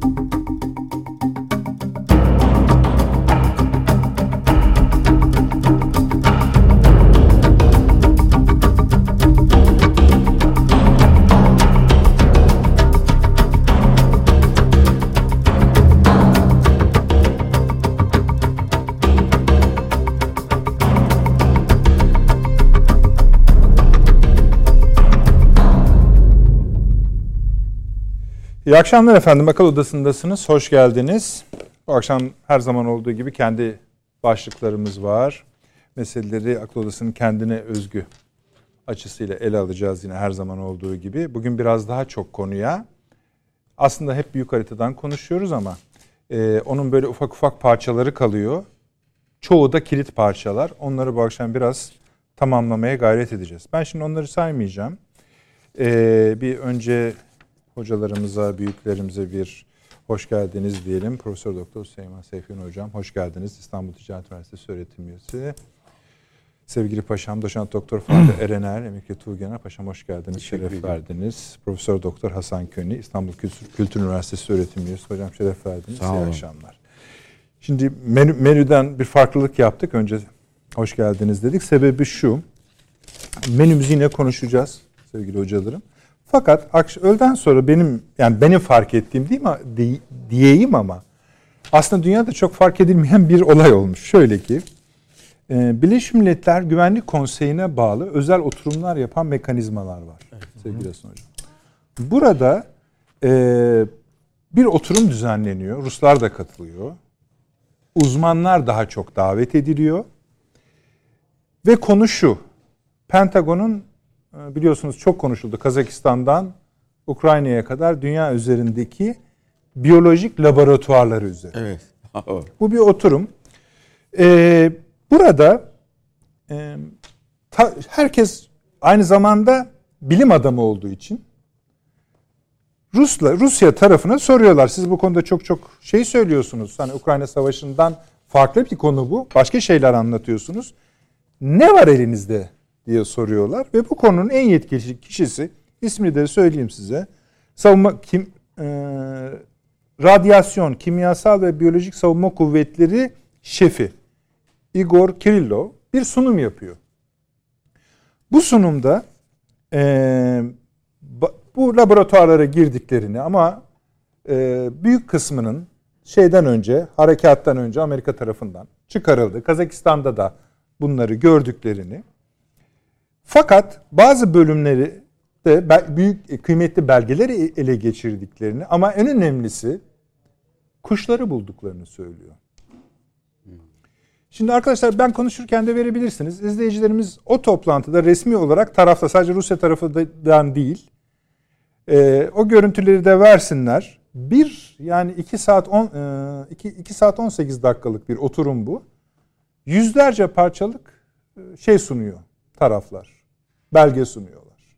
you İyi akşamlar efendim. Akıl Odası'ndasınız. Hoş geldiniz. Bu akşam her zaman olduğu gibi kendi başlıklarımız var. Meseleleri Akıl Odası'nın kendine özgü açısıyla ele alacağız yine her zaman olduğu gibi. Bugün biraz daha çok konuya aslında hep büyük haritadan konuşuyoruz ama e, onun böyle ufak ufak parçaları kalıyor. Çoğu da kilit parçalar. Onları bu akşam biraz tamamlamaya gayret edeceğiz. Ben şimdi onları saymayacağım. E, bir önce hocalarımıza, büyüklerimize bir hoş geldiniz diyelim. Profesör Doktor Süleyman Seyfin Hocam hoş geldiniz. İstanbul Ticaret Üniversitesi öğretim üyesi. Sevgili Paşam Doçent Doktor Fatih Erener, Emekli Tuğgener Paşam hoş geldiniz. Şeref verdiniz. Profesör Doktor Hasan Köni, İstanbul Kültür, Kültür Üniversitesi öğretim üyesi. Hocam şeref verdiniz. Sağ olun. İyi akşamlar. Şimdi menü, menüden bir farklılık yaptık. Önce hoş geldiniz dedik. Sebebi şu. Menümüzü yine konuşacağız sevgili hocalarım. Fakat öğleden sonra benim yani benim fark ettiğim değil mi diyeyim ama aslında dünyada çok fark edilmeyen bir olay olmuş. Şöyle ki e, Birleşmiş Milletler Güvenlik Konseyi'ne bağlı özel oturumlar yapan mekanizmalar var evet. sevgili Hasan Hocam. Burada e, bir oturum düzenleniyor. Ruslar da katılıyor. Uzmanlar daha çok davet ediliyor. Ve konu şu. Pentagon'un biliyorsunuz çok konuşuldu Kazakistan'dan Ukrayna'ya kadar dünya üzerindeki biyolojik laboratuvarları üzerine. Evet. Bu bir oturum. Ee, burada e, ta, herkes aynı zamanda bilim adamı olduğu için Rusla Rusya tarafına soruyorlar. Siz bu konuda çok çok şey söylüyorsunuz. Hani Ukrayna Savaşı'ndan farklı bir konu bu. Başka şeyler anlatıyorsunuz. Ne var elinizde diye soruyorlar ve bu konunun en yetkili kişisi ismini de söyleyeyim size. Savunma kim e, radyasyon, kimyasal ve biyolojik savunma kuvvetleri şefi Igor Kirillov bir sunum yapıyor. Bu sunumda e, bu laboratuvarlara girdiklerini ama e, büyük kısmının şeyden önce, harekattan önce Amerika tarafından çıkarıldı. Kazakistan'da da bunları gördüklerini fakat bazı bölümleri de büyük e, kıymetli belgeleri ele geçirdiklerini ama en önemlisi kuşları bulduklarını söylüyor. Şimdi arkadaşlar ben konuşurken de verebilirsiniz. İzleyicilerimiz o toplantıda resmi olarak tarafta sadece Rusya tarafından değil e, o görüntüleri de versinler. Bir yani 2 saat 10 2, 2 saat 18 dakikalık bir oturum bu. Yüzlerce parçalık e, şey sunuyor taraflar belge sunuyorlar.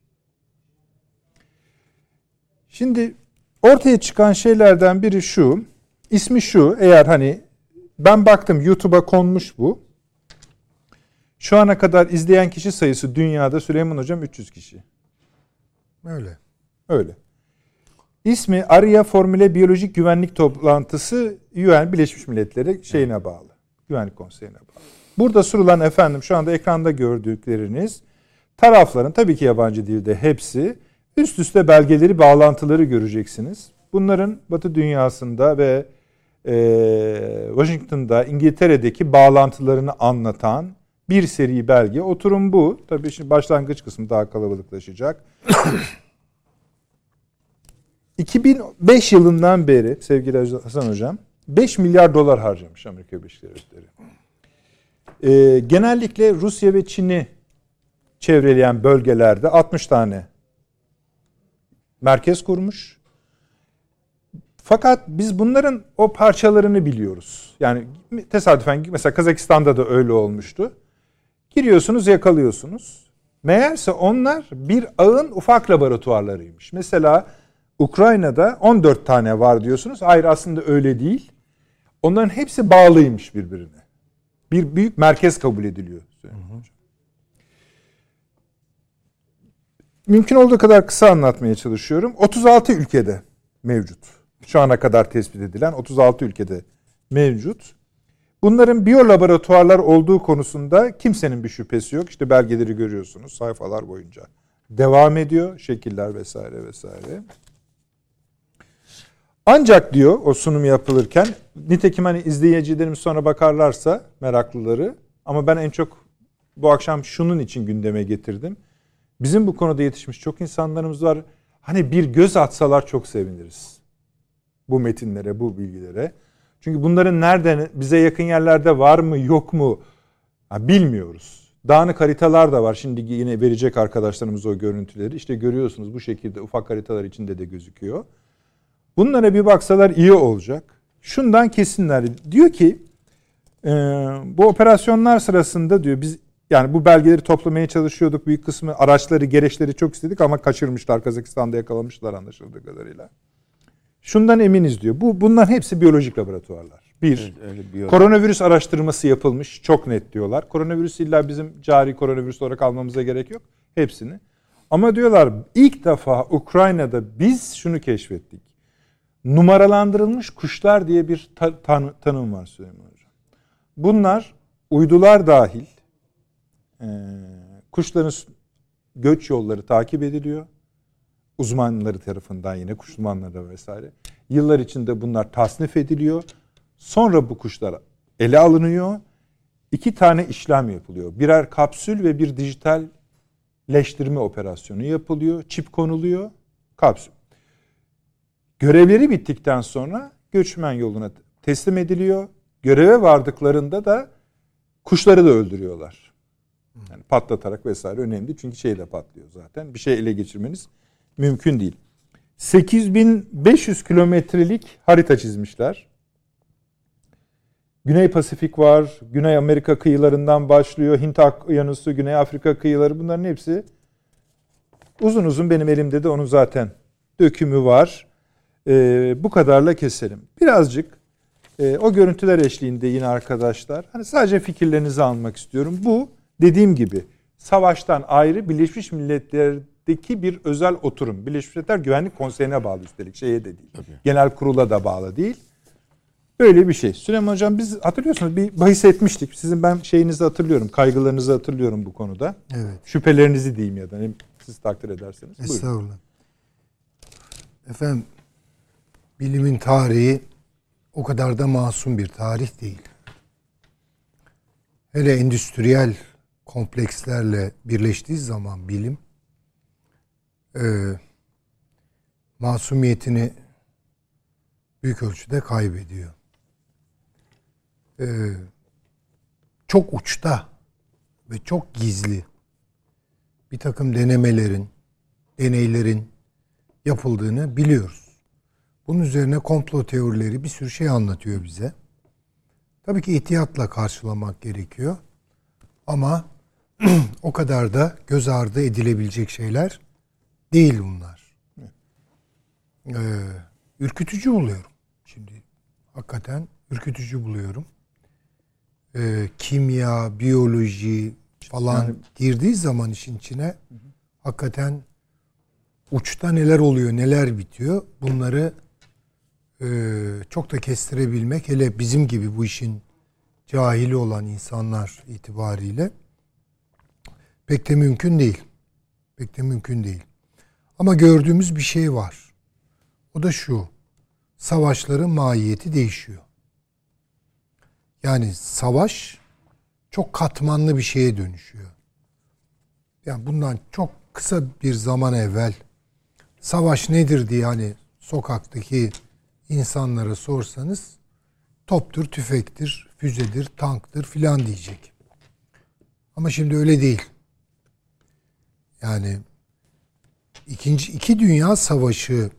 Şimdi ortaya çıkan şeylerden biri şu. İsmi şu. Eğer hani ben baktım YouTube'a konmuş bu. Şu ana kadar izleyen kişi sayısı dünyada Süleyman Hocam 300 kişi. Öyle. Öyle. İsmi Arya Formüle Biyolojik Güvenlik Toplantısı UN Birleşmiş Milletleri şeyine bağlı. Güvenlik Konseyi'ne bağlı. Burada sorulan efendim şu anda ekranda gördükleriniz Tarafların tabii ki yabancı dilde hepsi üst üste belgeleri, bağlantıları göreceksiniz. Bunların Batı dünyasında ve e, Washington'da, İngiltere'deki bağlantılarını anlatan bir seri belge. Oturum bu. Tabii şimdi başlangıç kısmı daha kalabalıklaşacak. 2005 yılından beri sevgili Hasan Hocam 5 milyar dolar harcamış Amerika Birleşik Devletleri. Ee, genellikle Rusya ve Çin'i çevreleyen bölgelerde 60 tane merkez kurmuş. Fakat biz bunların o parçalarını biliyoruz. Yani tesadüfen mesela Kazakistan'da da öyle olmuştu. Giriyorsunuz yakalıyorsunuz. Meğerse onlar bir ağın ufak laboratuvarlarıymış. Mesela Ukrayna'da 14 tane var diyorsunuz. Hayır aslında öyle değil. Onların hepsi bağlıymış birbirine. Bir büyük merkez kabul ediliyor. Hı hı. Mümkün olduğu kadar kısa anlatmaya çalışıyorum. 36 ülkede mevcut. Şu ana kadar tespit edilen 36 ülkede mevcut. Bunların biyolaboratuvarlar olduğu konusunda kimsenin bir şüphesi yok. İşte belgeleri görüyorsunuz sayfalar boyunca. Devam ediyor şekiller vesaire vesaire. Ancak diyor o sunum yapılırken nitekim hani izleyicilerimiz sonra bakarlarsa meraklıları ama ben en çok bu akşam şunun için gündeme getirdim. Bizim bu konuda yetişmiş çok insanlarımız var. Hani bir göz atsalar çok seviniriz. Bu metinlere, bu bilgilere. Çünkü bunların nereden bize yakın yerlerde var mı yok mu ha, bilmiyoruz. Dağınık haritalar da var. Şimdi yine verecek arkadaşlarımız o görüntüleri. İşte görüyorsunuz bu şekilde ufak haritalar içinde de gözüküyor. Bunlara bir baksalar iyi olacak. Şundan kesinler. Diyor ki e, bu operasyonlar sırasında diyor biz yani bu belgeleri toplamaya çalışıyorduk. Büyük kısmı araçları, gereçleri çok istedik ama kaçırmışlar. Kazakistan'da yakalamışlar anlaşıldığı kadarıyla. Şundan eminiz diyor. Bu bunların hepsi biyolojik laboratuvarlar. Bir, öyle koronavirüs araştırması yapılmış. Çok net diyorlar. Koronavirüs illa bizim cari koronavirüs olarak almamıza gerek yok. Hepsini. Ama diyorlar ilk defa Ukrayna'da biz şunu keşfettik. Numaralandırılmış kuşlar diye bir ta- tan- tanım var Süleyman Hocam. Bunlar uydular dahil e, kuşların göç yolları takip ediliyor uzmanları tarafından yine kuş uzmanları vesaire. Yıllar içinde bunlar tasnif ediliyor. Sonra bu kuşlar ele alınıyor. İki tane işlem yapılıyor. Birer kapsül ve bir dijitalleştirme operasyonu yapılıyor. Çip konuluyor. Kapsül. Görevleri bittikten sonra göçmen yoluna teslim ediliyor. Göreve vardıklarında da kuşları da öldürüyorlar. Yani patlatarak vesaire önemli. Çünkü şey de patlıyor zaten. Bir şey ele geçirmeniz mümkün değil. 8500 kilometrelik harita çizmişler. Güney Pasifik var, Güney Amerika kıyılarından başlıyor, Hint Okyanusu, Güney Afrika kıyıları bunların hepsi uzun uzun benim elimde de onun zaten dökümü var. Ee, bu kadarla keselim. Birazcık e, o görüntüler eşliğinde yine arkadaşlar hani sadece fikirlerinizi almak istiyorum. Bu dediğim gibi savaştan ayrı Birleşmiş Milletler Deki bir özel oturum. Birleşmiş Milletler Güvenlik Konseyi'ne bağlı üstelik. Şeye de değil. Tabii. Genel kurula da bağlı değil. Böyle bir şey. Süleyman Hocam biz hatırlıyorsunuz bir bahis etmiştik. Sizin ben şeyinizi hatırlıyorum. Kaygılarınızı hatırlıyorum bu konuda. Evet. Şüphelerinizi diyeyim ya da siz takdir ederseniz. Estağfurullah. Buyurun. Efendim bilimin tarihi o kadar da masum bir tarih değil. Hele endüstriyel komplekslerle birleştiği zaman bilim e, masumiyetini büyük ölçüde kaybediyor. E, çok uçta ve çok gizli bir takım denemelerin, deneylerin yapıldığını biliyoruz. Bunun üzerine komplo teorileri bir sürü şey anlatıyor bize. Tabii ki ihtiyatla karşılamak gerekiyor. Ama o kadar da göz ardı edilebilecek şeyler değil bunlar. Ee, ürkütücü buluyorum. Şimdi hakikaten ürkütücü buluyorum. Ee, kimya, biyoloji falan yani, girdiği zaman işin içine hı hakikaten uçta neler oluyor, neler bitiyor bunları e, çok da kestirebilmek hele bizim gibi bu işin cahili olan insanlar itibariyle pek de mümkün değil. Pek de mümkün değil. Ama gördüğümüz bir şey var. O da şu. Savaşların mahiyeti değişiyor. Yani savaş çok katmanlı bir şeye dönüşüyor. Yani bundan çok kısa bir zaman evvel savaş nedir diye hani sokaktaki insanlara sorsanız toptur, tüfektir, füzedir, tanktır filan diyecek. Ama şimdi öyle değil. Yani ikinci iki dünya savaşı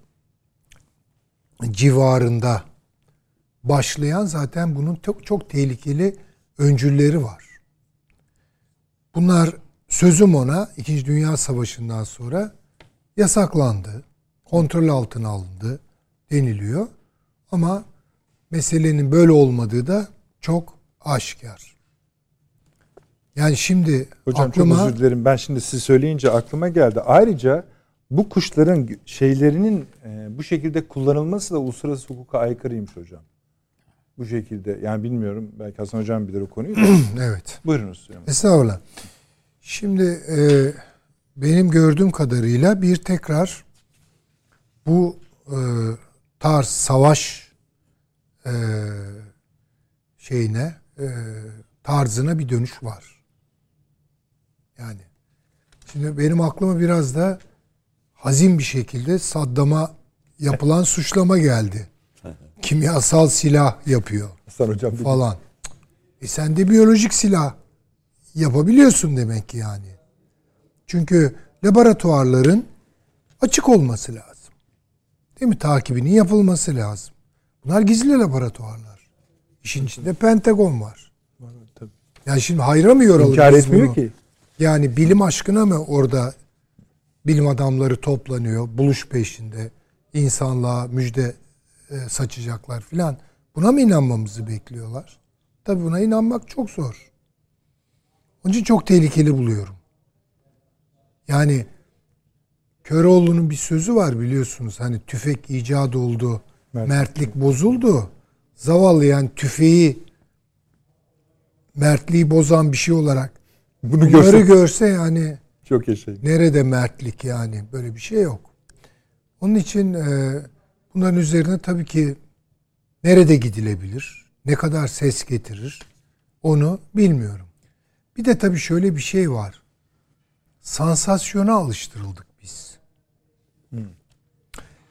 civarında başlayan zaten bunun çok çok tehlikeli öncülleri var. Bunlar sözüm ona İkinci Dünya Savaşı'ndan sonra yasaklandı, kontrol altına alındı deniliyor. Ama meselenin böyle olmadığı da çok aşikar. Yani şimdi Hocam aklıma... çok özür dilerim. Ben şimdi siz söyleyince aklıma geldi. Ayrıca bu kuşların şeylerinin e, bu şekilde kullanılması da uluslararası hukuka aykırıymış hocam. Bu şekilde yani bilmiyorum belki Hasan hocam bilir o konuyu da. evet. Buyurunuz. Estağfurullah. Şimdi e, benim gördüğüm kadarıyla bir tekrar bu e, tarz savaş e, şeyine e, tarzına bir dönüş var. Yani şimdi benim aklıma biraz da hazin bir şekilde Saddam'a yapılan suçlama geldi. Kimyasal silah yapıyor Hasan hocam falan. E sen de biyolojik silah yapabiliyorsun demek ki yani. Çünkü laboratuvarların açık olması lazım. Değil mi? Takibinin yapılması lazım. Bunlar gizli laboratuvarlar. İşin içinde Pentagon var. Tabii. Yani şimdi hayra mı yoralım İnkar etmiyor bunu? ki. Yani bilim aşkına mı orada bilim adamları toplanıyor, buluş peşinde, insanlığa müjde e, saçacaklar filan. Buna mı inanmamızı bekliyorlar? Tabii buna inanmak çok zor. Onun için çok tehlikeli buluyorum. Yani Köroğlu'nun bir sözü var biliyorsunuz. Hani tüfek icat oldu, Mert- mertlik bozuldu. Zavallı yani tüfeği mertliği bozan bir şey olarak Bunu bunları görse görse yani çok yaşayın. nerede mertlik yani böyle bir şey yok. Onun için e, bunların üzerine tabii ki nerede gidilebilir, ne kadar ses getirir onu bilmiyorum. Bir de tabii şöyle bir şey var. Sansasyona alıştırıldık biz.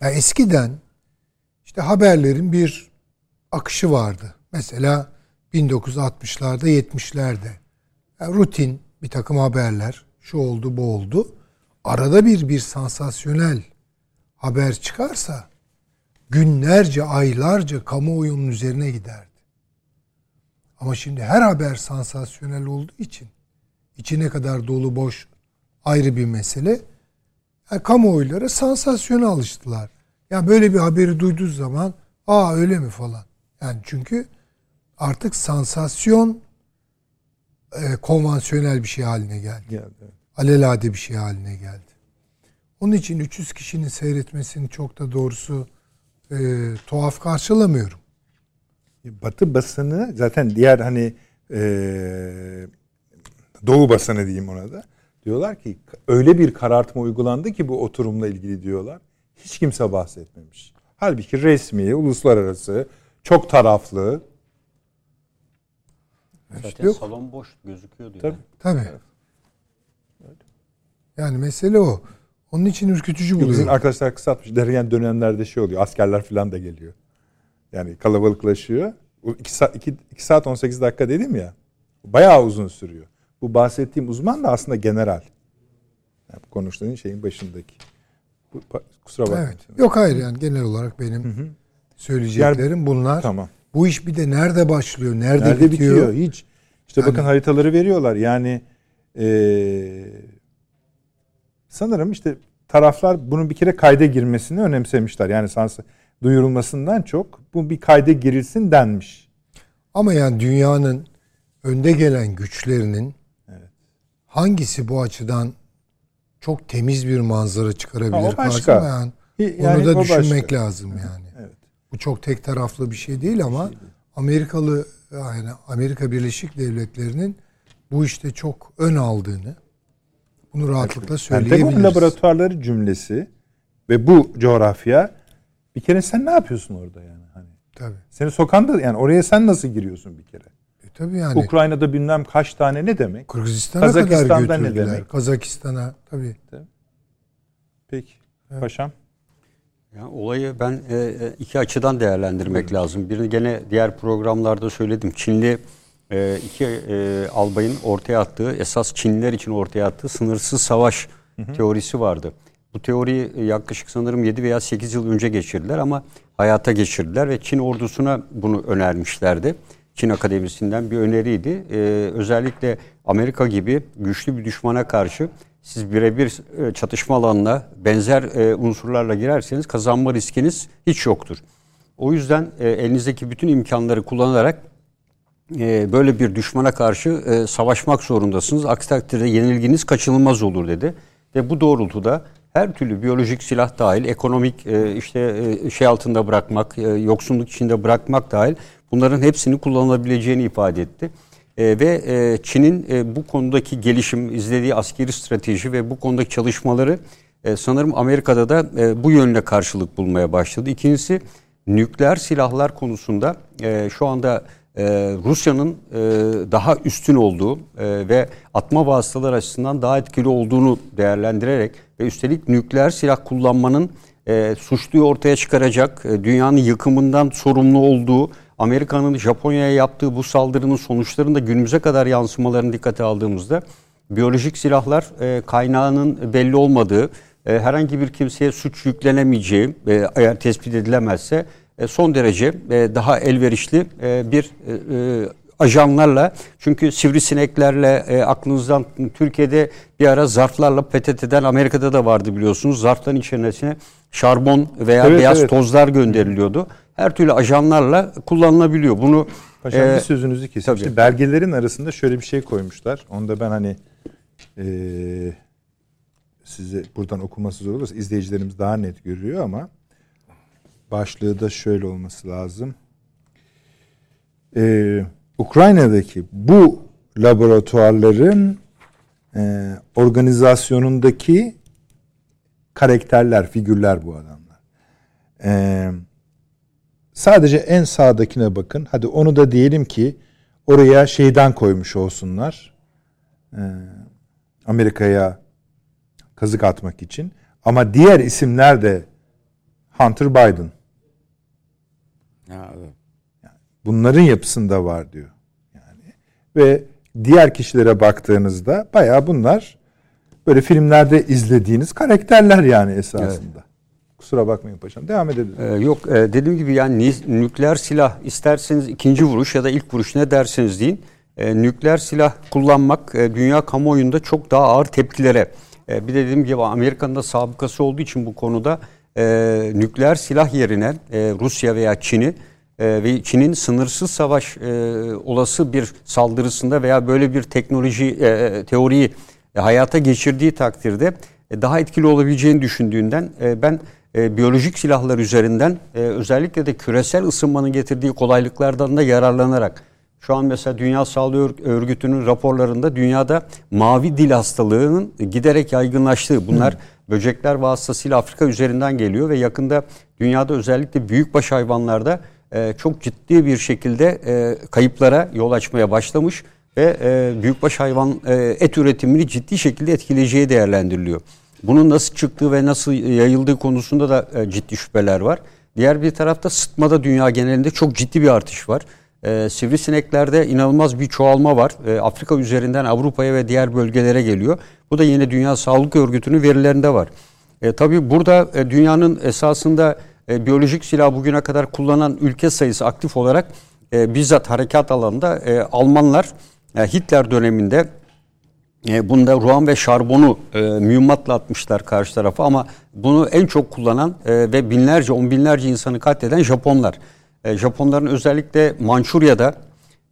Ya eskiden işte haberlerin bir akışı vardı. Mesela 1960'larda 70'lerde yani rutin bir takım haberler şu oldu bu oldu. Arada bir bir sansasyonel haber çıkarsa günlerce aylarca kamuoyunun üzerine giderdi. Ama şimdi her haber sansasyonel olduğu için içi ne kadar dolu boş ayrı bir mesele. Yani kamuoyları sansasyona alıştılar. Ya böyle bir haberi duyduğu zaman aa öyle mi falan. Yani çünkü artık sansasyon e, konvansiyonel bir şey haline geldi. Geldi. Alelade bir şey haline geldi. Onun için 300 kişinin seyretmesini çok da doğrusu e, tuhaf karşılamıyorum. Batı basını zaten diğer hani eee, Doğu basını diyeyim ona da. Diyorlar ki öyle bir karartma uygulandı ki bu oturumla ilgili diyorlar. Hiç kimse bahsetmemiş. Halbuki resmi, uluslararası, çok taraflı. Zaten yok. salon boş gözüküyordu Tabii. yani. Tabii. Yani mesele o. Onun için ürkütücü Bizim buluyorum. arkadaşlar kısaltmış. Derken dönemlerde şey oluyor. Askerler falan da geliyor. Yani kalabalıklaşıyor. 2 saat, iki, iki saat 18 dakika dedim ya. Bayağı uzun sürüyor. Bu bahsettiğim uzman da aslında general. Yani bu konuştuğun şeyin başındaki. Bu, kusura bakmayın. Evet. Yok hayır yani genel olarak benim söyleyeceklerim bunlar. Tamam. Bu iş bir de nerede başlıyor, nerede, Nerede bitiyor? bitiyor? Hiç. İşte Yani- bakın haritaları veriyorlar. Yani eee, sanırım işte taraflar bunun bir kere kayda girmesini önemsemişler. Yani sans duyurulmasından çok bu bir kayda girilsin denmiş. Ama yani dünyanın önde gelen güçlerinin hangisi bu açıdan çok temiz bir manzara çıkarabilir Ha, o başka. yani, Yani onu da düşünmek başka. lazım yani. Evet. Bu çok tek taraflı bir şey değil ama Amerikalı yani Amerika Birleşik Devletleri'nin bu işte çok ön aldığını bunu rahatlıkla Pentagon söyleyebiliriz. laboratuvarları cümlesi ve bu coğrafya bir kere sen ne yapıyorsun orada yani? Hani Tabii. seni sokan da yani oraya sen nasıl giriyorsun bir kere? E, tabii yani. Ukrayna'da bilmem kaç tane ne demek? Kırgızistan'a kadar Kazakistan'da ne götürdüler. demek? Kazakistan'a tabii. Peki. Paşam. Ya olayı ben e, e, iki açıdan değerlendirmek lazım. Birini gene diğer programlarda söyledim. Çinli e, iki e, albayın ortaya attığı, esas Çinliler için ortaya attığı sınırsız savaş teorisi vardı. Bu teoriyi e, yaklaşık sanırım 7 veya 8 yıl önce geçirdiler ama hayata geçirdiler ve Çin ordusuna bunu önermişlerdi. Çin Akademisi'nden bir öneriydi. Ee, özellikle Amerika gibi güçlü bir düşmana karşı siz birebir e, çatışma alanına benzer e, unsurlarla girerseniz kazanma riskiniz hiç yoktur. O yüzden e, elinizdeki bütün imkanları kullanarak böyle bir düşmana karşı savaşmak zorundasınız. Aksi takdirde yenilginiz kaçınılmaz olur dedi. Ve bu doğrultuda her türlü biyolojik silah dahil, ekonomik işte şey altında bırakmak, yoksunluk içinde bırakmak dahil bunların hepsini kullanılabileceğini ifade etti. E, ve e, Çin'in e, bu konudaki gelişim, izlediği askeri strateji ve bu konudaki çalışmaları e, sanırım Amerika'da da e, bu yönle karşılık bulmaya başladı. İkincisi nükleer silahlar konusunda e, şu anda e, Rusya'nın e, daha üstün olduğu e, ve atma vasıtalar açısından daha etkili olduğunu değerlendirerek ve üstelik nükleer silah kullanmanın e, suçluyu ortaya çıkaracak, e, dünyanın yıkımından sorumlu olduğu, Amerika'nın Japonya'ya yaptığı bu saldırının sonuçlarında günümüze kadar yansımalarını dikkate aldığımızda biyolojik silahlar e, kaynağının belli olmadığı, e, herhangi bir kimseye suç yüklenemeyeceği e, eğer tespit edilemezse e, son derece e, daha elverişli e, bir e, e, ajanlarla çünkü sivrisineklerle e, aklınızdan Türkiye'de bir ara zarflarla PTT'den Amerika'da da vardı biliyorsunuz. Zarfların içerisine şarbon veya evet, beyaz evet. tozlar gönderiliyordu. Her türlü ajanlarla kullanılabiliyor. Bunu Paşam e, bir sözünüzü keseyim. İşte belgelerin arasında şöyle bir şey koymuşlar. Onu da ben hani e, size buradan okuması zor olursa izleyicilerimiz daha net görüyor ama başlığı da şöyle olması lazım. Ee, Ukrayna'daki bu laboratuvarların e, organizasyonundaki karakterler, figürler bu adamlar. Ee, sadece en sağdakine bakın. Hadi onu da diyelim ki oraya şeyden koymuş olsunlar. Ee, Amerika'ya kazık atmak için. Ama diğer isimler de Hunter Biden. Ya, evet. Bunların yapısında var diyor. Yani ve diğer kişilere baktığınızda baya bunlar böyle filmlerde izlediğiniz karakterler yani esasında. Evet. Kusura bakmayın paşam. Devam edelim. Ee, yok e, dediğim gibi yani nükleer silah isterseniz ikinci vuruş ya da ilk vuruş ne derseniz deyin. E, nükleer silah kullanmak e, dünya kamuoyunda çok daha ağır tepkilere. E, bir de dediğim gibi Amerika'nın da sabıkası olduğu için bu konuda e, nükleer silah yerine e, Rusya veya Çin'i e, ve Çin'in sınırsız savaş e, olası bir saldırısında veya böyle bir teknoloji e, teoriyi e, hayata geçirdiği takdirde e, daha etkili olabileceğini düşündüğünden e, ben e, biyolojik silahlar üzerinden e, özellikle de küresel ısınmanın getirdiği kolaylıklardan da yararlanarak şu an mesela Dünya Sağlık Örgütü'nün raporlarında dünyada mavi dil hastalığının giderek yaygınlaştığı bunlar böcekler vasıtasıyla Afrika üzerinden geliyor ve yakında dünyada özellikle büyükbaş hayvanlarda e, çok ciddi bir şekilde e, kayıplara yol açmaya başlamış ve e, büyükbaş hayvan e, et üretimini ciddi şekilde etkileyeceği değerlendiriliyor. Bunun nasıl çıktığı ve nasıl yayıldığı konusunda da e, ciddi şüpheler var. Diğer bir tarafta sıtmada dünya genelinde çok ciddi bir artış var. E, sivrisineklerde inanılmaz bir çoğalma var. E, Afrika üzerinden Avrupa'ya ve diğer bölgelere geliyor. Bu da yine Dünya Sağlık Örgütü'nün verilerinde var. E, tabii burada e, dünyanın esasında e, biyolojik silah bugüne kadar kullanan ülke sayısı aktif olarak e, bizzat harekat alanında e, Almanlar e, Hitler döneminde e, bunda ruan ve şarbonu e, mühimmatla atmışlar karşı tarafa ama bunu en çok kullanan e, ve binlerce on binlerce insanı katleden Japonlar. E, Japonların özellikle Mançurya'da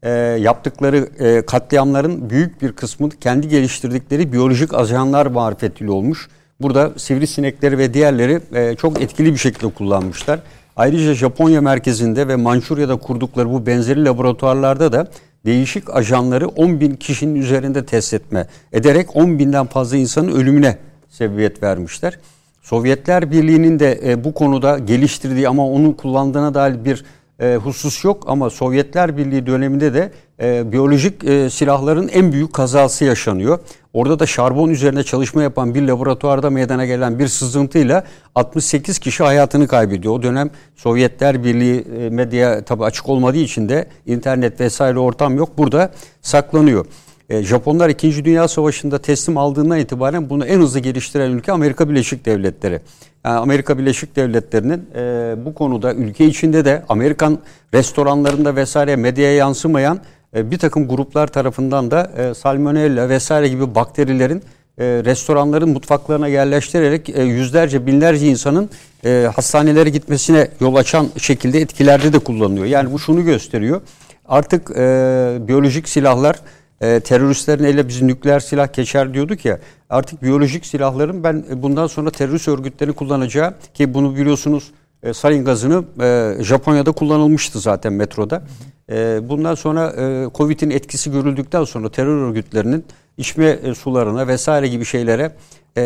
e, yaptıkları e, katliamların büyük bir kısmı kendi geliştirdikleri biyolojik ajanlar marifetiyle olmuş. Burada sivrisinekleri ve diğerleri e, çok etkili bir şekilde kullanmışlar. Ayrıca Japonya merkezinde ve Mançurya'da kurdukları bu benzeri laboratuvarlarda da değişik ajanları 10 bin kişinin üzerinde test etme ederek 10 binden fazla insanın ölümüne sebebiyet vermişler. Sovyetler Birliği'nin de e, bu konuda geliştirdiği ama onun kullandığına dair bir e, husus yok ama Sovyetler Birliği döneminde de e, biyolojik e, silahların en büyük kazası yaşanıyor. Orada da şarbon üzerine çalışma yapan bir laboratuvarda meydana gelen bir sızıntıyla 68 kişi hayatını kaybediyor. O dönem Sovyetler Birliği e, medya tabi açık olmadığı için de internet vesaire ortam yok. Burada saklanıyor. E, Japonlar 2. Dünya Savaşı'nda teslim aldığından itibaren bunu en hızlı geliştiren ülke Amerika Birleşik Devletleri. Yani Amerika Birleşik Devletleri'nin e, bu konuda ülke içinde de Amerikan restoranlarında vesaire medyaya yansımayan e, bir takım gruplar tarafından da e, salmonella vesaire gibi bakterilerin e, restoranların mutfaklarına yerleştirerek e, yüzlerce binlerce insanın e, hastanelere gitmesine yol açan şekilde etkilerde de kullanılıyor. Yani bu şunu gösteriyor. Artık e, biyolojik silahlar e, teröristlerin ele bizim nükleer silah geçer diyorduk ya. Artık biyolojik silahların ben e, bundan sonra terörist örgütlerin kullanacağı ki bunu biliyorsunuz e, sarin gazını e, Japonya'da kullanılmıştı zaten metroda. E, bundan sonra e, Covid'in etkisi görüldükten sonra terör örgütlerinin içme e, sularına vesaire gibi şeylere e,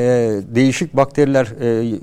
değişik bakteriler e,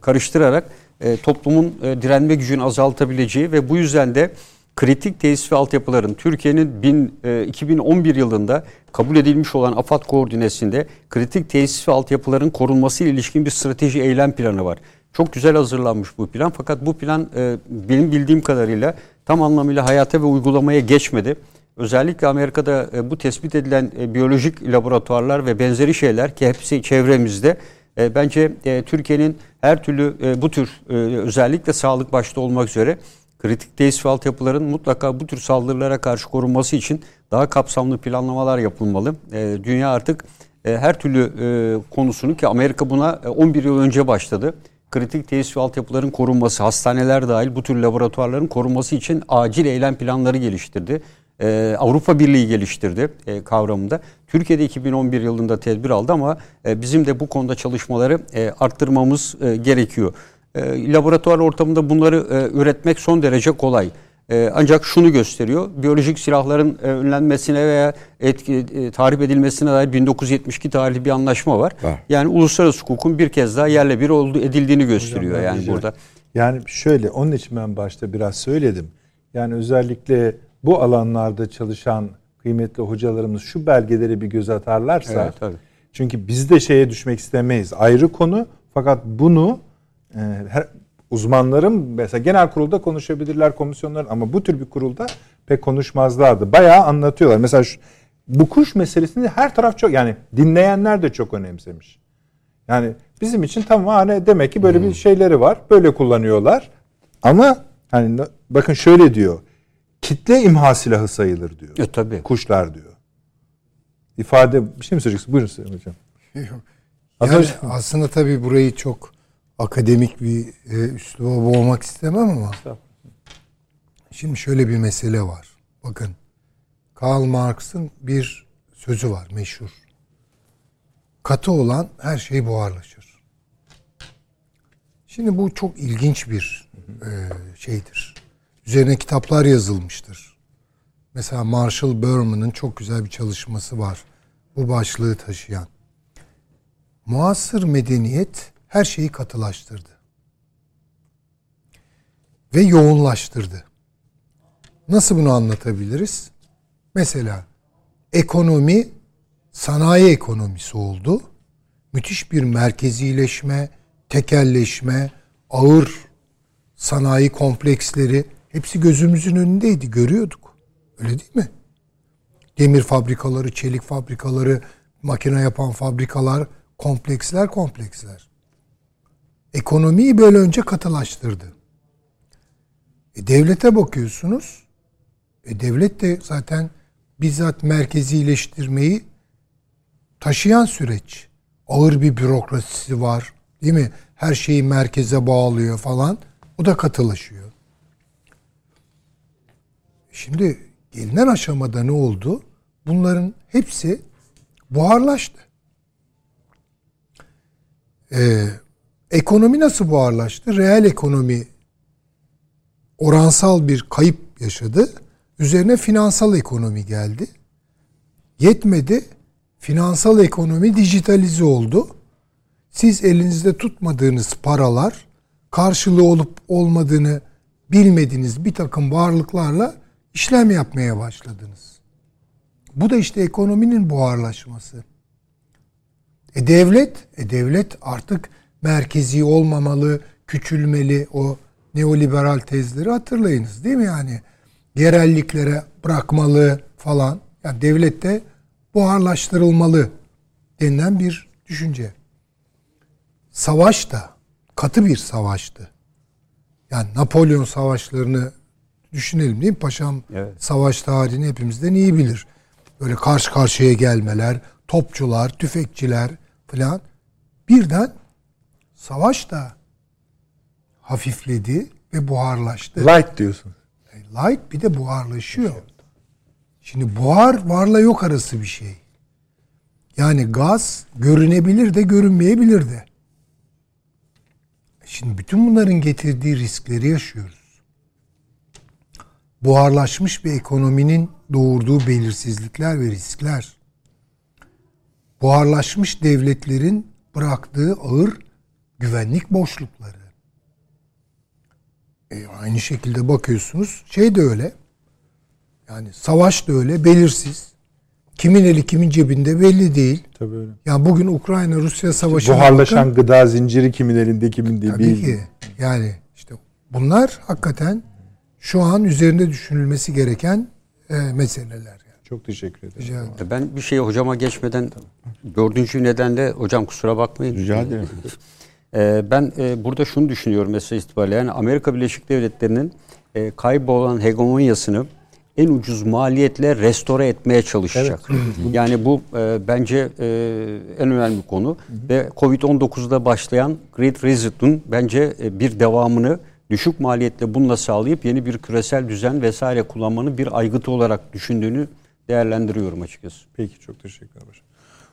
karıştırarak e, toplumun e, direnme gücünü azaltabileceği ve bu yüzden de kritik tesis ve altyapıların Türkiye'nin bin, e, 2011 yılında kabul edilmiş olan AFAD koordinesinde kritik tesis ve altyapıların korunması ile ilişkin bir strateji eylem planı var. Çok güzel hazırlanmış bu plan fakat bu plan e, benim bildiğim kadarıyla tam anlamıyla hayata ve uygulamaya geçmedi. Özellikle Amerika'da e, bu tespit edilen biyolojik laboratuvarlar ve benzeri şeyler ki hepsi çevremizde bence Türkiye'nin her türlü bu tür özellikle sağlık başta olmak üzere kritik tesis ve altyapıların mutlaka bu tür saldırılara karşı korunması için daha kapsamlı planlamalar yapılmalı. E, dünya artık e, her türlü e, konusunu ki Amerika buna e, 11 yıl önce başladı. Kritik tesis ve altyapıların korunması, hastaneler dahil bu tür laboratuvarların korunması için acil eylem planları geliştirdi. Ee, Avrupa Birliği geliştirdi e, kavramında. Türkiye'de 2011 yılında tedbir aldı ama e, bizim de bu konuda çalışmaları e, arttırmamız e, gerekiyor. E, laboratuvar ortamında bunları e, üretmek son derece kolay. E, ancak şunu gösteriyor, biyolojik silahların e, önlenmesine veya etki, e, tahrip edilmesine dair 1972 tarihli bir anlaşma var. var. Yani uluslararası hukukun bir kez daha yerle bir oldu edildiğini gösteriyor Hocam, yani diyeceğim. burada. Yani şöyle, onun için ben başta biraz söyledim. Yani özellikle bu alanlarda çalışan kıymetli hocalarımız şu belgeleri bir göz atarlarsa evet, tabii. çünkü biz de şeye düşmek istemeyiz. Ayrı konu fakat bunu her, uzmanların mesela genel kurulda konuşabilirler komisyonların ama bu tür bir kurulda pek konuşmazlardı. Bayağı anlatıyorlar. Mesela şu, bu kuş meselesini her taraf çok yani dinleyenler de çok önemsemiş. Yani bizim için tamam hani demek ki böyle hmm. bir şeyleri var. Böyle kullanıyorlar. Ama hani bakın şöyle diyor kitle imha silahı sayılır diyor. E tabii. Kuşlar diyor. İfade bir şey mi söyleyeceksin? Buyurun Hocam. Yani aslında tabii burayı çok akademik bir e, üsluba boğmak istemem ama şimdi şöyle bir mesele var. Bakın Karl Marx'ın bir sözü var meşhur. Katı olan her şey buharlaşır. Şimdi bu çok ilginç bir e, şeydir üzerine kitaplar yazılmıştır. Mesela Marshall Berman'ın çok güzel bir çalışması var. Bu başlığı taşıyan. Muasır medeniyet her şeyi katılaştırdı. Ve yoğunlaştırdı. Nasıl bunu anlatabiliriz? Mesela ekonomi sanayi ekonomisi oldu. Müthiş bir merkezileşme, tekelleşme, ağır sanayi kompleksleri Hepsi gözümüzün önündeydi, görüyorduk. Öyle değil mi? Demir fabrikaları, çelik fabrikaları, makine yapan fabrikalar, kompleksler kompleksler. Ekonomiyi böyle önce katılaştırdı. E, devlete bakıyorsunuz. E, devlet de zaten bizzat merkezileştirmeyi taşıyan süreç. Ağır bir bürokrasisi var. Değil mi? Her şeyi merkeze bağlıyor falan. O da katılaşıyor. Şimdi gelinen aşamada ne oldu? Bunların hepsi buharlaştı. Ee, ekonomi nasıl buharlaştı? Reel ekonomi oransal bir kayıp yaşadı. Üzerine finansal ekonomi geldi. Yetmedi. Finansal ekonomi dijitalize oldu. Siz elinizde tutmadığınız paralar karşılığı olup olmadığını bilmediğiniz bir takım varlıklarla işlem yapmaya başladınız. Bu da işte ekonominin buharlaşması. E devlet, e devlet artık merkezi olmamalı, küçülmeli o neoliberal tezleri hatırlayınız değil mi yani? Yerelliklere bırakmalı falan. Yani devlet de buharlaştırılmalı denilen bir düşünce. Savaş da katı bir savaştı. Yani Napolyon savaşlarını düşünelim değil mi? Paşam evet. savaş tarihini hepimizden iyi bilir. Böyle karşı karşıya gelmeler, topçular, tüfekçiler falan. Birden savaş da hafifledi ve buharlaştı. Light diyorsun. E, light bir de buharlaşıyor. Şimdi buhar varla yok arası bir şey. Yani gaz görünebilir de görünmeyebilir de. Şimdi bütün bunların getirdiği riskleri yaşıyoruz. Buharlaşmış bir ekonominin doğurduğu belirsizlikler ve riskler. Buharlaşmış devletlerin bıraktığı ağır güvenlik boşlukları. E, aynı şekilde bakıyorsunuz şey de öyle. Yani savaş da öyle belirsiz. Kimin eli kimin cebinde belli değil. Tabii öyle. Yani bugün Ukrayna Rusya savaşı Buharlaşan gıda zinciri kimin elinde kimin değil. tabii değil. ki yani işte bunlar hakikaten şu an üzerinde düşünülmesi gereken e, meseleler. Yani. Çok teşekkür ederim. Rica ederim. Ben bir şey hocama geçmeden dördüncü nedenle hocam kusura bakmayın. Rica ederim. Ee, ben e, burada şunu düşünüyorum mesela itibariyle yani Amerika Birleşik Devletleri'nin e, kaybolan hegemonyasını en ucuz maliyetle restore etmeye çalışacak. yani bu e, bence e, en önemli konu ve Covid-19'da başlayan Great Reset'un bence e, bir devamını düşük maliyetle bununla sağlayıp yeni bir küresel düzen vesaire kullanmanın bir aygıtı olarak düşündüğünü değerlendiriyorum açıkçası. Peki çok teşekkürler.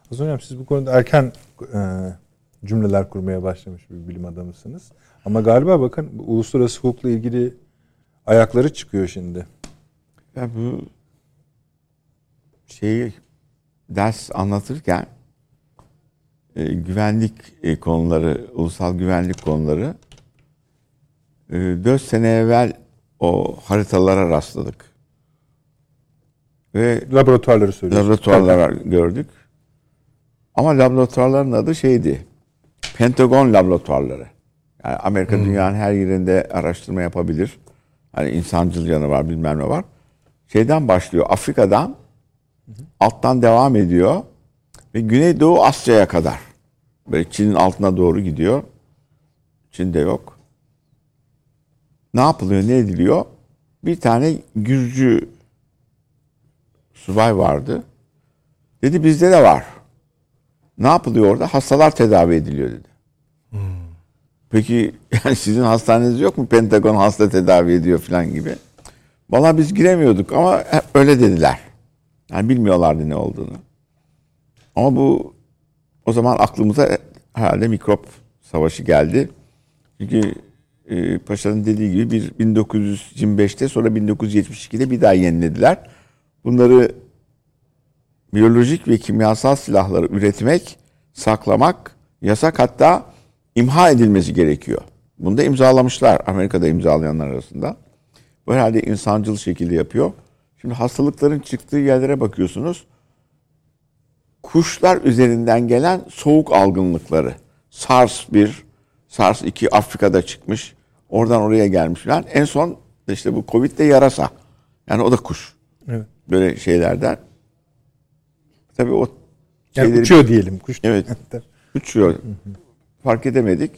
Hasan Hocam siz bu konuda erken e, cümleler kurmaya başlamış bir bilim adamısınız. Ama galiba bakın uluslararası hukukla ilgili ayakları çıkıyor şimdi. Ya bu şeyi ders anlatırken e, güvenlik e, konuları, ulusal güvenlik konuları e, 4 sene evvel o haritalara rastladık. Ve Laboratuvarları söylüyorsunuz. laboratuvarlar gördük. Ama laboratuvarların adı şeydi. Pentagon laboratuvarları. Yani Amerika dünyanın her yerinde araştırma yapabilir. Hani insancıl yanı var bilmem ne var. Şeyden başlıyor. Afrika'dan alttan devam ediyor ve Güneydoğu Asya'ya kadar. Böyle Çin'in altına doğru gidiyor. Çin'de yok. Ne yapılıyor, ne ediliyor? Bir tane Gürcü subay vardı. Dedi bizde de var. Ne yapılıyor orada? Hastalar tedavi ediliyor dedi. Peki yani sizin hastaneniz yok mu? Pentagon hasta tedavi ediyor falan gibi. Valla biz giremiyorduk ama öyle dediler. Yani bilmiyorlardı ne olduğunu. Ama bu o zaman aklımıza herhalde mikrop savaşı geldi. Çünkü e, Paşa'nın dediği gibi bir 1925'te sonra 1972'de bir daha yenilediler. Bunları biyolojik ve kimyasal silahları üretmek, saklamak yasak hatta imha edilmesi gerekiyor. Bunu da imzalamışlar Amerika'da imzalayanlar arasında. Bu herhalde insancıl şekilde yapıyor. Şimdi hastalıkların çıktığı yerlere bakıyorsunuz. Kuşlar üzerinden gelen soğuk algınlıkları. SARS 1, SARS 2 Afrika'da çıkmış. Oradan oraya gelmiş falan. En son işte bu Covid'de yarasa. Yani o da kuş. Evet. Böyle şeylerden. Tabii o Yani şeyleri- uçuyor diyelim. Kuş. Evet. Uçuyor. Fark edemedik.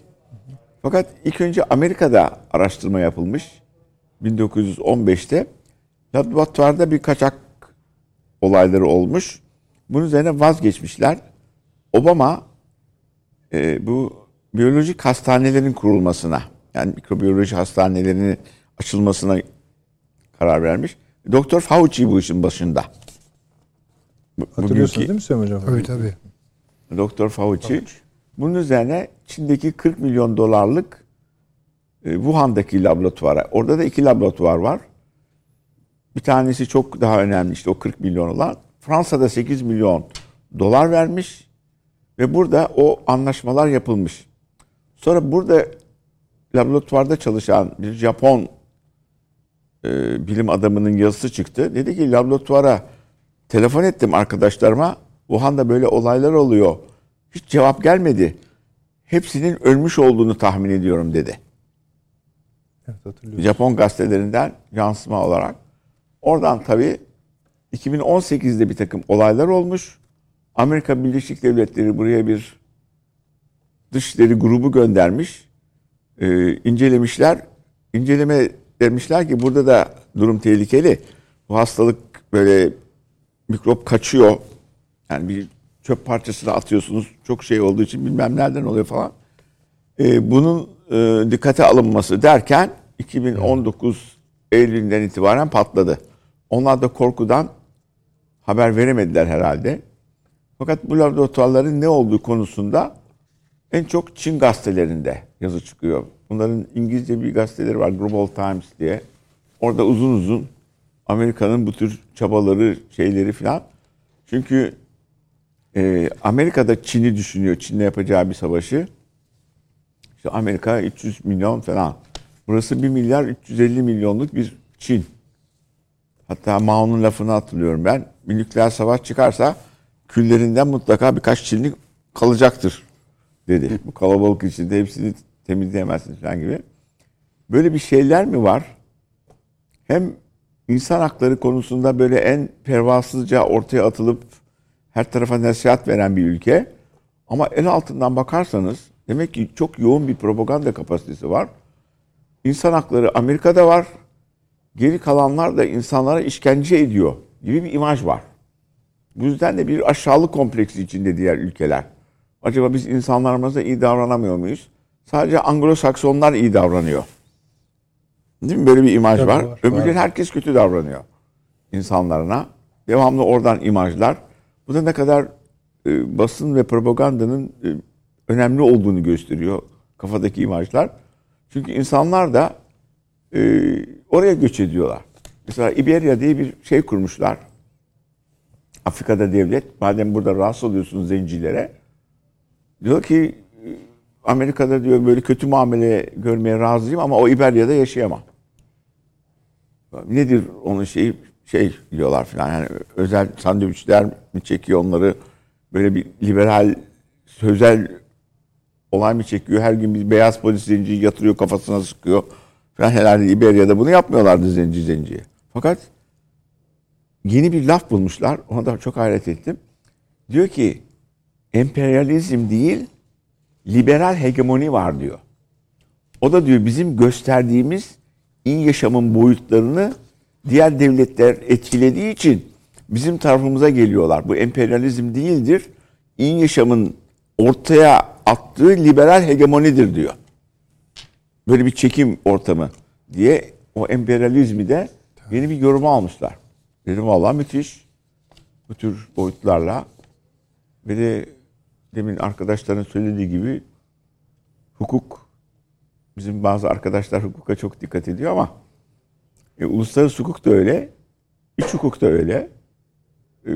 Fakat ilk önce Amerika'da araştırma yapılmış. 1915'te. Laboratuvarda bir kaçak olayları olmuş. Bunun üzerine vazgeçmişler. Obama e, bu biyolojik hastanelerin kurulmasına yani mikrobiyoloji hastanelerinin açılmasına karar vermiş. Doktor Fauci bu işin başında. Hatırlıyorsunuz bugünkü- değil mi Süleyman Hocam? Tabii tabii. Doktor Fauci. Bunun üzerine Çin'deki 40 milyon dolarlık e, Wuhan'daki laboratuvara. Orada da iki laboratuvar var. Bir tanesi çok daha önemli işte o 40 milyon olan. Fransa'da 8 milyon dolar vermiş ve burada o anlaşmalar yapılmış. Sonra burada laboratuvarda çalışan bir Japon e, bilim adamının yazısı çıktı. Dedi ki laboratuvara telefon ettim arkadaşlarıma. Wuhan'da böyle olaylar oluyor. Hiç cevap gelmedi. Hepsinin ölmüş olduğunu tahmin ediyorum dedi. Evet, hatırlıyorum. Japon gazetelerinden yansıma olarak. Oradan tabii 2018'de bir takım olaylar olmuş. Amerika Birleşik Devletleri buraya bir dışişleri grubu göndermiş. Ee, incelemişler. İnceleme demişler ki burada da durum tehlikeli. Bu hastalık böyle mikrop kaçıyor. Yani bir çöp parçasını atıyorsunuz. Çok şey olduğu için bilmem nereden oluyor falan. Ee, bunun e, dikkate alınması derken 2019 Eylül'den itibaren patladı. Onlar da korkudan haber veremediler herhalde. Fakat bu laboratuvarların ne olduğu konusunda en çok Çin gazetelerinde yazı çıkıyor. Bunların İngilizce bir gazeteleri var Global Times diye. Orada uzun uzun Amerika'nın bu tür çabaları, şeyleri filan. Çünkü e, Amerika'da Çin'i düşünüyor. Çin'le yapacağı bir savaşı. İşte Amerika 300 milyon falan. Burası 1 milyar 350 milyonluk bir Çin. Hatta Mao'nun lafını hatırlıyorum ben. Bir nükleer savaş çıkarsa küllerinden mutlaka birkaç Çinli kalacaktır dedi. Bu kalabalık içinde hepsini temizleyemezsiniz falan gibi. Böyle bir şeyler mi var? Hem insan hakları konusunda böyle en pervasızca ortaya atılıp her tarafa nasihat veren bir ülke. Ama el altından bakarsanız demek ki çok yoğun bir propaganda kapasitesi var. İnsan hakları Amerika'da var. Geri kalanlar da insanlara işkence ediyor gibi bir imaj var. Bu yüzden de bir aşağılık kompleksi içinde diğer ülkeler. Acaba biz insanlarımıza iyi davranamıyor muyuz? Sadece Anglo-Saksonlar iyi davranıyor. Değil mi? Böyle bir imaj Tabii var. var, var. herkes kötü davranıyor insanlarına. Devamlı oradan imajlar. Bu da ne kadar e, basın ve propagandanın e, önemli olduğunu gösteriyor kafadaki imajlar. Çünkü insanlar da e, oraya göç ediyorlar. Mesela İberya diye bir şey kurmuşlar. Afrika'da devlet. Madem burada rahatsız oluyorsunuz zencilere. Diyor ki e, Amerika'da diyor böyle kötü muamele görmeye razıyım ama o İberya'da yaşayamam. Nedir onun şeyi şey diyorlar falan yani özel sandviçler mi çekiyor onları böyle bir liberal sözel olay mı çekiyor her gün bir beyaz polis zenciyi yatırıyor kafasına sıkıyor falan herhalde İberya'da bunu yapmıyorlardı zenci zenciye. Fakat yeni bir laf bulmuşlar ona da çok hayret ettim. Diyor ki emperyalizm değil liberal hegemoni var diyor. O da diyor bizim gösterdiğimiz iyi yaşamın boyutlarını diğer devletler etkilediği için bizim tarafımıza geliyorlar. Bu emperyalizm değildir. İyi yaşamın ortaya attığı liberal hegemonidir diyor. Böyle bir çekim ortamı diye o emperyalizmi de yeni bir yoruma almışlar. Dedim vallahi müthiş. Bu tür boyutlarla ve de demin arkadaşların söylediği gibi hukuk bizim bazı arkadaşlar hukuka çok dikkat ediyor ama e, uluslararası hukuk da öyle, iç hukuk da öyle. E,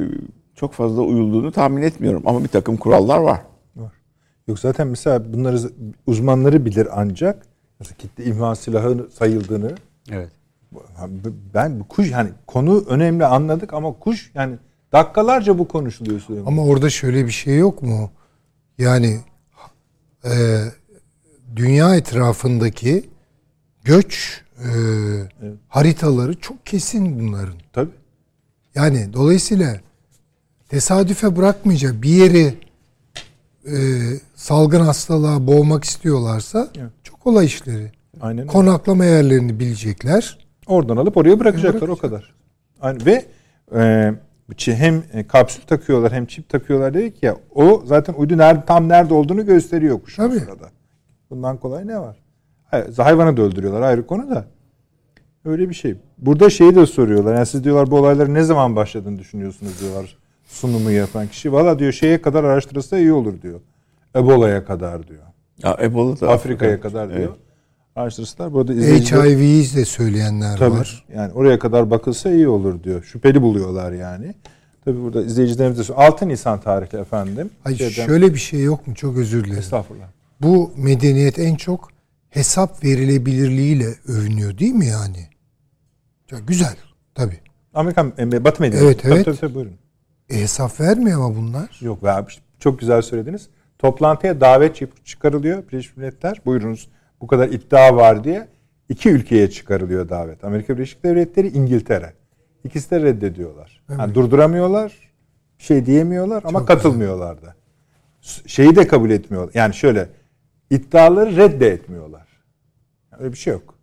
çok fazla uyulduğunu tahmin etmiyorum ama bir takım kurallar var. Var. Yok zaten mesela bunları uzmanları bilir ancak mesela kitle imha silahı sayıldığını Evet. ben bu kuş hani konu önemli anladık ama kuş yani dakikalarca bu konuşuluyor Süleyman. Ama orada şöyle bir şey yok mu? Yani e, dünya etrafındaki göç e, haritaları çok kesin bunların. Tabii. Yani dolayısıyla tesadüfe bırakmayacak bir yeri e, salgın hastalığa boğmak istiyorlarsa Evet. çok kolay işleri. Aynen öyle. Konaklama yerlerini bilecekler. Oradan alıp oraya bırakacaklar o kadar. Aynı ve e, hem e, kapsül takıyorlar hem çip takıyorlar dedik ya o zaten uydu nerede tam nerede olduğunu gösteriyor kuşun Tabii. sırada. Bundan kolay ne var? Hayvanı da öldürüyorlar ayrı konu da. Öyle bir şey. Burada şeyi de soruyorlar. Yani siz diyorlar bu olayların ne zaman başladığını düşünüyorsunuz diyorlar. Sunumu yapan kişi. Valla diyor şeye kadar araştırılsa iyi olur diyor. Ebola'ya kadar diyor. Ya Ebola da Afrika'ya kadar diyor. Evet. Araştırsalar. Burada izleyiciler... HIV'yi de söyleyenler Tabii. var. Yani oraya kadar bakılsa iyi olur diyor. Şüpheli buluyorlar yani. Tabii burada izleyicilerimiz de söylüyor. 6 Nisan tarihli efendim. Hayır, Şeyden- şöyle bir şey yok mu? Çok özür dilerim. Estağfurullah. Bu medeniyet en çok hesap verilebilirliğiyle övünüyor değil mi yani? Çok güzel tabii. Amerikan e, Batı medyası. Evet, evet. Tabii, tabii, buyurun. E, hesap vermiyor ama bunlar. Yok abi çok güzel söylediniz. Toplantıya davet çık- çıkarılıyor Birleşmiş Milletler. Buyurunuz bu kadar iddia var diye iki ülkeye çıkarılıyor davet. Amerika Birleşik Devletleri, İngiltere. İkisi de reddediyorlar. Yani durduramıyorlar, şey diyemiyorlar ama Çok katılmıyorlar da. Şeyi de kabul etmiyorlar. Yani şöyle iddiaları redde etmiyorlar. Öyle bir şey yok.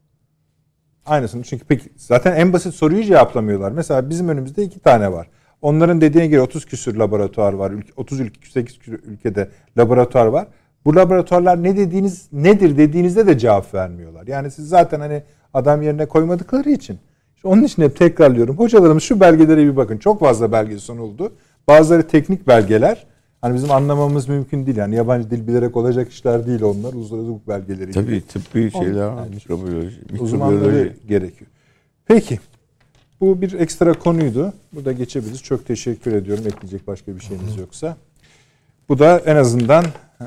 Aynısını çünkü peki zaten en basit soruyu cevaplamıyorlar. Mesela bizim önümüzde iki tane var. Onların dediğine göre 30 küsür laboratuvar var. Ülke- 30 ülke 8 küsür ülkede laboratuvar var. Bu laboratuvarlar ne dediğiniz nedir dediğinizde de cevap vermiyorlar. Yani siz zaten hani adam yerine koymadıkları için Onun için hep tekrarlıyorum. Hocalarımız şu belgelere bir bakın. Çok fazla belge oldu. Bazıları teknik belgeler. Hani bizim anlamamız mümkün değil. Yani yabancı dil bilerek olacak işler değil onlar. Uluslararası hukuk belgeleri. Tabii gibi. tıbbi şeyler var. Mikrobiyoloji. Uzmanları mikrobiyoloji. gerekiyor. Peki. Bu bir ekstra konuydu. Bu da geçebiliriz. Çok teşekkür ediyorum. Ekleyecek başka bir şeyiniz yoksa. Bu da en azından e,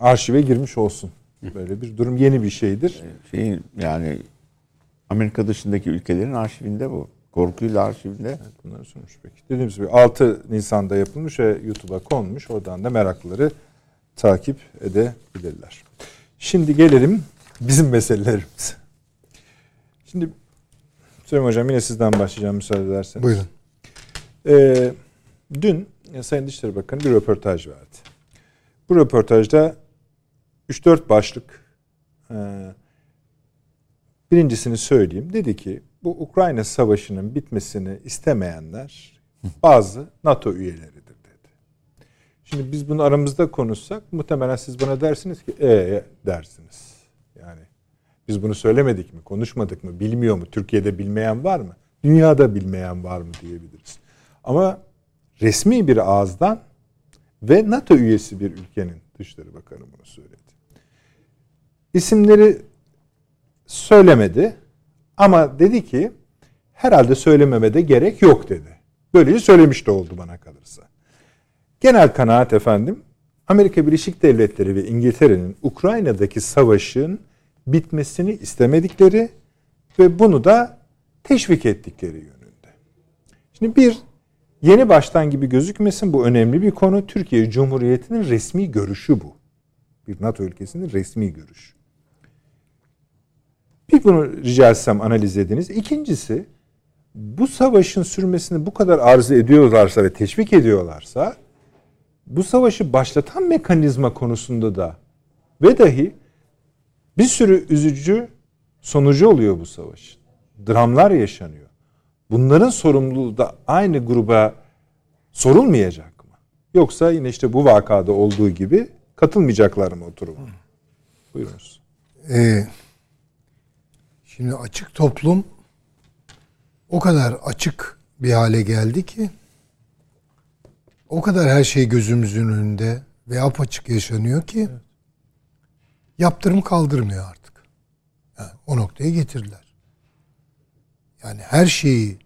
arşive girmiş olsun. Böyle bir durum yeni bir şeydir. Şeyin yani Amerika dışındaki ülkelerin arşivinde bu. Korkuyla arşivinde. Bunları sunmuş peki. Dediğimiz gibi 6 Nisan'da yapılmış ve YouTube'a konmuş. Oradan da meraklıları takip edebilirler. Şimdi gelelim bizim meselelerimize. Şimdi Süleyman Hocam yine sizden başlayacağım müsaade ederseniz. Buyurun. Ee, dün Sayın Dışişleri Bakanı bir röportaj verdi. Bu röportajda 3-4 başlık e, birincisini söyleyeyim. Dedi ki bu Ukrayna Savaşı'nın bitmesini istemeyenler bazı NATO üyeleridir dedi. Şimdi biz bunu aramızda konuşsak muhtemelen siz bana dersiniz ki e dersiniz. Yani biz bunu söylemedik mi, konuşmadık mı, bilmiyor mu, Türkiye'de bilmeyen var mı, dünyada bilmeyen var mı diyebiliriz. Ama resmi bir ağızdan ve NATO üyesi bir ülkenin Dışişleri Bakanı bunu söyledi. İsimleri söylemedi ama dedi ki herhalde söylememe de gerek yok dedi. Böylece söylemiş de oldu bana kalırsa. Genel kanaat efendim Amerika Birleşik Devletleri ve İngiltere'nin Ukrayna'daki savaşın bitmesini istemedikleri ve bunu da teşvik ettikleri yönünde. Şimdi bir yeni baştan gibi gözükmesin bu önemli bir konu. Türkiye Cumhuriyeti'nin resmi görüşü bu. Bir NATO ülkesinin resmi görüşü. Bir bunu rica etsem analiz ediniz. İkincisi bu savaşın sürmesini bu kadar arzu ediyorlarsa ve teşvik ediyorlarsa bu savaşı başlatan mekanizma konusunda da ve dahi bir sürü üzücü sonucu oluyor bu savaşın. Dramlar yaşanıyor. Bunların sorumluluğu da aynı gruba sorulmayacak mı? Yoksa yine işte bu vakada olduğu gibi katılmayacaklar mı oturuma? Buyurunuz. Ee, şimdi açık toplum o kadar açık bir hale geldi ki o kadar her şey gözümüzün önünde ve apaçık yaşanıyor ki yaptırım kaldırmıyor artık. Yani o noktaya getirdiler. Yani her şeyi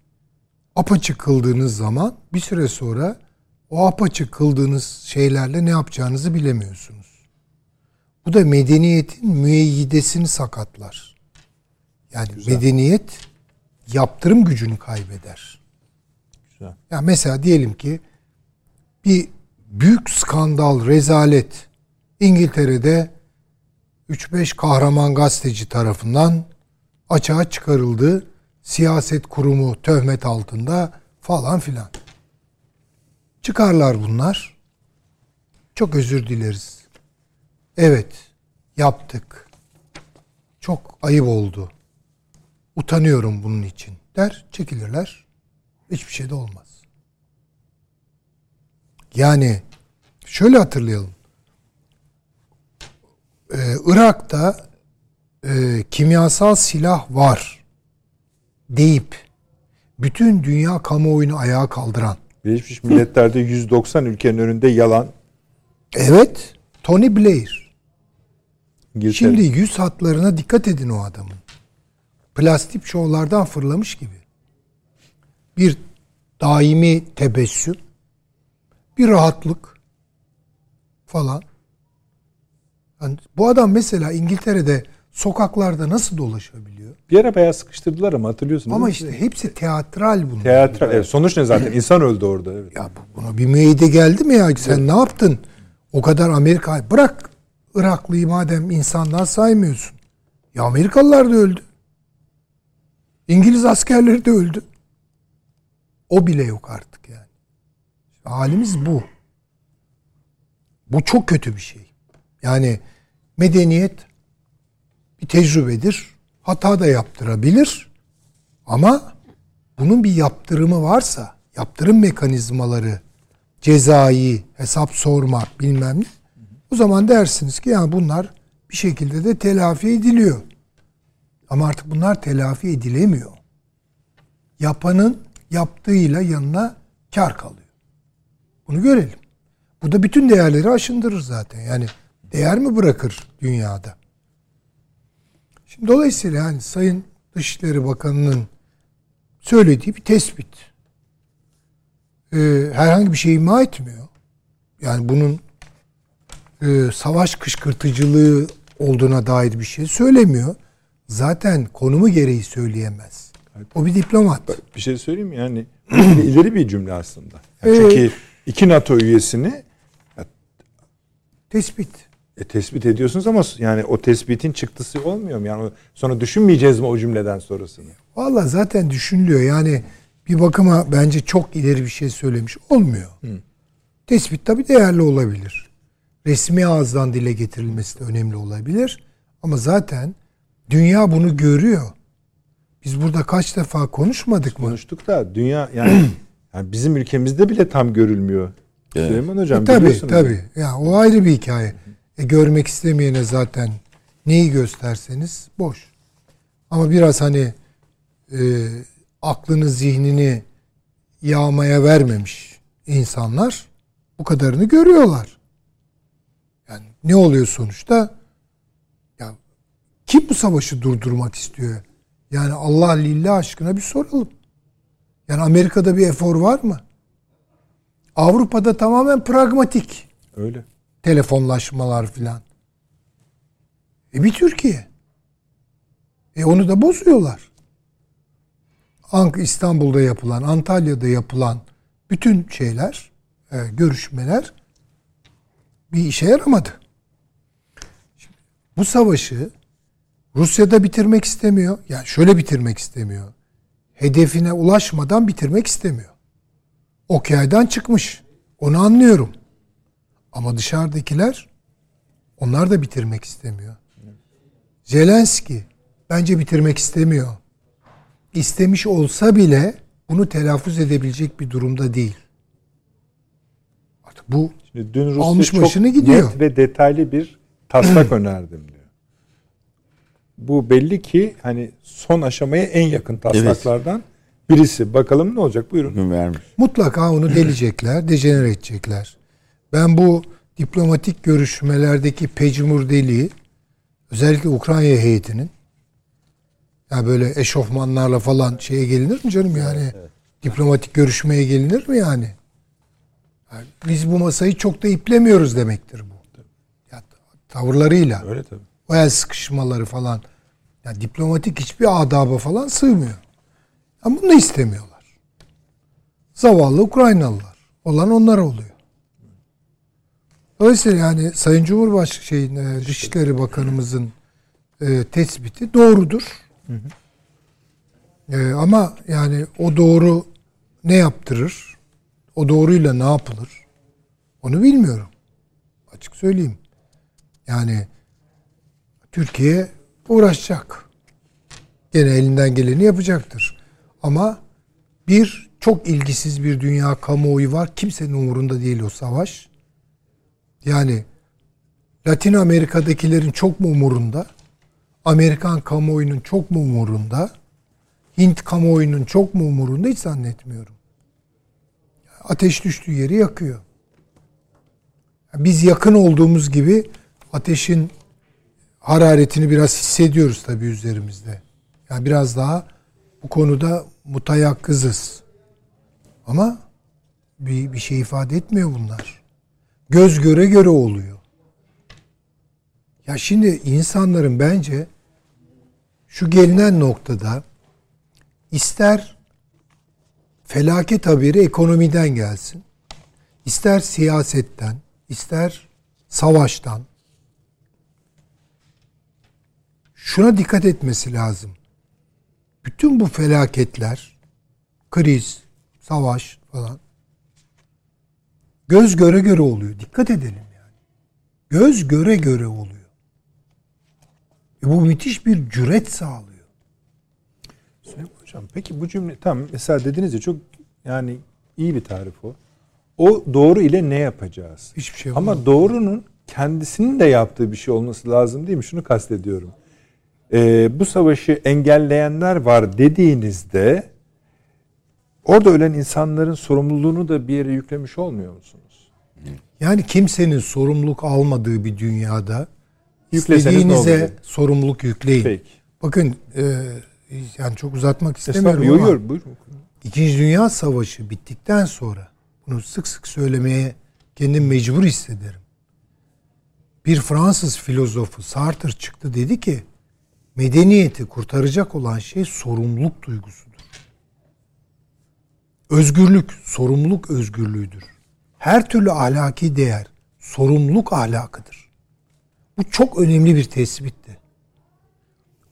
apaçık kıldığınız zaman bir süre sonra o apaçık kıldığınız şeylerle ne yapacağınızı bilemiyorsunuz. Bu da medeniyetin müeyyidesini sakatlar. Yani Güzel. medeniyet yaptırım gücünü kaybeder. Güzel. Ya mesela diyelim ki bir büyük skandal, rezalet İngiltere'de 3-5 kahraman gazeteci tarafından açığa çıkarıldı. Siyaset kurumu töhmet altında falan filan. Çıkarlar bunlar. Çok özür dileriz. Evet, yaptık. Çok ayıp oldu. Utanıyorum bunun için der, çekilirler. Hiçbir şey de olmaz. Yani şöyle hatırlayalım. Ee, Irak'ta e, kimyasal silah var deyip bütün dünya kamuoyunu ayağa kaldıran Birleşmiş Milletler'de 190 ülkenin önünde yalan. evet Tony Blair. İngiltere. Şimdi yüz hatlarına dikkat edin o adamın. Plastik şovlardan fırlamış gibi. Bir daimi tebessüm, bir rahatlık falan. Yani bu adam mesela İngiltere'de sokaklarda nasıl dolaşabiliyor? bir ara bayağı sıkıştırdılar ama hatırlıyorsunuz. Ama mi? işte hepsi teatral bunlar. Teatral. Evet, sonuç ne zaten? İnsan öldü orada. Evet. Ya bu- buna bir müeyyide geldi mi ya? Sen ne yaptın? O kadar Amerika... Bırak Iraklıyı madem insandan saymıyorsun. Ya Amerikalılar da öldü. İngiliz askerleri de öldü. O bile yok artık yani. Halimiz bu. Bu çok kötü bir şey. Yani medeniyet bir tecrübedir. Hata da yaptırabilir. Ama bunun bir yaptırımı varsa, yaptırım mekanizmaları, cezai, hesap sormak bilmem ne. O zaman dersiniz ki ya bunlar bir şekilde de telafi ediliyor. Ama artık bunlar telafi edilemiyor. yapanın yaptığıyla yanına kar kalıyor. Bunu görelim. Bu da bütün değerleri aşındırır zaten. Yani değer mi bırakır dünyada? Şimdi dolayısıyla yani Sayın Dışişleri Bakanı'nın söylediği bir tespit. Ee, herhangi bir şey ima etmiyor. Yani bunun e, savaş kışkırtıcılığı olduğuna dair bir şey söylemiyor. Zaten konumu gereği söyleyemez. O bir diplomat. Bir şey söyleyeyim mi? Yani ileri bir cümle aslında. Yani Evet. Çünkü iki NATO üyesini Tespit. e, tespit ediyorsunuz ama yani o tespitin çıktısı olmuyor mu? Yani sonra düşünmeyeceğiz mi o cümleden sonrasını? Valla zaten düşünülüyor. Yani bir bakıma bence çok ileri bir şey söylemiş. Olmuyor. Tespit tabii değerli olabilir. Resmi ağızdan dile getirilmesi de önemli olabilir. Ama zaten dünya bunu görüyor. Biz burada kaç defa konuşmadık mı? Konuştuk da dünya yani, yani bizim ülkemizde bile tam görülmüyor. Süleyman Hocam E, tabii biliyorsunuz. tabii. Ya o ayrı bir hikaye. E, görmek istemeyene zaten neyi gösterseniz boş. Ama biraz hani e, aklını zihnini yağmaya vermemiş insanlar bu kadarını görüyorlar. Yani ne oluyor sonuçta? Kim bu savaşı durdurmak istiyor? Yani Allah lillah aşkına bir soralım. Yani Amerika'da bir efor var mı? Avrupa'da tamamen pragmatik Öyle. telefonlaşmalar filan. E bir Türkiye. E onu da bozuyorlar. Ank İstanbul'da yapılan, Antalya'da yapılan bütün şeyler, e, görüşmeler bir işe yaramadı. Şimdi, bu savaşı Rusya'da bitirmek istemiyor. Yani şöyle bitirmek istemiyor. Hedefine ulaşmadan bitirmek istemiyor. Ok yaydan çıkmış. Onu anlıyorum. Ama dışarıdakiler onlar da bitirmek istemiyor. Zelenski bence bitirmek istemiyor. İstemiş olsa bile bunu telaffuz edebilecek bir durumda değil. Artık bu Şimdi dün Rusya Almış çok başını gidiyor. net ve detaylı bir taslak önerdim. Bu belli ki hani son aşamaya en yakın taslaklardan birisi. Bakalım ne olacak? Buyurun. Gün vermiş. mutlaka onu delecekler, dejenere edecekler. Ben bu diplomatik görüşmelerdeki pecmur deliği özellikle Ukrayna heyetinin ya böyle eşofmanlarla falan şeye gelinir mi canım yani? Diplomatik görüşmeye gelinir mi yani? Yani biz bu masayı çok da iplemiyoruz demektir bu. Ya, tavırlarıyla. Öyle tabii. O el sıkışmaları falan. Yani diplomatik hiçbir adaba falan sığmıyor. Ama bunu da istemiyorlar. Zavallı Ukraynalılar. Olan onlar oluyor. Dolayısıyla yani Sayın Cumhurbaşkanı şeyin, e, Dışişleri Bakanımızın e, tespiti doğrudur. E, ama yani o doğru ne yaptırır? O doğruyla ne yapılır? Onu bilmiyorum. Açık söyleyeyim. Yani Türkiye uğraşacak. Gene elinden geleni yapacaktır. Ama bir çok ilgisiz bir dünya kamuoyu var. Kimsenin umurunda değil o savaş. Yani Latin Amerika'dakilerin çok mu umurunda? Amerikan kamuoyunun çok mu umurunda? Hint kamuoyunun çok mu umurunda? Hiç zannetmiyorum. Ateş düştüğü yeri yakıyor. Biz yakın olduğumuz gibi ateşin hararetini biraz hissediyoruz tabii üzerimizde. Yani biraz daha bu konuda mutayakkızız. Ama bir, bir şey ifade etmiyor bunlar. Göz göre göre oluyor. Ya şimdi insanların bence şu gelinen noktada ister felaket haberi ekonomiden gelsin, ister siyasetten, ister savaştan, şuna dikkat etmesi lazım. Bütün bu felaketler, kriz, savaş falan göz göre göre oluyor. Dikkat edelim yani. Göz göre göre oluyor. E bu müthiş bir cüret sağlıyor. Süleyman Hocam peki bu cümle tam mesela dediniz ya çok yani iyi bir tarif o. O doğru ile ne yapacağız? Hiçbir şey Ama olmaz. doğrunun kendisinin de yaptığı bir şey olması lazım değil mi? Şunu kastediyorum. Ee, bu savaşı engelleyenler var dediğinizde orada ölen insanların sorumluluğunu da bir yere yüklemiş olmuyor musunuz? Yani kimsenin sorumluluk almadığı bir dünyada Yükleseniz istediğinize sorumluluk yükleyin. Peki. Bakın e, yani çok uzatmak istemiyorum Estağfurullah. ama yok, buyurun. İkinci Dünya Savaşı bittikten sonra bunu sık sık söylemeye kendim mecbur hissederim. Bir Fransız filozofu Sartre çıktı dedi ki medeniyeti kurtaracak olan şey sorumluluk duygusudur. Özgürlük, sorumluluk özgürlüğüdür. Her türlü ahlaki değer sorumluluk ahlakıdır. Bu çok önemli bir tespitti.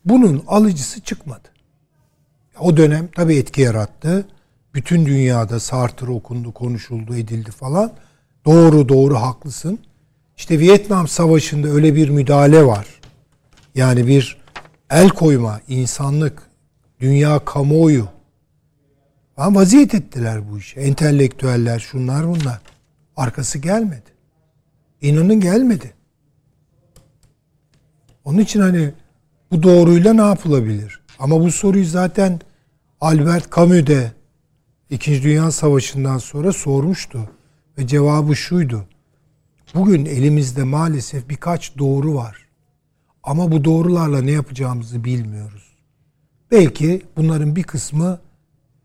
Bunun alıcısı çıkmadı. O dönem tabii etki yarattı. Bütün dünyada Sartre okundu, konuşuldu, edildi falan. Doğru doğru haklısın. İşte Vietnam Savaşı'nda öyle bir müdahale var. Yani bir el koyma, insanlık, dünya kamuoyu. Ama vaziyet ettiler bu işe. Entelektüeller, şunlar bunlar. Arkası gelmedi. İnanın gelmedi. Onun için hani bu doğruyla ne yapılabilir? Ama bu soruyu zaten Albert Camus de İkinci Dünya Savaşı'ndan sonra sormuştu. Ve cevabı şuydu. Bugün elimizde maalesef birkaç doğru var. Ama bu doğrularla ne yapacağımızı bilmiyoruz. Belki bunların bir kısmı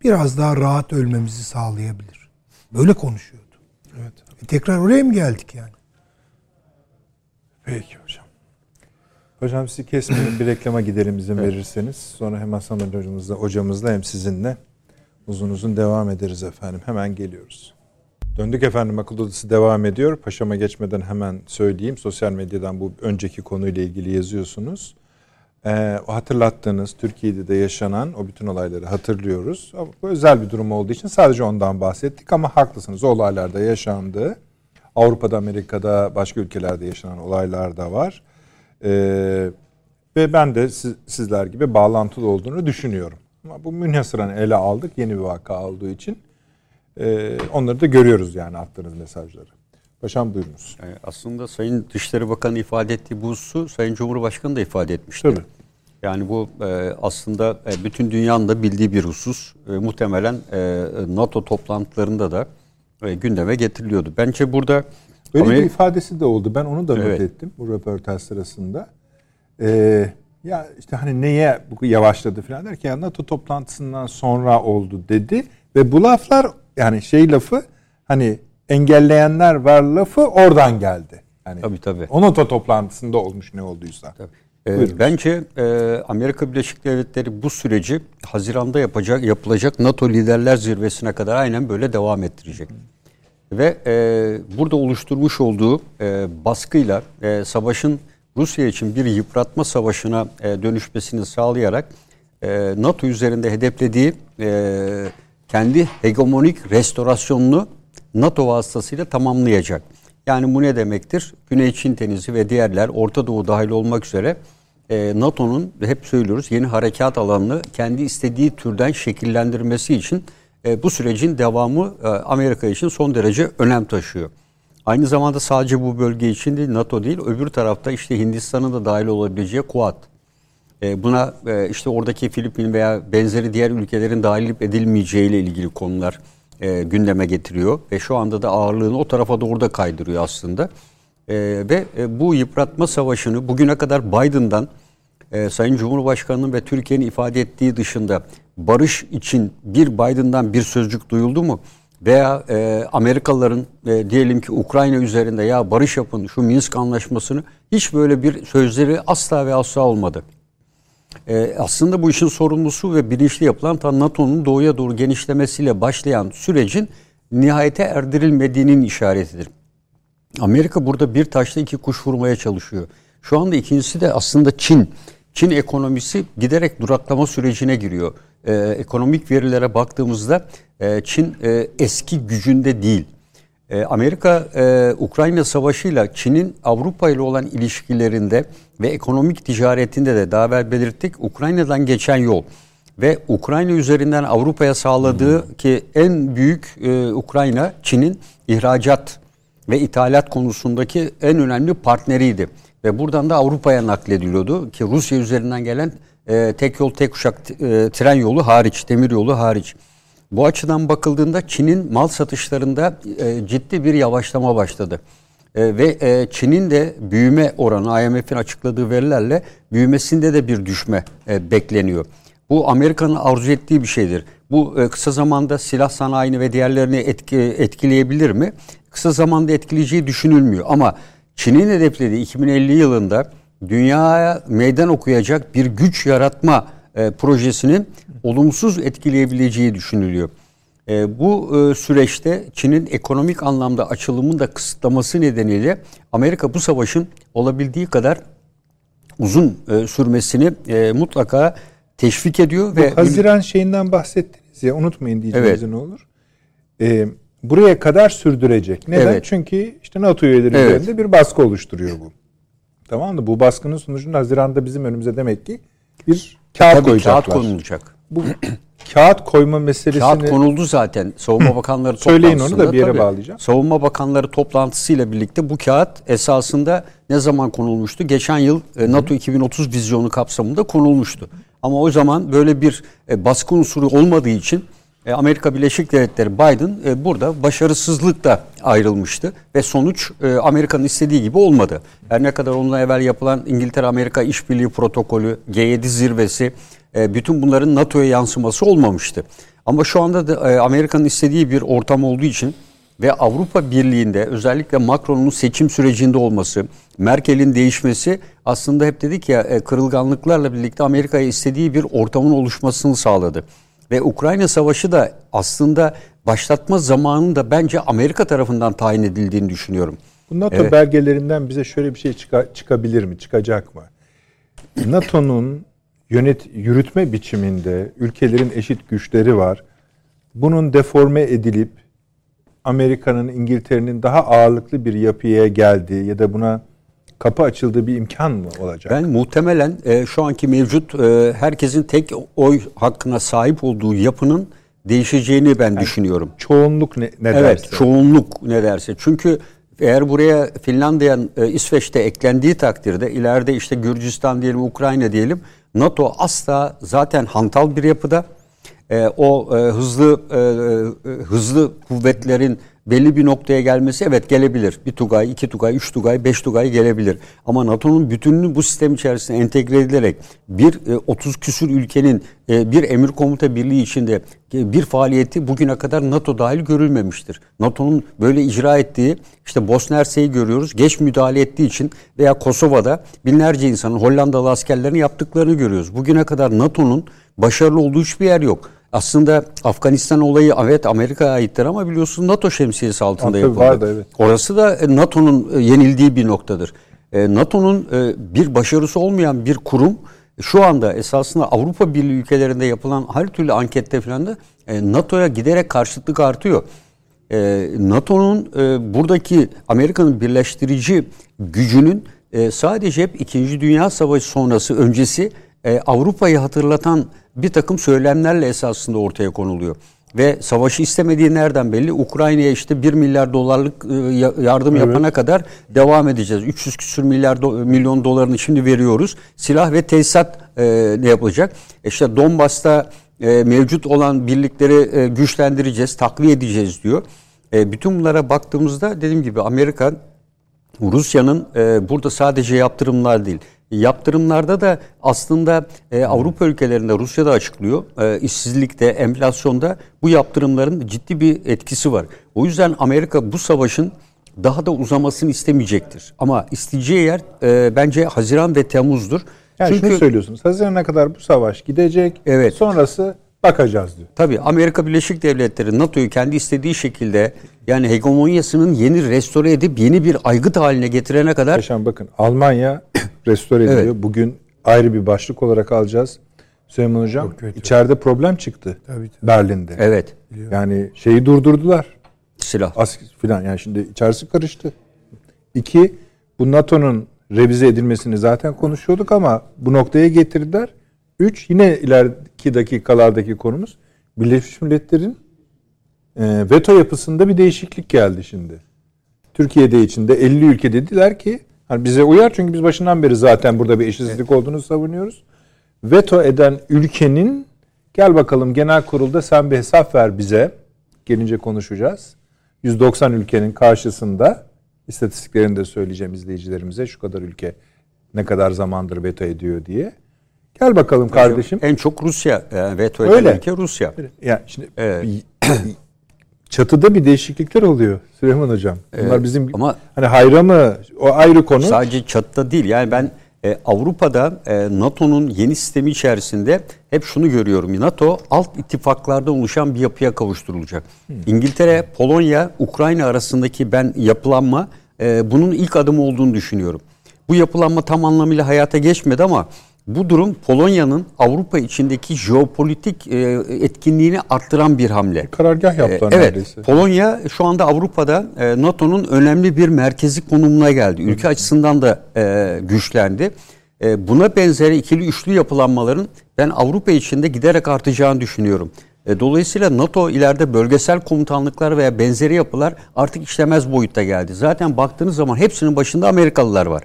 biraz daha rahat ölmemizi sağlayabilir. Böyle konuşuyordu. Evet. E tekrar oraya mı geldik yani? Peki hocam. Hocam sizi kesmeyin bir reklama gidelim izin verirseniz. Sonra hem Hasan hocamızla, hocamızla hem sizinle uzun uzun devam ederiz efendim. Hemen geliyoruz. Döndük efendim akıl odası devam ediyor. Paşama geçmeden hemen söyleyeyim. Sosyal medyadan bu önceki konuyla ilgili yazıyorsunuz. Ee, hatırlattığınız Türkiye'de de yaşanan o bütün olayları hatırlıyoruz. Bu özel bir durum olduğu için sadece ondan bahsettik ama haklısınız. O olaylarda yaşandı. Avrupa'da, Amerika'da, başka ülkelerde yaşanan olaylar da var. Ee, ve ben de siz, sizler gibi bağlantılı olduğunu düşünüyorum. Ama bu münhasıran ele aldık yeni bir vaka olduğu için. Ee, onları da görüyoruz yani attığınız mesajları. Paşam buyurunuz. Yani aslında Sayın Dışişleri Bakanı ifade ettiği bu hususu Sayın Cumhurbaşkanı da ifade etmişti. Tabii. Yani bu e, aslında e, bütün dünyanın da bildiği bir husus. E, muhtemelen e, NATO toplantılarında da e, gündeme getiriliyordu. Bence burada Böyle bir Amerika- ifadesi de oldu. Ben onu da not Evet. ettim bu röportaj sırasında. Ee, ya işte hani neye bu yavaşladı falan derken NATO toplantısından sonra oldu dedi ve bu laflar yani şey lafı hani engelleyenler var lafı oradan geldi. Yani Tabii, tabii. O NATO toplantısında olmuş ne olduysa. Ee, Buyurunuz. bence e, Amerika Birleşik Devletleri bu süreci Haziran'da yapacak yapılacak NATO Liderler Zirvesi'ne kadar aynen böyle devam ettirecek. Ve e, burada oluşturmuş olduğu e, baskıyla e, savaşın Rusya için bir yıpratma savaşına e, dönüşmesini sağlayarak e, NATO üzerinde hedeflediği e, kendi hegemonik restorasyonunu NATO vasıtasıyla tamamlayacak. Yani bu ne demektir? Güney Çin Denizi ve diğerler Orta Doğu dahil olmak üzere e, NATO'nun hep söylüyoruz yeni harekat alanını kendi istediği türden şekillendirmesi için e, bu sürecin devamı e, Amerika için son derece önem taşıyor. Aynı zamanda sadece bu bölge için değil NATO değil öbür tarafta işte Hindistan'ın da dahil olabileceği Kuat. E, Buna e, işte oradaki Filipin veya benzeri diğer ülkelerin dahil edilmeyeceği ile ilgili konular e, gündeme getiriyor ve şu anda da ağırlığını o tarafa doğru da kaydırıyor aslında. Ve bu yıpratma savaşını bugüne kadar Biden'dan Sayın Cumhurbaşkanı'nın ve Türkiye'nin ifade ettiği dışında barış için bir Biden'dan bir sözcük duyuldu mu? Veya e, Amerikalıların e, diyelim ki Ukrayna üzerinde ya barış yapın şu Minsk anlaşmasını hiç böyle bir sözleri asla ve asla olmadı. Ee, aslında bu işin sorumlusu ve bilinçli yapılan ta NATO'nun doğuya doğru genişlemesiyle başlayan sürecin nihayete erdirilmediğinin işaretidir. Amerika burada bir taşla iki kuş vurmaya çalışıyor. Şu anda ikincisi de aslında Çin. Çin ekonomisi giderek duraklama sürecine giriyor. Ee, ekonomik verilere baktığımızda e, Çin e, eski gücünde değil. E, Amerika e, Ukrayna Savaşı'yla Çin'in Avrupa ile olan ilişkilerinde ve ekonomik ticaretinde de daha evvel belirttik Ukrayna'dan geçen yol ve Ukrayna üzerinden Avrupa'ya sağladığı ki en büyük e, Ukrayna Çin'in ihracat ve ithalat konusundaki en önemli partneriydi. Ve buradan da Avrupa'ya naklediliyordu ki Rusya üzerinden gelen e, tek yol tek uçak e, tren yolu hariç, demir yolu hariç. Bu açıdan bakıldığında Çin'in mal satışlarında e, ciddi bir yavaşlama başladı. E, ve e, Çin'in de büyüme oranı IMF'in açıkladığı verilerle büyümesinde de bir düşme e, bekleniyor. Bu Amerika'nın arzu ettiği bir şeydir. Bu e, kısa zamanda silah sanayini ve diğerlerini etki, etkileyebilir mi? Kısa zamanda etkileyeceği düşünülmüyor ama Çin'in hedeflediği 2050 yılında dünyaya meydan okuyacak bir güç yaratma e, projesinin olumsuz etkileyebileceği düşünülüyor. E, bu e, süreçte Çin'in ekonomik anlamda açılımını da kısıtlaması nedeniyle Amerika bu savaşın olabildiği kadar uzun e, sürmesini e, mutlaka teşvik ediyor ve Haziran şeyinden bahsettiniz ya unutmayın diyeceğiniz Evet. ne olur. Ee, buraya kadar sürdürecek. Neden? Evet. Çünkü işte NATO üyeleri Evet. üzerinde bir baskı oluşturuyor bu. Tamam mı? Bu baskının sonucunda Haziran'da bizim önümüze demek ki bir kağıt tabii koyacaklar. kağıt konulacak. Bu kağıt koyma meselesini Kağıt konuldu zaten. Savunma Bakanları Söyleyin onu da bir yere tabii, bağlayacağım. Savunma Bakanları toplantısıyla birlikte bu kağıt esasında ne zaman konulmuştu? Geçen yıl e, NATO 2030 vizyonu kapsamında konulmuştu. Ama o zaman böyle bir e, baskı unsuru olmadığı için e, Amerika Birleşik Devletleri Biden burada başarısızlıkla ayrılmıştı ve sonuç Amerika'nın istediği gibi olmadı. Her ne kadar onunla evvel yapılan İngiltere-Amerika İşbirliği Protokolü, G7 zirvesi e, bütün bunların NATO'ya yansıması olmamıştı. Ama şu anda da e, Amerika'nın istediği bir ortam olduğu için ve Avrupa Birliği'nde özellikle Macron'un seçim sürecinde olması, Merkel'in değişmesi aslında hep dedik ya e, kırılganlıklarla birlikte Amerika'ya istediği bir ortamın oluşmasını sağladı. Ve Ukrayna Savaşı da aslında başlatma zamanının da bence Amerika tarafından tayin edildiğini düşünüyorum. Bu NATO Evet. belgelerinden bize şöyle bir şey çıka- çıkabilir mi? Çıkacak mı? NATO'nun yönet yürütme biçiminde ülkelerin eşit güçleri var. Bunun deforme edilip Amerika'nın, İngiltere'nin daha ağırlıklı bir yapıya geldiği ya da buna kapı açıldığı bir imkan mı olacak? Ben muhtemelen e, şu anki mevcut e, herkesin tek oy hakkına sahip olduğu yapının değişeceğini ben düşünüyorum. Çoğunluk ne, ne Evet, derse. çoğunluk ne derse. Çünkü eğer buraya Finlandiya, e, İsveç'te eklendiği takdirde ileride işte Gürcistan diyelim, Ukrayna diyelim, NATO asla zaten hantal bir yapıda. E, o e, hızlı e, e, hızlı kuvvetlerin belli bir noktaya gelmesi evet gelebilir. Bir Tugay, iki Tugay, üç Tugay, beş Tugay gelebilir. Ama NATO'nun bütününü bu sistem içerisinde entegre edilerek bir e, 30 küsür ülkenin e, bir emir komuta birliği içinde e, bir faaliyeti bugüne kadar NATO dahil görülmemiştir. NATO'nun böyle icra ettiği işte Bosna Hersek'i görüyoruz. Geç müdahale ettiği için veya Kosova'da binlerce insanın Hollandalı askerlerin yaptıklarını görüyoruz. Bugüne kadar NATO'nun başarılı olduğu hiçbir yer yok. Aslında Afganistan olayı evet Amerika'ya aittir ama biliyorsun NATO şemsiyesi altında yapıldı. vardı, evet. Orası da e, NATO'nun e, yenildiği bir noktadır. E, NATO'nun bir başarısı olmayan bir kurum şu anda esasında Avrupa Birliği ülkelerinde yapılan her türlü ankette falan da NATO'ya giderek karşıtlık artıyor. NATO'nun buradaki Amerika'nın birleştirici gücünün sadece hep İkinci Dünya Savaşı sonrası öncesi Avrupa'yı hatırlatan bir takım söylemlerle esasında ortaya konuluyor. Ve savaşı istemediği nereden belli? Ukrayna'ya işte 1 milyar dolarlık e, ya- yardım yapana kadar devam edeceğiz. 300 küsür milyar do- milyon dolarını şimdi veriyoruz. Silah ve tesisat e, ne yapılacak? İşte Donbas'ta e, mevcut olan birlikleri e, güçlendireceğiz, takviye edeceğiz diyor. E, bütün bunlara baktığımızda dediğim gibi Amerika Rusya'nın e, burada sadece yaptırımlar değil. Yaptırımlarda da aslında e, Avrupa ülkelerinde Rusya da açıklıyor. E, işsizlikte, enflasyonda bu yaptırımların ciddi bir etkisi var. O yüzden Amerika bu savaşın daha da uzamasını istemeyecektir. Ama isteyeceği yer e, bence Haziran ve Temmuz'dur. Yani Çünkü şunu söylüyorsunuz. Haziran'a kadar bu savaş gidecek. Evet. Sonrası bakacağız diyor. Tabii Amerika Birleşik Devletleri NATO'yu kendi istediği şekilde yani hegemonyasının yeni restore edip yeni bir aygıt haline getirene kadar Yaşam bakın Almanya restore ediliyor. Evet. Bugün ayrı bir başlık olarak alacağız. Süleyman Hocam içeride problem çıktı. Tabii, tabii. Berlin'de. evet Yani şeyi durdurdular. silah. As filan yani şimdi içerisi karıştı. İki bu NATO'nun revize edilmesini zaten konuşuyorduk ama bu noktaya getirdiler. Üç yine ileriki dakikalardaki konumuz Birleşmiş Milletler'in e, veto yapısında bir değişiklik geldi şimdi. Türkiye'de içinde 50 ülke dediler ki hani bize uyar çünkü biz başından beri zaten burada bir eşitsizlik olduğunu savunuyoruz. Veto eden ülkenin Gel bakalım genel kurulda sen bir hesap ver bize. Gelince konuşacağız. 190 ülkenin karşısında istatistiklerini de söyleyeceğim izleyicilerimize. Şu kadar ülke ne kadar zamandır veto ediyor diye. Gel bakalım kardeşim. En çok Rusya yani veto eden Öyle. ülke Rusya. Ya şimdi Evet. çatıda bir değişiklikler oluyor Süleyman hocam. Bunlar Evet, bizim ama- hani hayra mı o ayrı konu. Sadece çatıda değil. Yani ben e, Avrupa'da e, NATO'nun yeni sistemi içerisinde hep şunu görüyorum. NATO alt ittifaklardan oluşan bir yapıya kavuşturulacak. İngiltere, Polonya, Ukrayna arasındaki ben yapılanma e, bunun ilk adımı olduğunu düşünüyorum. Bu yapılanma tam anlamıyla hayata geçmedi ama bu durum Polonya'nın Avrupa içindeki jeopolitik e, etkinliğini arttıran bir hamle. Karargah yaptılar Ee, evet, neredeyse. Polonya şu anda Avrupa'da e, NATO'nun önemli bir merkezi konumuna geldi. Ülke açısından da e, güçlendi. E, buna benzer ikili üçlü yapılanmaların ben Avrupa içinde giderek artacağını düşünüyorum. E, dolayısıyla NATO ileride bölgesel komutanlıklar veya benzeri yapılar artık işlemez boyutta geldi. Zaten baktığınız zaman hepsinin başında Amerikalılar var.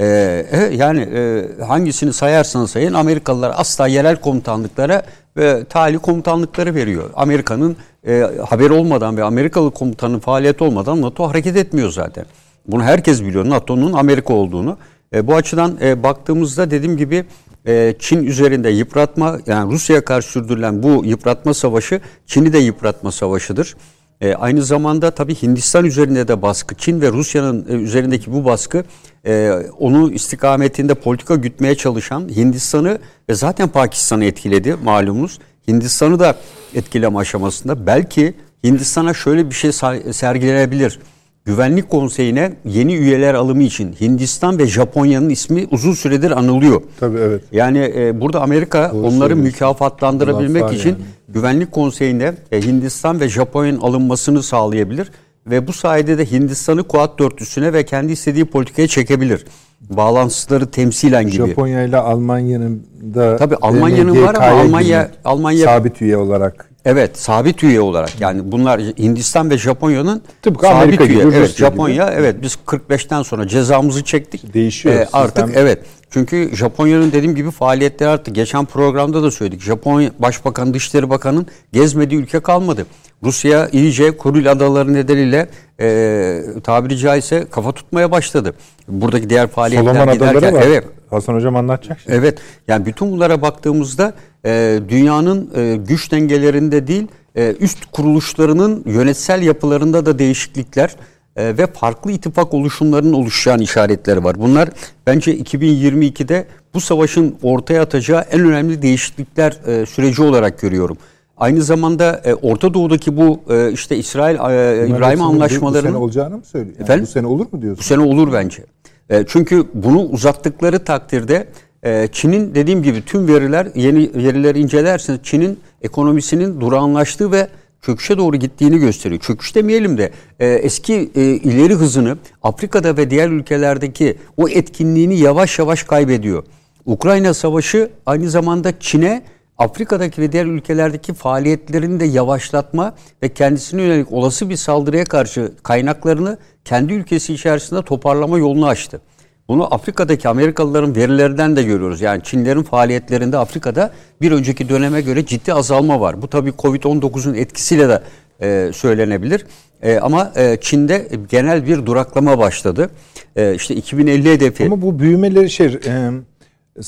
Ee, e, yani e, hangisini sayarsanız sayın Amerikalılar asla yerel komutanlıklara ve tali komutanlıkları veriyor. Amerika'nın e, haberi olmadan ve Amerikalı komutanın faaliyeti olmadan NATO hareket etmiyor zaten. Bunu herkes biliyor NATO'nun Amerika olduğunu. E, bu açıdan e, baktığımızda dediğim gibi e, Çin üzerinde yıpratma yani Rusya'ya karşı sürdürülen bu yıpratma savaşı Çin'i de yıpratma savaşıdır. E, aynı zamanda tabii Hindistan üzerinde de baskı, Çin ve Rusya'nın e, üzerindeki bu baskı e, onu istikametinde politika gütmeye çalışan Hindistan'ı ve zaten Pakistan'ı etkiledi malumunuz. Hindistan'ı da etkileme aşamasında belki Hindistan'a şöyle bir şey sergilenebilir. Güvenlik Konseyi'ne yeni üyeler alımı için Hindistan ve Japonya'nın ismi uzun süredir anılıyor. Tabii evet. Yani e, burada Amerika Doğru onları mükafatlandırabilmek Laf var için yani. Güvenlik Konseyi'nde e, Hindistan ve Japonya'nın alınmasını sağlayabilir ve bu sayede de Hindistan'ı Kuat dörtlüsüne ve kendi istediği politikaya çekebilir. Bağlantıları temsilen gibi. Japonya ile Almanya'nın da Tabii Almanya'nın var ama Almanya. Almanya sabit üye olarak Evet, sabit üye olarak yani bunlar Hindistan ve Japonya'nın Tıpkı sabit Amerika üye. gibi, Evet, Rusya Japonya evet biz 45'ten sonra cezamızı çektik. Değişiyor Ee, artık sistem. evet. Çünkü Japonya'nın dediğim gibi faaliyetleri arttı. Geçen programda da söyledik. Japonya Başbakanı, Dışişleri Bakanı'nın gezmediği ülke kalmadı. Rusya iyice Kuril Adaları nedeniyle e, tabiri caizse kafa tutmaya başladı. Buradaki diğer faaliyetler Solomon giderken. Adaları var. Evet. Hasan hocam anlatacak şimdi. Evet. Yani bütün bunlara baktığımızda e, dünyanın e, güç dengelerinde değil e, üst kuruluşlarının yönetsel yapılarında da değişiklikler e, ve farklı ittifak oluşumlarının oluşacağını işaretleri var. Bunlar bence 2022'de bu savaşın ortaya atacağı en önemli değişiklikler e, süreci olarak görüyorum. Aynı zamanda e, Orta Doğu'daki bu e, işte İsrail e, İbrahim bu- Bu anlaşmalarının sene olacağını mı söylüyor? Yani Efendim? Bu sene olur mu bu diyorsun? sene olur bence. E, çünkü bunu uzattıkları takdirde e, Çin'in dediğim gibi tüm veriler yeni verileri incelerseniz Çin'in ekonomisinin durağanlaştığı ve çöküşe doğru gittiğini gösteriyor. Çöküş demeyelim de e, eski e, ileri hızını Afrika'da ve diğer ülkelerdeki o etkinliğini yavaş yavaş kaybediyor. Ukrayna Savaşı aynı zamanda Çin'e Afrika'daki ve diğer ülkelerdeki faaliyetlerini de yavaşlatma ve kendisine yönelik olası bir saldırıya karşı kaynaklarını kendi ülkesi içerisinde toparlama yolunu açtı. Bunu Afrika'daki Amerikalıların verilerinden de görüyoruz. Yani Çinlerin faaliyetlerinde Afrika'da bir önceki döneme göre ciddi azalma var. Bu tabii Covid-19'un etkisiyle de e, söylenebilir. E, ama e, Çin'de genel bir duraklama başladı. E, işte 2050 hedefi Ama bu büyümeleri şey e,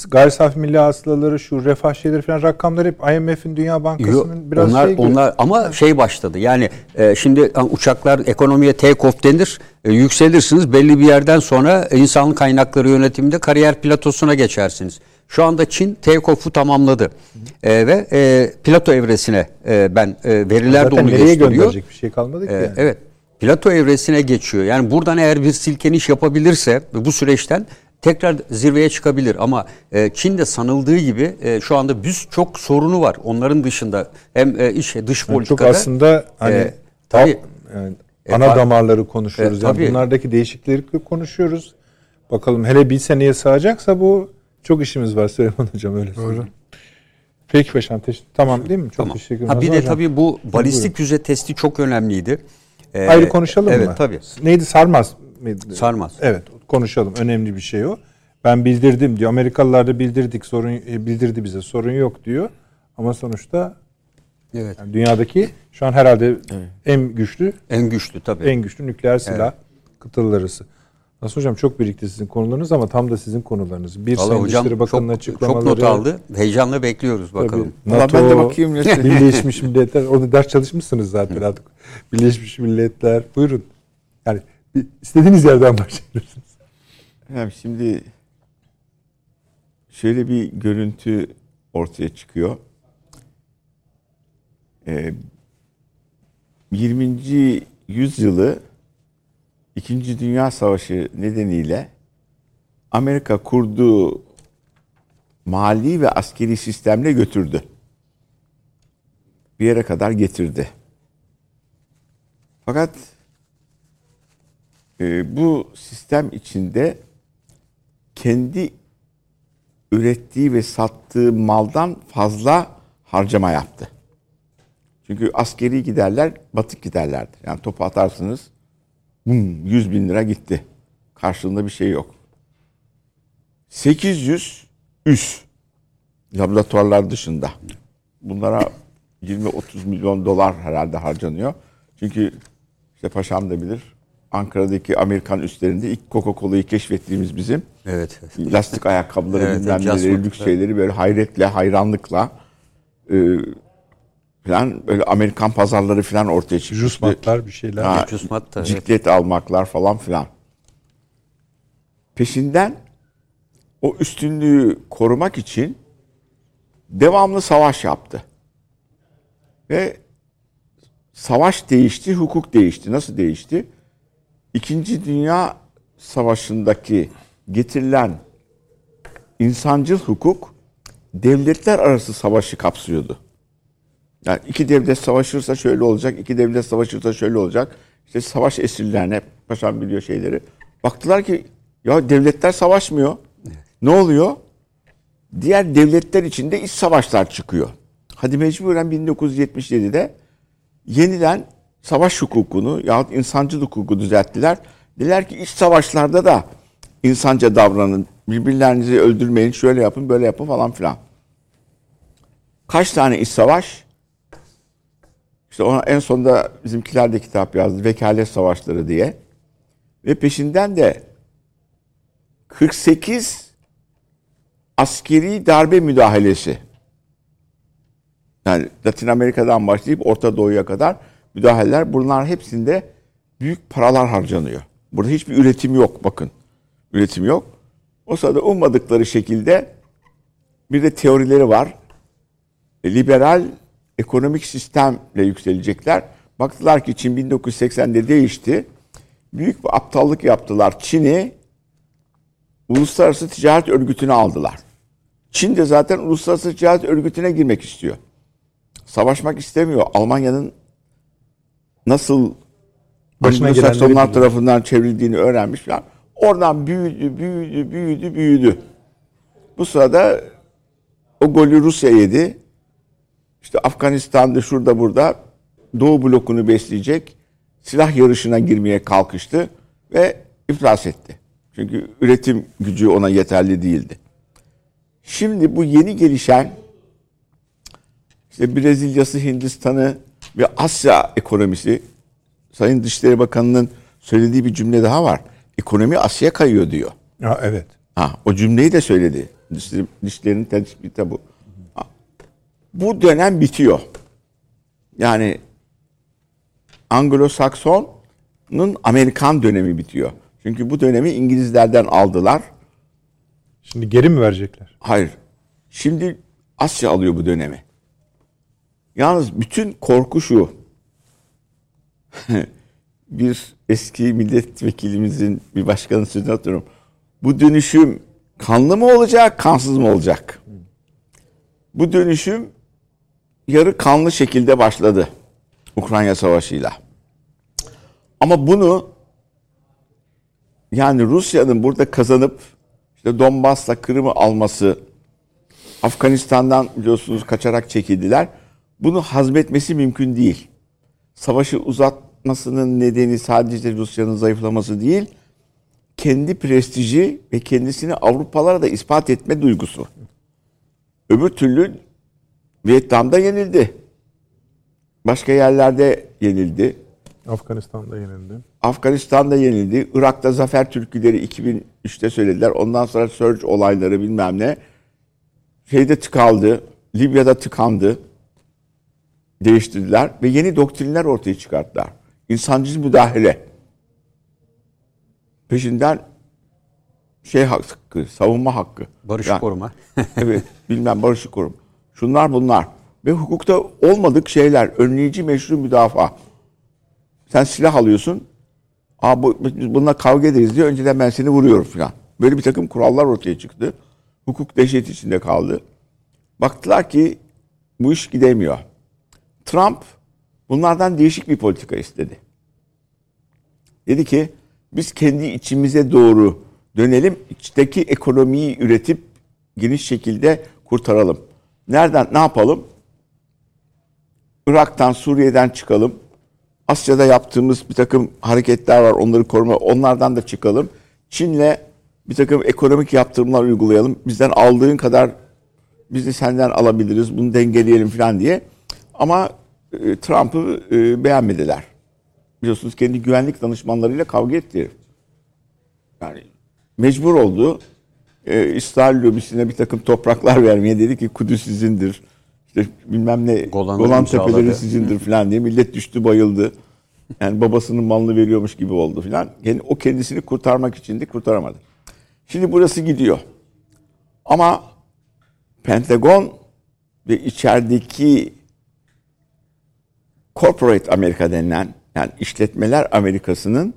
gayri safi milli hasılaları şu refah şeyleri falan rakamlar hep IMF'in Dünya Yo, Bankası'nın biraz onlar şey onlar ama şey başladı. Yani e, şimdi uçaklar ekonomiye take off denir. E, yükselirsiniz belli bir yerden sonra insan kaynakları yönetiminde kariyer platosuna geçersiniz. Şu anda Çin take off'u tamamladı. E, ve e, plato evresine e, ben e, veriler de Zaten onu nereye gösteriyor. gönderecek bir şey kalmadı ki. Ee, yani. Evet. Plato evresine geçiyor. Yani buradan eğer bir silkeniş yapabilirse bu süreçten tekrar zirveye çıkabilir. Ama e, Çin'de sanıldığı gibi e, şu anda biz çok sorunu var. Onların dışında hem e, iç dış Yani çok politikada aslında hani e, tabii. yani E, ana tabii. damarları konuşuyoruz. E, yani tabii. bunlardaki değişiklikleri konuşuyoruz. Bakalım hele bir seneye sığacaksa bu çok işimiz var Süleyman Hocam öyle söyleyeyim. Peki paşam tamam değil mi? Çok Tamam. teşekkür ederim. Ha, bir de hocam. tabii bu balistik füze testi çok önemliydi. Ee, Ayrı konuşalım evet, mı? tabii. Neydi sarmaz mıydı? Sarmaz. Evet konuşalım. Önemli bir şey o. Ben bildirdim diyor. Amerikalılar da bildirdik sorun e, bildirdi bize sorun yok diyor. Ama sonuçta Evet. yani dünyadaki şu an herhalde en güçlü En güçlü tabii. en güçlü nükleer silah kıtalar arası. Nasıl hocam çok birikti sizin konularınız ama tam da sizin konularınız. Bir Vallahi Sayın hocam Dışişleri Bakanı'nın çok, açıklamaları. çok not aldı. Heyecanla bekliyoruz Tabii, bakalım. Valla NATO, ben de bakayım ne- Birleşmiş Milletler. Orada ders çalışmışsınız zaten artık. Birleşmiş Milletler. Buyurun. Yani istediğiniz yerden başlayabilirsiniz. Efendim şimdi şöyle bir görüntü ortaya çıkıyor. Ee, 20. yüzyılı İkinci Dünya Savaşı nedeniyle Amerika kurduğu mali ve askeri sistemle götürdü. Bir yere kadar getirdi. Fakat e, bu sistem içinde kendi ürettiği ve sattığı maldan fazla harcama yaptı. Çünkü askeri giderler batık giderlerdi. Yani topu atarsınız bum, 100 bin lira gitti. Karşılığında bir şey yok. 800 üs laboratuvarlar dışında. Bunlara 20-30 milyon dolar herhalde harcanıyor. Çünkü işte paşam da bilir. Ankara'daki Amerikan üslerinde ilk Coca-Cola'yı keşfettiğimiz bizim Evet. lastik ayakkabıları Evet, bilmem neleri, lüks evet. şeyleri böyle hayretle, hayranlıkla e, falan böyle Amerikan pazarları falan ortaya çıktı. Jusmatlar bir şeyler. Ha, Jusmat da, evet. ciklet almaklar falan filan. Peşinden o üstünlüğü korumak için devamlı savaş yaptı. Ve savaş değişti, hukuk değişti. Nasıl değişti? İkinci Dünya Savaşı'ndaki getirilen insancıl hukuk devletler arası savaşı kapsıyordu. Yani iki devlet savaşırsa şöyle olacak, iki devlet savaşırsa şöyle olacak. İşte savaş esirlerine, paşam biliyor şeyleri. Baktılar ki ya devletler savaşmıyor. Ne oluyor? Diğer devletler içinde iç savaşlar çıkıyor. Hadi mecburen 1977'de yeniden savaş hukukunu yahut insancıl hukuku düzelttiler. Dediler ki iç savaşlarda da insanca davranın, birbirlerinizi öldürmeyin, şöyle yapın, böyle yapın falan filan. Kaç tane iç savaş? İşte ona en sonunda bizimkiler de kitap yazdı. Vekalet Savaşları diye. Ve peşinden de 48 askeri darbe müdahalesi. Yani Latin Amerika'dan başlayıp Orta Doğu'ya kadar müdahaleler. Bunlar hepsinde büyük paralar harcanıyor. Burada hiçbir üretim yok bakın. Üretim yok. O sırada ummadıkları şekilde bir de teorileri var. E, Liberal ekonomik sistemle yükselecekler. Baktılar ki Çin 1980'de değişti. Büyük bir aptallık yaptılar. Çin'i Uluslararası Ticaret Örgütü'ne aldılar. Çin de zaten Uluslararası Ticaret Örgütü'ne girmek istiyor. Savaşmak istemiyor. Almanya'nın nasıl Başına gelenleri tarafından çevrildiğini öğrenmiş falan. Oradan büyüdü, büyüdü, büyüdü, büyüdü. Bu sırada o golü Rusya yedi. İşte Afganistan'da şurada burada Doğu blokunu besleyecek silah yarışına girmeye kalkıştı ve iflas etti. Çünkü üretim gücü ona yeterli değildi. Şimdi bu yeni gelişen işte Brezilya'sı, Hindistan'ı ve Asya ekonomisi Sayın Dışişleri Bakanı'nın söylediği bir cümle daha var. Ekonomi Asya'ya kayıyor diyor. Ha, evet. Ha, o cümleyi de söyledi. Dışişleri'nin tespiti bu. Ha, Bu dönem bitiyor. Yani Anglo-Sakson'un Amerikan dönemi bitiyor. Çünkü bu dönemi İngilizlerden aldılar. Şimdi geri mi verecekler? Hayır. Şimdi Asya alıyor bu dönemi. Yalnız bütün korku şu. bir eski milletvekilimizin bir başkanın sözünü hatırlıyorum. Bu dönüşüm kanlı mı olacak, kansız mı olacak? Bu dönüşüm yarı kanlı şekilde başladı. Ukrayna Savaşı'yla. Ama bunu yani Rusya'nın burada kazanıp işte Donbas'la Kırım'ı alması, Afganistan'dan biliyorsunuz kaçarak çekildiler. Bunu hazmetmesi mümkün değil. Savaşı uzatmasının nedeni sadece Rusya'nın zayıflaması değil, kendi prestiji ve kendisini Avrupalara da ispat etme duygusu. Öbür türlü Vietnam'da yenildi. Başka yerlerde yenildi. Afganistan'da yenildi. Afganistan'da yenildi. Irak'ta zafer türküleri 2003'te söylediler. Ondan sonra Surge olayları bilmem ne. Şeyde tıkaldı. Libya'da tıkandı. Değiştirdiler ve yeni doktrinler ortaya çıkarttılar. İnsancıl müdahale. Peşinden şey hakkı, savunma hakkı. Barış Yani- koruma. evet, bilmem barışı korum. Şunlar bunlar. Ve hukukta olmadık şeyler. Önleyici meşru müdafaa. Sen silah alıyorsun. Aa, bu, bununla kavga ederiz diye önceden ben seni vuruyorum falan. Böyle bir takım kurallar ortaya çıktı. Hukuk dehşet içinde kaldı. Baktılar ki bu iş gidemiyor. Trump bunlardan değişik bir politika istedi. Dedi ki biz kendi içimize doğru dönelim. içteki ekonomiyi üretip geniş şekilde kurtaralım. Nereden ne yapalım? Irak'tan, Suriye'den çıkalım. Asya'da yaptığımız bir takım hareketler var. Onları koruma, onlardan da çıkalım. Çin'le bir takım ekonomik yaptırımlar uygulayalım. Bizden aldığın kadar biz de senden alabiliriz. Bunu dengeleyelim falan diye. Ama e, Trump'ı e, beğenmediler. Biliyorsunuz kendi güvenlik danışmanlarıyla kavga etti. Yani mecbur oldu. E, İsrail lobisine bir takım topraklar vermeye dedi ki Kudüs sizindir. İşte bilmem ne Golan imzaladı. tepeleri sizindir falan diye millet düştü bayıldı. Yani babasının malını veriyormuş gibi oldu falan. Yani o kendisini kurtarmak içindi kurtaramadı. Şimdi burası gidiyor. Ama Pentagon ve içerideki corporate Amerika denilen yani işletmeler Amerikası'nın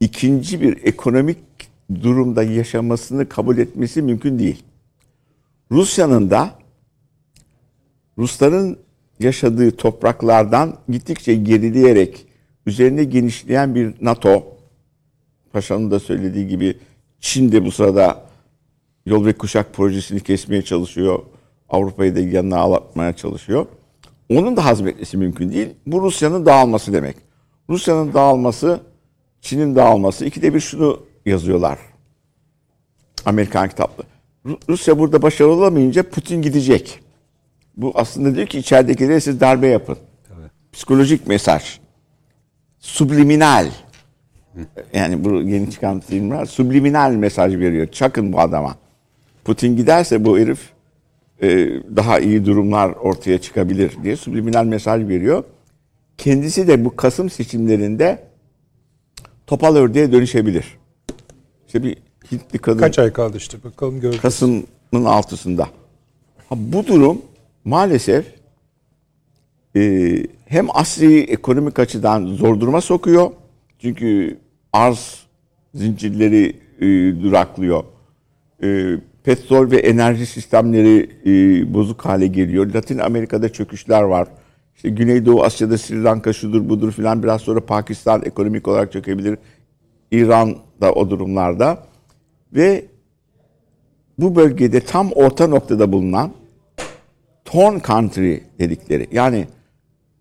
ikinci bir ekonomik durumda yaşamasını kabul etmesi mümkün değil. Rusya'nın da Rusların yaşadığı topraklardan gittikçe gerileyerek üzerine genişleyen bir NATO, Paşa'nın da söylediği gibi Çin de bu sırada yol ve kuşak projesini kesmeye çalışıyor. Avrupa'yı da yanına alatmaya çalışıyor. Onun da hazmetmesi mümkün değil. Bu Rusya'nın dağılması demek. Rusya'nın dağılması, Çin'in dağılması. İkide bir şunu yazıyorlar. Amerikan kitaplı. Ru- Rusya burada başarılı olamayınca Putin gidecek. Bu aslında diyor ki içeridekilere siz darbe yapın. Psikolojik mesaj. Subliminal. Yani bu yeni çıkan filmler subliminal mesaj veriyor. Çakın bu adama. Putin giderse bu herif daha iyi durumlar ortaya çıkabilir diye subliminal mesaj veriyor. Kendisi de bu Kasım seçimlerinde topal ördeğe dönüşebilir. İşte bir Hintli kadın Kaç ay kaldı işte bakalım göreceğiz. Kasım'ın altısında. Ha, bu durum maalesef e, hem asri ekonomik açıdan zor duruma sokuyor. Çünkü arz zincirleri e, duraklıyor. E, petrol ve enerji sistemleri e, bozuk hale geliyor. Latin Amerika'da çöküşler var. İşte Güneydoğu Asya'da Sri Lanka şudur budur filan biraz sonra Pakistan ekonomik olarak çökebilir. İran da o durumlarda. Ve bu bölgede tam orta noktada bulunan Torn Country dedikleri yani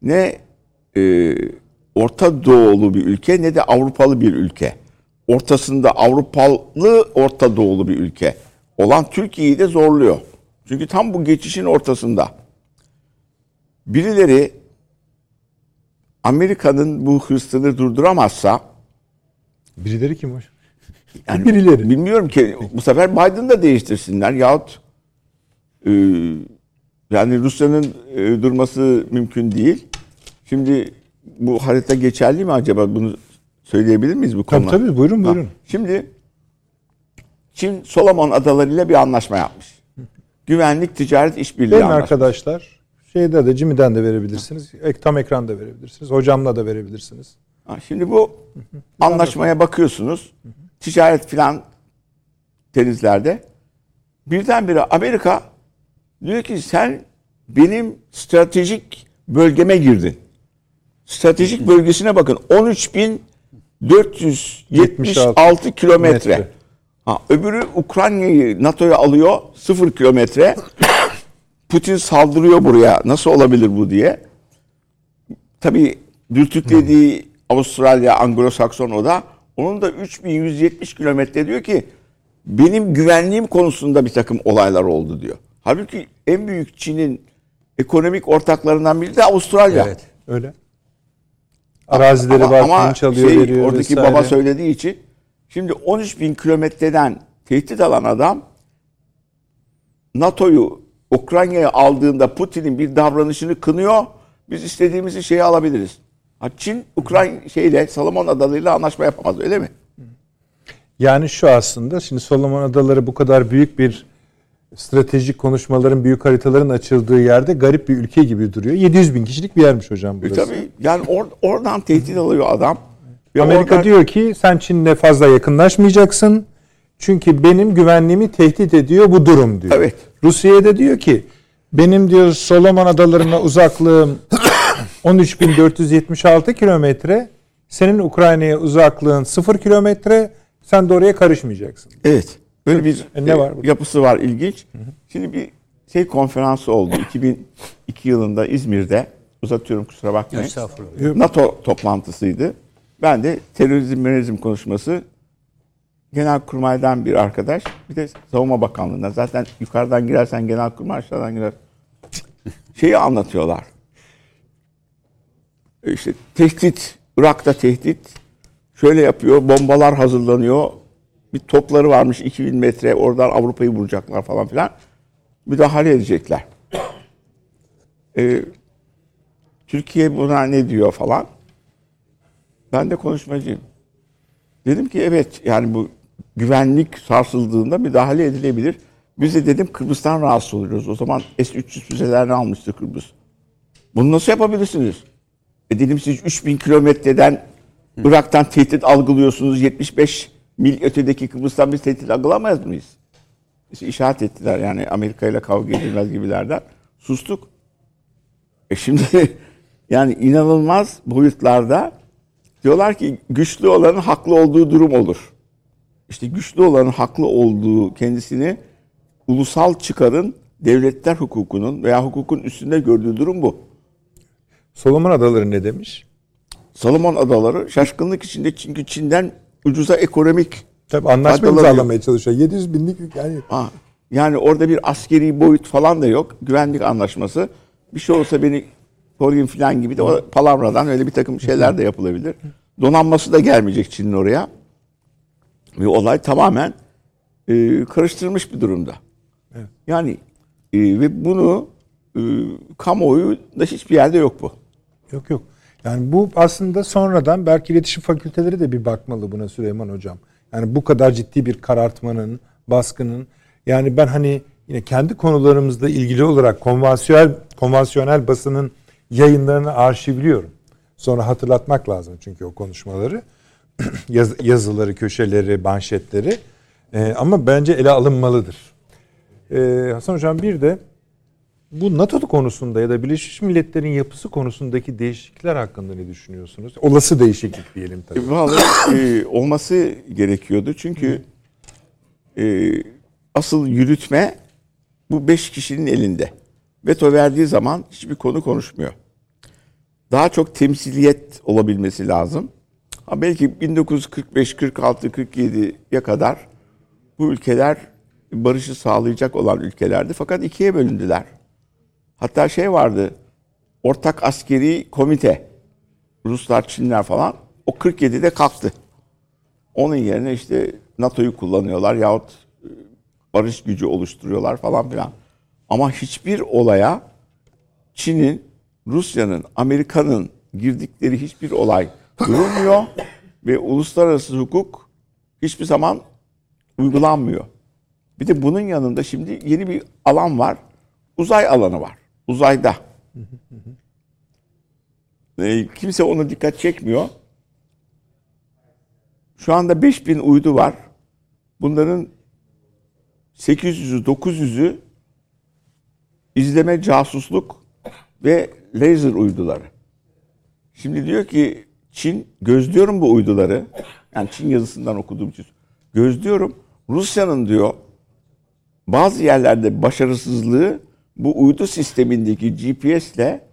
ne e, Orta Doğulu bir ülke ne de Avrupalı bir ülke. Ortasında Avrupalı Orta Doğulu bir ülke olan Türkiye'yi de zorluyor. Çünkü tam bu geçişin ortasında. Birileri Amerika'nın bu hırsını durduramazsa Birileri kim hocam? yani Birileri. Bilmiyorum ki bu sefer Biden da değiştirsinler yahut e, yani Rusya'nın e, durması mümkün değil. Şimdi bu harita geçerli mi acaba? Bunu söyleyebilir miyiz bu Tabii konuda? tabii buyurun Ha, buyurun. Şimdi Çin Solomon adalarıyla bir anlaşma yapmış. Güvenlik ticaret işbirliği Benim anlaşması. arkadaşlar şeyde de Jimmy'den de verebilirsiniz. Ek, tam ekranda verebilirsiniz. Hocamla da verebilirsiniz. Ha, Şimdi bu anlaşmaya bakıyorsunuz. Ticaret filan denizlerde. Birdenbire Amerika diyor ki sen benim stratejik bölgeme girdin. Stratejik bölgesine bakın. 13.476 kilometre. Ha, öbürü Ukrayna'yı NATO'ya alıyor. Sıfır kilometre. Putin saldırıyor buraya. Nasıl olabilir bu diye. Tabii dürtüklediği Avustralya, Anglo-Sakson o da. Onun da 3170 kilometre diyor ki benim güvenliğim konusunda bir takım olaylar oldu diyor. Halbuki en büyük Çin'in ekonomik ortaklarından biri de Avustralya. Evet. Öyle. Arazileri ama, var, ama pirinç alıyor, şey, veriyor oradaki vesaire. baba söylediği için şimdi 13 bin kilometreden tehdit alan adam NATO'yu Ukrayna'ya aldığında Putin'in bir davranışını kınıyor. Biz istediğimizi şeyi alabiliriz. Ha, Çin Ukrayna şeyle Salomon Adaları'yla anlaşma yapamaz öyle mi? Yani şu aslında şimdi Solomon Adaları bu kadar büyük bir stratejik konuşmaların, büyük haritaların açıldığı yerde garip bir ülke gibi duruyor. 700 bin kişilik bir yermiş hocam E, burası. tabii yani or- oradan tehdit alıyor adam. Ve Amerika oradan- diyor ki sen Çin'le fazla yakınlaşmayacaksın. Çünkü benim güvenliğimi tehdit ediyor bu durum diyor. Evet. Rusya'ya da diyor ki benim diyor Solomon Adaları'na uzaklığım 13.476 kilometre. Senin Ukrayna'ya uzaklığın 0 kilometre. Sen de oraya karışmayacaksın. Evet. Böyle bir E, ne e, var burada? yapısı var ilginç. Şimdi bir şey konferansı oldu 2002 yılında İzmir'de. Uzatıyorum kusura bakmayın. NATO toplantısıydı. Ben de terörizm merizm konuşması Genelkurmay'dan bir arkadaş bir de Savunma Bakanlığı'ndan. Zaten yukarıdan girersen Genelkurmay aşağıdan girer. Şeyi anlatıyorlar. E İşte tehdit, Irak'ta tehdit. Şöyle yapıyor, bombalar hazırlanıyor. Bir topları varmış 2000 metre, oradan Avrupa'yı vuracaklar falan filan. Müdahale edecekler. Ee, Türkiye buna ne diyor falan. Ben de konuşmacıyım. Dedim ki evet yani bu güvenlik sarsıldığında müdahale edilebilir. Biz de dedim Kıbrıs'tan rahatsız oluyoruz. O zaman S-300 füzelerini almıştı Kıbrıs. Bunu nasıl yapabilirsiniz? E dedim siz 3000 kilometreden Irak'tan tehdit algılıyorsunuz. 75 mil ötedeki Kıbrıs'tan biz tehdit algılamaz mıyız? İşte işaret ettiler yani Amerika ile kavga edilmez gibilerden. Sustuk. E şimdi yani inanılmaz boyutlarda diyorlar ki güçlü olanın haklı olduğu durum olur. İşte güçlü olanın haklı olduğu kendisini ulusal çıkarın devletler hukukunun veya hukukun üstünde gördüğü durum bu. Solomon Adaları ne demiş? Salomon Adaları şaşkınlık içinde çünkü Çin'den ucuza ekonomik Tabii anlaşma imzalamaya çalışıyor. 700 binlik yani Ha, yani orada bir askeri boyut falan da yok. Güvenlik anlaşması. Bir şey olsa beni koruyun falan gibi de o palavradan öyle bir takım şeyler de yapılabilir. Donanması da gelmeyecek Çin'in oraya. Ve olay tamamen e, karıştırılmış bir durumda. Yani e, ve bunu e, kamuoyu da hiçbir yerde yok bu. Yok yok. Yani bu aslında sonradan belki iletişim fakülteleri de bir bakmalı buna Süleyman Hocam. Yani bu kadar ciddi bir karartmanın, baskının yani ben hani yine kendi konularımızla ilgili olarak konvansiyonel konvansiyonel basının yayınlarını arşivliyorum. Sonra hatırlatmak lazım çünkü o konuşmaları. Yaz- yazıları, köşeleri, manşetleri. Ee, ama bence ele alınmalıdır. Ee, Hasan Hocam bir de bu NATO konusunda ya da Birleşmiş Milletler'in yapısı konusundaki değişiklikler hakkında ne düşünüyorsunuz? Olası değişiklik diyelim tabii. E, Vallahi e, olması gerekiyordu. Çünkü e, asıl yürütme bu beş kişinin elinde. Veto verdiği zaman hiçbir konu konuşmuyor. Daha çok temsiliyet olabilmesi lazım. Ha belki 1945, 46, 47'ye kadar bu ülkeler barışı sağlayacak olan ülkelerdi. Fakat ikiye bölündüler. Hatta şey vardı. Ortak askeri komite. Ruslar, Çinler falan. O 47'de kalktı. Onun yerine işte NATO'yu kullanıyorlar yahut e, barış gücü oluşturuyorlar falan filan. Ama hiçbir olaya Çin'in, Rusya'nın, Amerika'nın girdikleri hiçbir olay durulmuyor ve uluslararası hukuk hiçbir zaman uygulanmıyor. Bir de bunun yanında şimdi yeni bir alan var. Uzay alanı var. Uzayda. E, kimse ona dikkat çekmiyor. Şu anda 5000 uydu var. Bunların 800'ü 900'ü izleme, casusluk ve laser uyduları. Şimdi diyor ki Çin gözlüyorum bu uyduları. Yani Çin yazısından okuduğum için. Gözlüyorum. Rusya'nın diyor bazı yerlerde başarısızlığı bu uydu sistemindeki GPS ile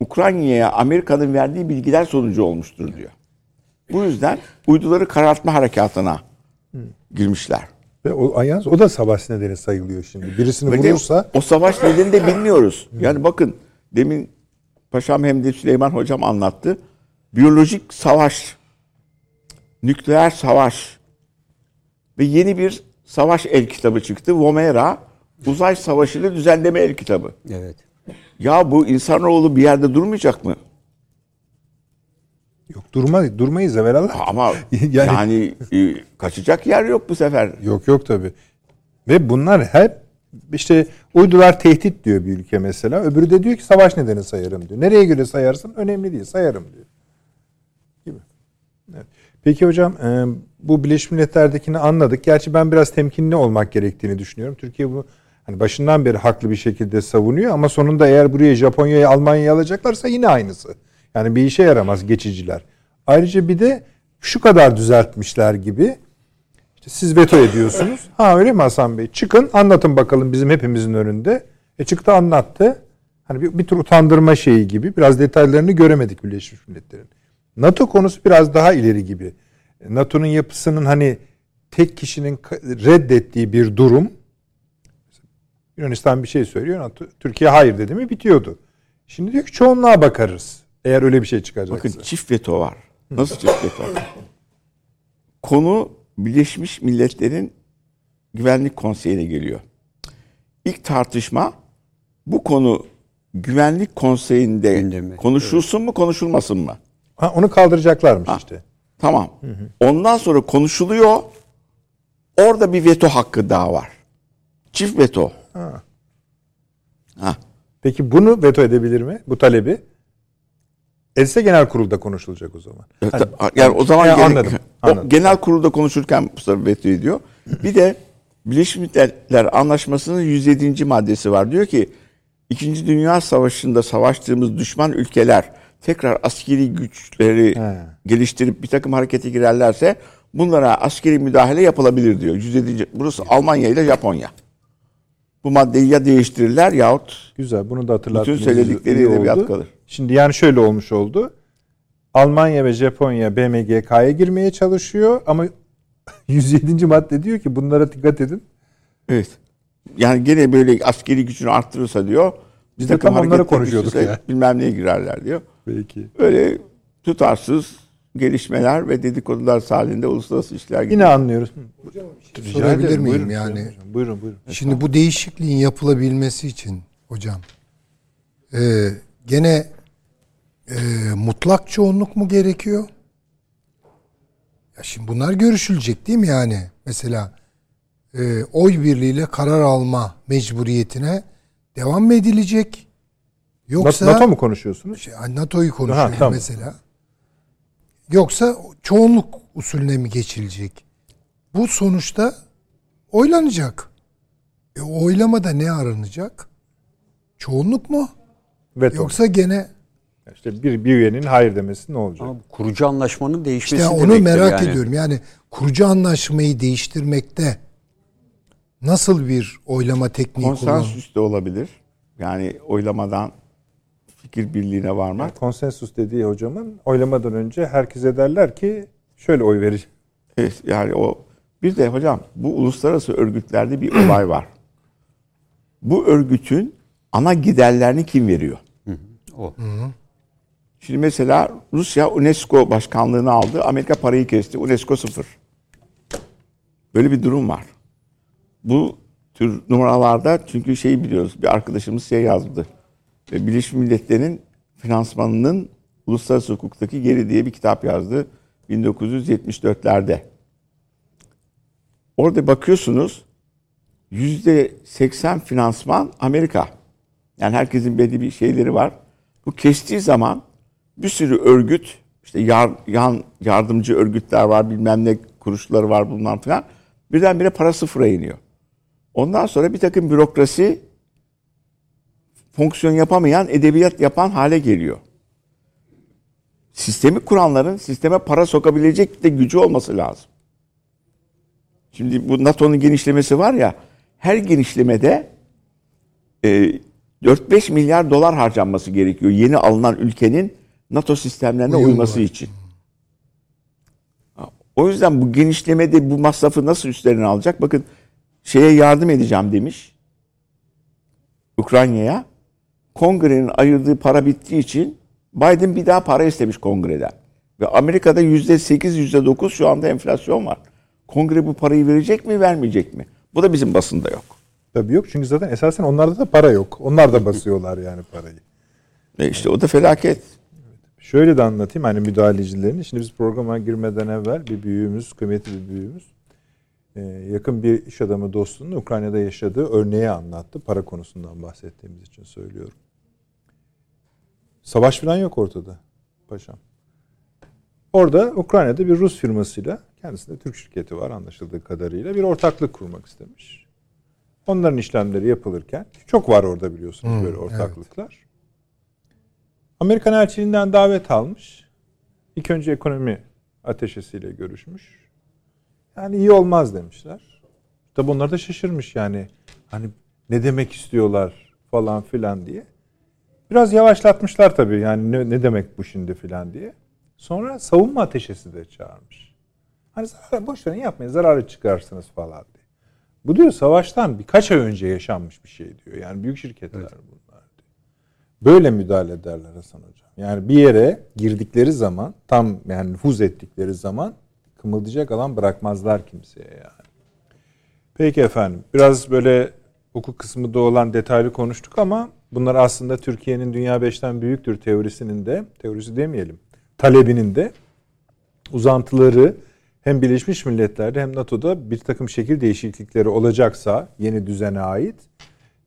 Ukrayna'ya Amerika'nın verdiği bilgiler sonucu olmuştur diyor. Bu yüzden uyduları karartma harekatına girmişler. Ve o, yalnız o da savaş nedeni sayılıyor şimdi. Birisini Ve de vurursa o savaş nedeni de bilmiyoruz. Yani bakın demin Paşam hem de Süleyman Hocam anlattı. Biyolojik savaş, nükleer savaş ve yeni bir savaş el kitabı çıktı. Vomera, uzay savaşını düzenleme el kitabı. Evet. Ya bu insanoğlu bir yerde durmayacak mı? Yok durma durmayız evvelallah. Ama Yani- yani, e, kaçacak yer yok bu sefer. Yok yok tabi. Ve bunlar hep işte uydular tehdit diyor bir ülke mesela. Öbürü de diyor ki savaş nedeni sayarım diyor. Nereye göre sayarsın önemli değil sayarım diyor. Gibi. Evet. Peki hocam e, bu Birleşmiş Milletler'dekini anladık. Gerçi ben biraz temkinli olmak gerektiğini düşünüyorum. Türkiye bu hani başından beri haklı bir şekilde savunuyor ama sonunda eğer buraya Japonya'yı Almanya'yı alacaklarsa yine aynısı. Yani bir işe yaramaz geçiciler. Ayrıca bir de şu kadar düzeltmişler gibi işte siz veto ediyorsunuz. Ha öyle mi Hasan Bey? Çıkın anlatın bakalım bizim hepimizin önünde. E çıktı anlattı. Hani bir, bir tür utandırma şeyi gibi. Biraz detaylarını göremedik Birleşmiş Milletler'in. NATO konusu biraz daha ileri gibi. NATO'nun yapısının hani tek kişinin reddettiği bir durum. Yunanistan bir şey söylüyor. NATO, Türkiye hayır dedi mi bitiyordu. Şimdi diyor ki çoğunluğa bakarız. Eğer öyle bir şey çıkacaksa. Bakın çift veto var. Nasıl çift veto? Konu Birleşmiş Milletler'in Güvenlik Konseyi'ne geliyor. İlk tartışma bu konu Güvenlik Konseyi'nde Gündemi, konuşulsun mu konuşulmasın mı? Ha, onu kaldıracaklarmış işte. Tamam. Ondan sonra konuşuluyor. Orada bir veto hakkı daha var. Çift veto. Ha. Ha. Peki bunu veto edebilir mi? Bu talebi? Etse genel kurulda konuşulacak o zaman. Hani- Yani o zaman Ya, gene- anladım, o anladım. genel kurulda konuşurken sefer veto ediyor. Bir de Birleşmiş Milletler Anlaşması'nın 107. maddesi var. Diyor ki İkinci Dünya Savaşı'nda savaştığımız düşman ülkeler tekrar askeri güçleri He. geliştirip bir takım harekete girerlerse bunlara askeri müdahale yapılabilir diyor. 107. Burası Almanya ile Japonya. Bu maddeyi ya değiştirirler yahut Güzel. Bunu da hatırlattınız. Bütün söyledikleri edebiyat kalır. Şimdi yani şöyle olmuş oldu. Almanya ve Japonya BMGK'ya girmeye çalışıyor ama 107. madde diyor ki bunlara dikkat edin. Evet. Yani gene böyle askeri gücünü arttırırsa diyor. Biz de tam onları konuşuyorduk ya. Bilmem neye girerler diyor. Peki. Öyle tutarsız gelişmeler ve dedikodular halinde uluslararası işler gidiyor. Yine anlıyoruz. Sorabilir miyim Buyurun, yani? Hocam. Buyurun buyurun. Şimdi bu değişikliğin yapılabilmesi için hocam e, gene e, mutlak çoğunluk mu gerekiyor? Ya şimdi bunlar görüşülecek değil mi yani? Mesela e, oy birliğiyle karar alma mecburiyetine devam mı edilecek? Yoksa NATO mu konuşuyorsunuz? şey, NATO'yu konuşuyorum Ha, tamam. mesela. Yoksa çoğunluk usulüne mi geçilecek? Bu sonuçta oylanacak. E, oylamada ne aranacak? Çoğunluk mu? Veto. Yoksa gene İşte bir, bir üyenin hayır demesi ne olacak? Ama kurucu anlaşmanın değişmesi işte onu merak yani. ediyorum. Yani kurucu anlaşmayı değiştirmekte nasıl bir oylama tekniği kullanılır? Konsensüs de olabilir. Yani oylamadan fikir birliğine varmak. Konsensus dediği hocamın oylamadan önce herkese derler ki şöyle oy verin. Evet, yani o bir de hocam bu uluslararası örgütlerde bir olay var. Bu örgütün ana giderlerini kim veriyor? O. Şimdi mesela Rusya UNESCO başkanlığını aldı. Amerika parayı kesti. UNESCO sıfır. Böyle bir durum var. Bu tür numaralarda çünkü şey biliyoruz. Bir arkadaşımız şey yazdı. Birleşmiş Milletler'in finansmanının uluslararası hukuktaki geri diye bir kitap yazdı. 1974'lerde. Orada bakıyorsunuz yüzde 80 finansman Amerika. Yani herkesin belli bir şeyleri var. Bu kestiği zaman bir sürü örgüt, işte yar, yan yardımcı örgütler var, bilmem ne kuruluşları var bundan filan. Birdenbire para sıfıra iniyor. Ondan sonra bir takım bürokrasi fonksiyon yapamayan, edebiyat yapan hale geliyor. Sistemi kuranların sisteme para sokabilecek de gücü olması lazım. Şimdi bu NATO'nun genişlemesi var ya, her genişlemede e, 4-5 milyar dolar harcanması gerekiyor yeni alınan ülkenin NATO sistemlerine Uyum uyması var. için. O yüzden bu genişlemede bu masrafı nasıl üstlerine alacak? Bakın şeye yardım edeceğim demiş. Ukrayna'ya. Kongrenin ayırdığı para bittiği için Biden bir daha para istemiş kongreden. Ve Amerika'da yüzde sekiz, yüzde dokuz şu anda enflasyon var. Kongre bu parayı verecek mi, vermeyecek mi? Bu da bizim basında yok. Tabii yok çünkü zaten esasen onlarda da para yok. Onlar da basıyorlar yani parayı. E işte o da felaket. Şöyle de anlatayım hani müdahalecilerini. Şimdi biz programa girmeden evvel bir büyüğümüz, kıymetli bir büyüğümüz e, yakın bir iş adamı dostunun Ukrayna'da yaşadığı örneği anlattı. Para konusundan bahsettiğimiz için söylüyorum. Savaş falan yok ortada paşam. Orada Ukrayna'da bir Rus firmasıyla kendisinde Türk şirketi var anlaşıldığı kadarıyla bir ortaklık kurmak istemiş. Onların işlemleri yapılırken çok var orada biliyorsunuz Hmm, böyle ortaklıklar. Amerikan elçiliğinden davet almış. İlk önce ekonomi ateşesiyle görüşmüş. Yani iyi olmaz demişler. Tabi onlar da şaşırmış yani. Hani ne demek istiyorlar falan filan diye. Biraz yavaşlatmışlar tabii yani ne, ne demek bu şimdi filan diye. Sonra savunma ateşesi de çağırmış. Hani zarar, boş verin yapmayın zararı çıkarsınız falan diye. Bu diyor savaştan birkaç ay önce yaşanmış bir şey diyor. Yani büyük şirketler bunlar diyor. Böyle müdahale ederler Hasan Hocam. Yani bir yere girdikleri zaman tam yani nüfuz ettikleri zaman kımıldayacak alan bırakmazlar kimseye yani. Peki efendim. Biraz böyle hukuk kısmı da olan detaylı konuştuk ama bunlar aslında Türkiye'nin Dünya Beşten Büyüktür teorisinin de, teorisi demeyelim, talebinin de uzantıları hem Birleşmiş Milletler'de hem NATO'da bir takım şekil değişiklikleri olacaksa yeni düzene ait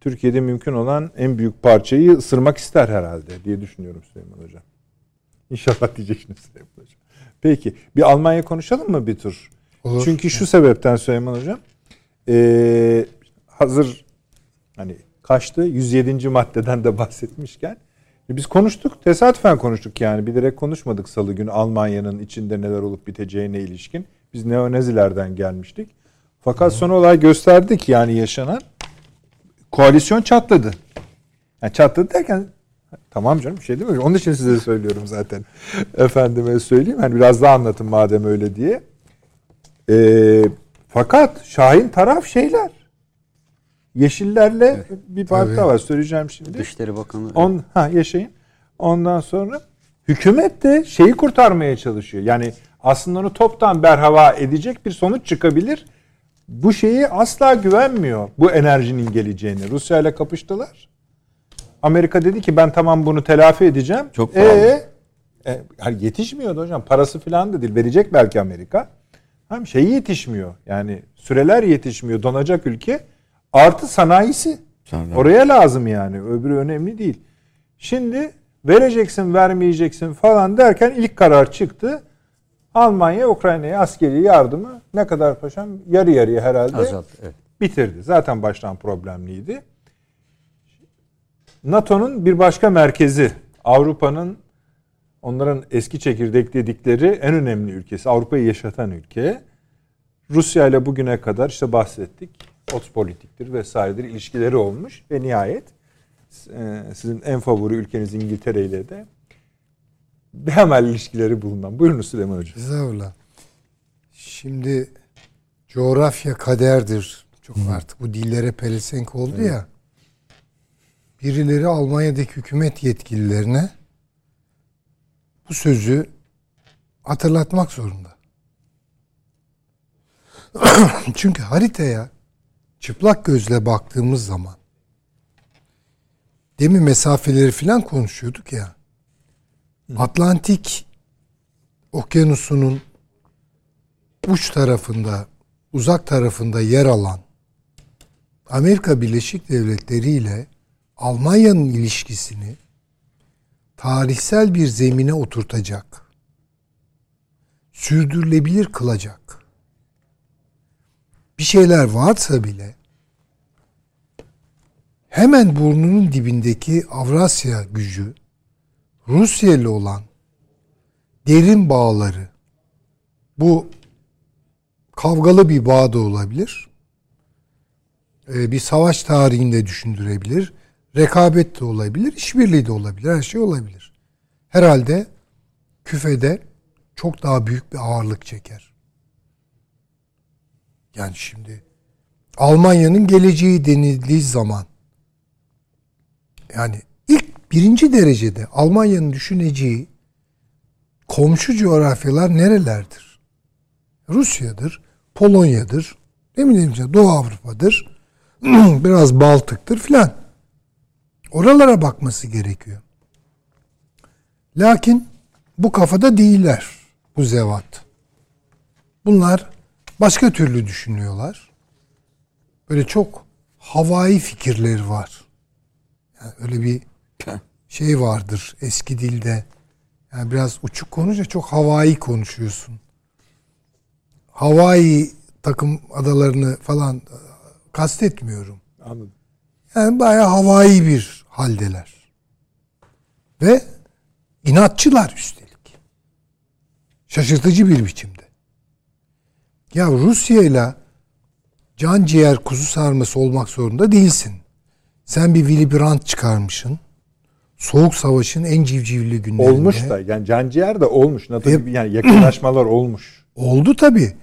Türkiye'de mümkün olan en büyük parçayı ısırmak ister herhalde diye düşünüyorum Süleyman Hocam. İnşallah diyeceksiniz Süleyman Hocam. Peki bir Almanya konuşalım mı bir tur? Olur. Çünkü şu sebepten Süleyman Hocam ee, hazır hani kaçtı 107. maddeden de bahsetmişken e, biz konuştuk tesadüfen konuştuk yani bilerek konuşmadık salı günü Almanya'nın içinde neler olup biteceğine ilişkin. Biz neonazilerden gelmiştik. Fakat son olay gösterdi ki yani yaşanan koalisyon çatladı. Yani çatladı derken tamam canım bir şey değil mi? Onun için size söylüyorum zaten. Efendime söyleyeyim. Hani biraz daha anlatın madem öyle diye. Ee, fakat Şahin taraf şeyler. Yeşillerle bir parti var. Söyleyeceğim şimdi. Dışişleri Bakanı On, ha yaşayın. Ondan sonra hükümet de şeyi kurtarmaya çalışıyor. Yani aslında onu toptan berhava edecek bir sonuç çıkabilir. Bu şeyi asla güvenmiyor. Bu enerjinin geleceğini. Rusya ile kapıştılar. Amerika dedi ki ben tamam bunu telafi edeceğim. Çok ee, e, hani yetişmiyordu hocam. Parası falan da değil. Verecek belki Amerika. Hem şeyi yetişmiyor. Yani süreler yetişmiyor. Donacak ülke. Artı sanayisi. Sanayi. Oraya lazım yani. Öbürü önemli değil. Şimdi vereceksin, vermeyeceksin falan derken ilk karar çıktı. Almanya Ukrayna'ya askeri yardımı ne kadar paşam? Yarı yarıya herhalde azalttı. Evet. bitirdi. Zaten baştan problemliydi. NATO'nun bir başka merkezi Avrupa'nın onların eski çekirdek dedikleri en önemli ülkesi, Avrupa'yı yaşatan ülke. Rusya ile bugüne kadar işte bahsettik. Otpolitiktir vesairedir ilişkileri olmuş ve nihayet e, sizin en favori ülkeniz İngiltere ile de hemen ilişkileri bulunan. Buyurun Süleyman Hocam. Estağfurullah. Şimdi coğrafya kaderdir. Çok artık bu dillere pelesenk oldu ya. Birileri Almanya'daki hükümet yetkililerine bu sözü hatırlatmak zorunda. Çünkü haritaya çıplak gözle baktığımız zaman demin mesafeleri falan konuşuyorduk ya. Atlantik Okyanusu'nun uç tarafında, uzak tarafında yer alan Amerika Birleşik Devletleri ile Almanya'nın ilişkisini tarihsel bir zemine oturtacak, sürdürülebilir kılacak bir şeyler varsa bile hemen burnunun dibindeki Avrasya gücü Rusya ile olan derin bağları bu kavgalı bir bağ da olabilir. Ee, bir savaş tarihinde düşündürebilir. Rekabet de olabilir, işbirliği de olabilir, her şey olabilir. Herhalde küfede çok daha büyük bir ağırlık çeker. Yani şimdi Almanya'nın geleceği denildiği zaman yani birinci derecede Almanya'nın düşüneceği komşu coğrafyalar nerelerdir? Rusya'dır, Polonya'dır, ne bileyim Doğu Avrupa'dır, biraz Baltık'tır filan. Oralara bakması gerekiyor. Lakin bu kafada değiller bu zevat. Bunlar başka türlü düşünüyorlar. Böyle çok havai fikirleri var. Yani öyle bir şey vardır eski dilde. Yani biraz uçuk konuşunca çok havai konuşuyorsun. Hawaii takım adalarını falan e, kastetmiyorum. Anladım. Yani bayağı havai bir haldeler. Ve inatçılar üstelik. Şaşırtıcı bir biçimde. Ya Rusya ile can ciğer kuzu sarması olmak zorunda değilsin. Sen bir Willy Brandt çıkarmışsın. Soğuk Savaş'ın en civcivli günlerinde. Olmuş da yani canciğer de olmuş. NATO gibi yani yakınlaşmalar olmuş. Oldu tabii.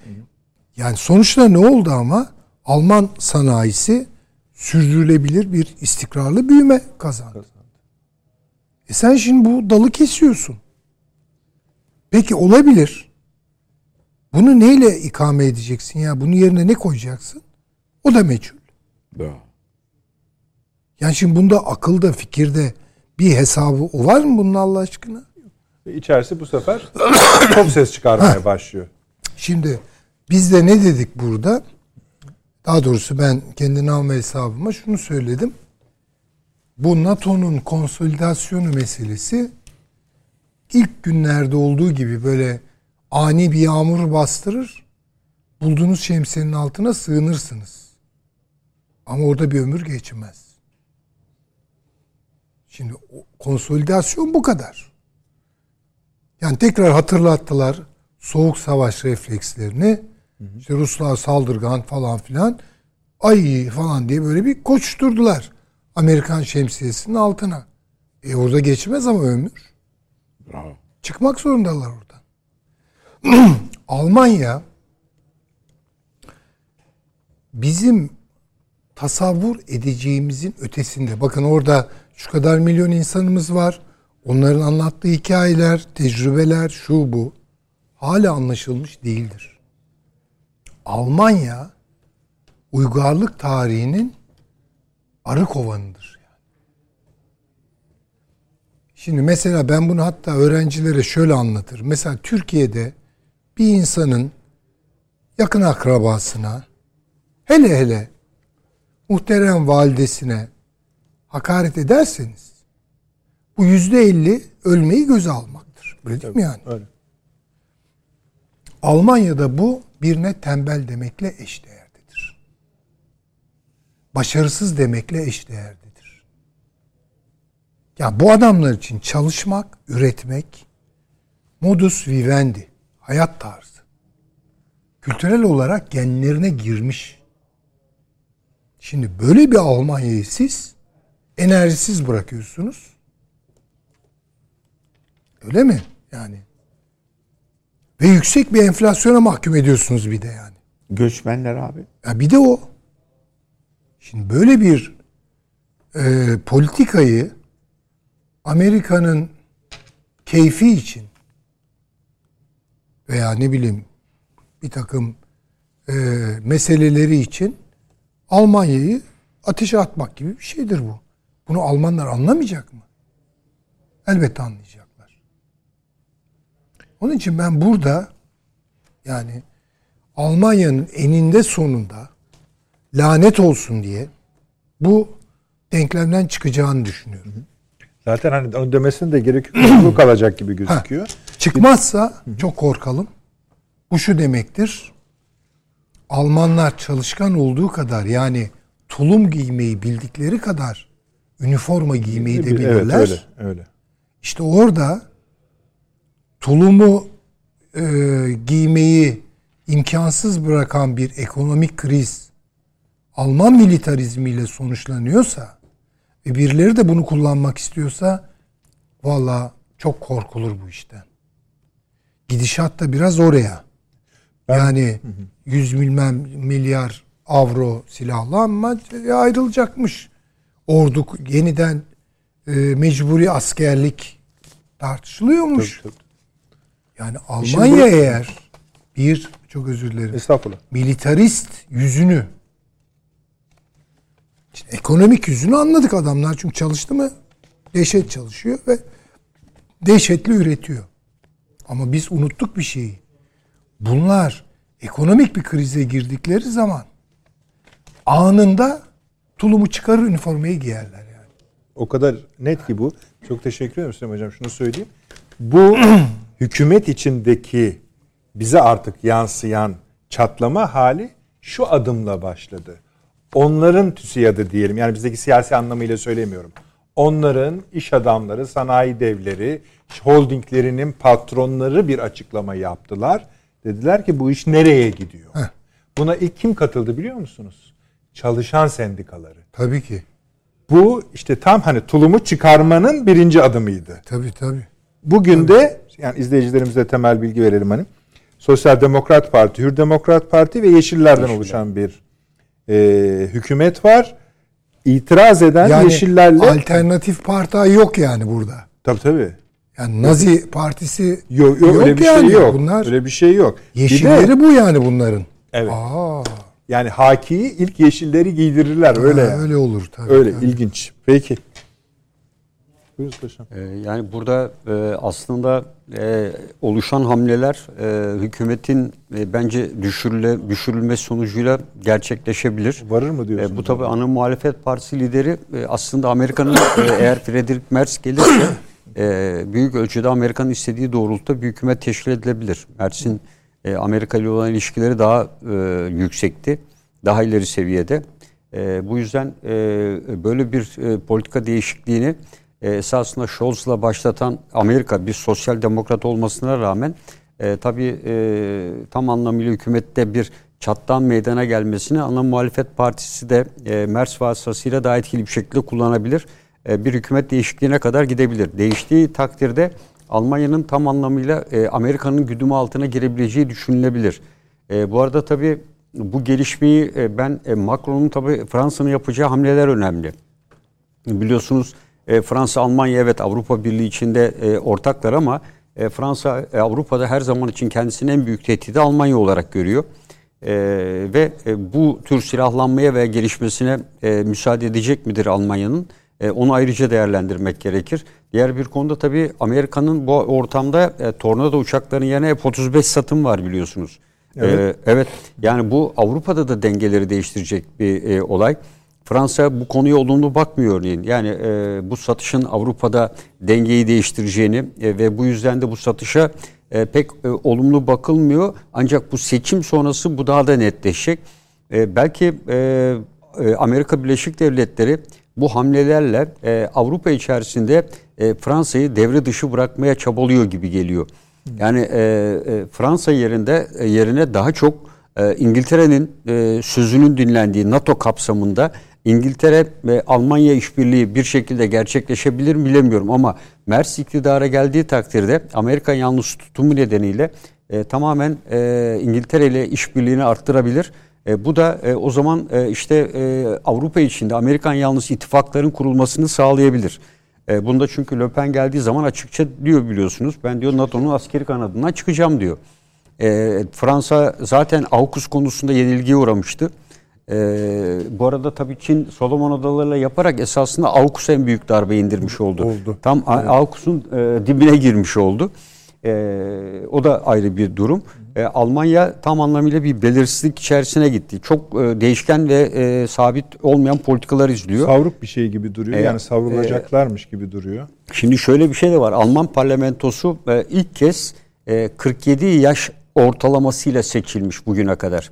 Yani sonuçta ne oldu ama? Alman sanayisi sürdürülebilir bir istikrarlı büyüme kazandı. E sen şimdi bu dalı kesiyorsun. Peki olabilir. Bunu neyle ikame edeceksin ya? Bunun yerine ne koyacaksın? O da meçhul. Doğru. Yani şimdi bunda akılda, fikirde bir hesabı o var mı bunun Allah aşkına? İçerisi bu sefer çok ses çıkarmaya başlıyor. Şimdi biz de ne dedik burada? Daha doğrusu ben kendi alma hesabıma şunu söyledim. Bu NATO'nun konsolidasyonu meselesi ilk günlerde olduğu gibi böyle ani bir yağmur bastırır. Bulduğunuz şemsiyenin altına sığınırsınız. Ama orada bir ömür geçmez. Şimdi konsolidasyon bu kadar. Yani tekrar hatırlattılar soğuk savaş reflekslerini. İşte Ruslar saldırgan falan filan. Ay falan diye böyle bir koşturdular. Amerikan şemsiyesinin altına. E orada geçmez ama ömür. Bravo. Çıkmak zorundalar oradan. Almanya bizim tasavvur edeceğimizin ötesinde. Bakın orada şu kadar milyon insanımız var. Onların anlattığı hikayeler, tecrübeler, şu bu hala anlaşılmış değildir. Almanya uygarlık tarihinin arı kovanıdır. Şimdi mesela ben bunu hatta öğrencilere şöyle anlatırım. Mesela Türkiye'de bir insanın yakın akrabasına hele hele muhterem validesine hakaret ederseniz bu yüzde elli ölmeyi göze almaktır. Böyle değil mi yani? Öyle. Almanya'da bu birine tembel demekle eşdeğerdedir. Başarısız demekle eşdeğerdedir. Ya bu adamlar için çalışmak, üretmek modus vivendi, hayat tarzı. Kültürel olarak genlerine girmiş. Şimdi böyle bir Almanya'yı siz enerjisiz bırakıyorsunuz. Öyle mi? Yani ve yüksek bir enflasyona mahkum ediyorsunuz bir de yani. Göçmenler abi. Ya bir de o. Şimdi böyle bir e, politikayı Amerika'nın keyfi için veya ne bileyim bir takım e, meseleleri için Almanya'yı ateşe atmak gibi bir şeydir bu. Bunu Almanlar anlamayacak mı? Elbette anlayacaklar. Onun için ben burada yani Almanya'nın eninde sonunda lanet olsun diye bu denklemden çıkacağını düşünüyorum. Zaten hani onu demesine de gerek yok. Bu kalacak gibi gözüküyor. Çıkmazsa çok korkalım. Bu şu demektir. Almanlar çalışkan olduğu kadar yani tulum giymeyi bildikleri kadar üniforma giymeyi de bilirler. Evet öyle. öyle. İşte orada tulumu e, giymeyi imkansız bırakan bir ekonomik kriz Alman militarizmiyle sonuçlanıyorsa ve birileri de bunu kullanmak istiyorsa valla çok korkulur bu işten. Gidişat da biraz oraya. yani 100 bilmem milyar avro silahlanma ayrılacakmış. Ordu yeniden e, mecburi askerlik tartışılıyormuş. Tabii, tabii. Yani İşin Almanya bu- eğer bir çok özür dilerim Estağfurullah. militarist yüzünü işte ekonomik yüzünü anladık adamlar çünkü çalıştı mı dehşet çalışıyor ve dehşetli üretiyor. Ama biz unuttuk bir şeyi. Bunlar ekonomik bir krize girdikleri zaman anında tulumu çıkarır üniformayı giyerler yani. O kadar net ki bu. Çok teşekkür ederim Süleyman Hocam. Şunu söyleyeyim. Bu hükümet içindeki bize artık yansıyan çatlama hali şu adımla başladı. Onların TÜSİAD'ı diyelim. Yani bizdeki siyasi anlamıyla söylemiyorum. Onların iş adamları, sanayi devleri, holdinglerinin patronları bir açıklama yaptılar. Dediler ki bu iş nereye gidiyor? Buna ilk kim katıldı biliyor musunuz? Çalışan sendikaları. Tabii ki. Bu işte tam hani tulumu çıkarmanın birinci adımıydı. Tabii tabii. Bugün de yani izleyicilerimize temel bilgi verelim hani. Sosyal Demokrat Parti, Hür Demokrat Parti ve Yeşillerden oluşan bir e, hükümet var. İtiraz eden Yani Yeşillerle alternatif parti yok yani burada. tabii tabii. Yani Nazi partisi Yok, yok, öyle bir yani. şey yok. Bunlar Öyle bir şey yok. Bir de- yeşilleri bu yani bunların. Evet. Aa, yani Haki'yi ilk yeşilleri giydirirler öyle. ha, yani. öyle olur tabii. Öyle tabii. ilginç. Peki. Buyurun paşam. Ee, Yani burada e, aslında e, oluşan hamleler e, hükümetin e, bence düşürüle, düşürülme sonucuyla gerçekleşebilir. Varır mı diyorsunuz? E, bu tabii ana muhalefet partisi lideri e, aslında Amerika'nın e, eğer Frederick Merz gelirse e, büyük ölçüde Amerika'nın istediği doğrultuda bir hükümet teşkil edilebilir. Merz'in e, Amerika ile olan ilişkileri daha e, yüksekti. Daha ileri seviyede. E, bu yüzden e, böyle bir e, politika değişikliğini e, esasında Scholz'la başlatan Amerika bir sosyal demokrat olmasına rağmen e, tabii e, tam anlamıyla hükümette bir çattan meydana gelmesini ana muhalefet partisi de e, Merz vasıtasıyla daha etkili bir şekilde kullanabilir. E, bir hükümet değişikliğine kadar gidebilir. Değiştiği takdirde Almanya'nın tam anlamıyla e, Amerika'nın güdümü altına girebileceği düşünülebilir. E, bu arada tabii bu gelişmeyi e, ben e, Macron'un tabii Fransa'nın yapacağı hamleler önemli. Biliyorsunuz e, Fransa, Almanya evet Avrupa Birliği içinde e, ortaklar ama e, Fransa e, Avrupa'da her zaman için kendisinin en büyük tehdidi Almanya olarak görüyor. E, ve e, bu tür silahlanmaya ve gelişmesine e, müsaade edecek midir Almanya'nın? E, onu ayrıca değerlendirmek gerekir. Diğer bir konuda tabii Amerika'nın bu ortamda e, Tornado uçaklarının yerine F-35 satım var biliyorsunuz. Evet. Evet. evet. Yani bu Avrupa'da da dengeleri değiştirecek bir e, olay. Fransa bu konuya olumlu bakmıyor örneğin. Yani e, bu satışın Avrupa'da dengeyi değiştireceğini e, ve bu yüzden de bu satışa e, pek e, olumlu bakılmıyor. Ancak bu seçim sonrası bu daha da netleşecek. E, belki e, e, Amerika Birleşik Devletleri bu hamlelerle e, Avrupa içerisinde e, Fransa'yı devre dışı bırakmaya çabalıyor gibi geliyor. Yani e, e, Fransa yerinde e, yerine daha çok e, İngiltere'nin e, sözünün dinlendiği NATO kapsamında İngiltere ve Almanya işbirliği bir şekilde gerçekleşebilir mi bilemiyorum ama Merz iktidara geldiği takdirde Amerika yalnız tutumu nedeniyle e, tamamen e, İngiltere ile işbirliğini arttırabilir. E, bu da e, o zaman e, işte e, Avrupa içinde Amerikan yalnız ittifakların kurulmasını sağlayabilir. E, bunda çünkü Le Pen geldiği zaman açıkça diyor biliyorsunuz. Ben diyor NATO'nun askeri kanadından çıkacağım diyor. E, Fransa zaten AUKUS konusunda yenilgiye uğramıştı. E, bu arada tabii Çin Solomon Adaları'yla yaparak esasında AUKUS'a en büyük darbe indirmiş oldu. Oldu. Tam A- AUKUS'un e, dibine girmiş oldu. E, o da ayrı bir durum. E, Almanya tam anlamıyla bir belirsizlik içerisine gitti. Çok e, değişken ve e, sabit olmayan politikalar izliyor. Savruk bir şey gibi duruyor. E, yani savrulacaklarmış gibi duruyor. Şimdi şöyle bir şey de var. Alman parlamentosu e, ilk kez e, 47 yaş ortalamasıyla seçilmiş bugüne kadar.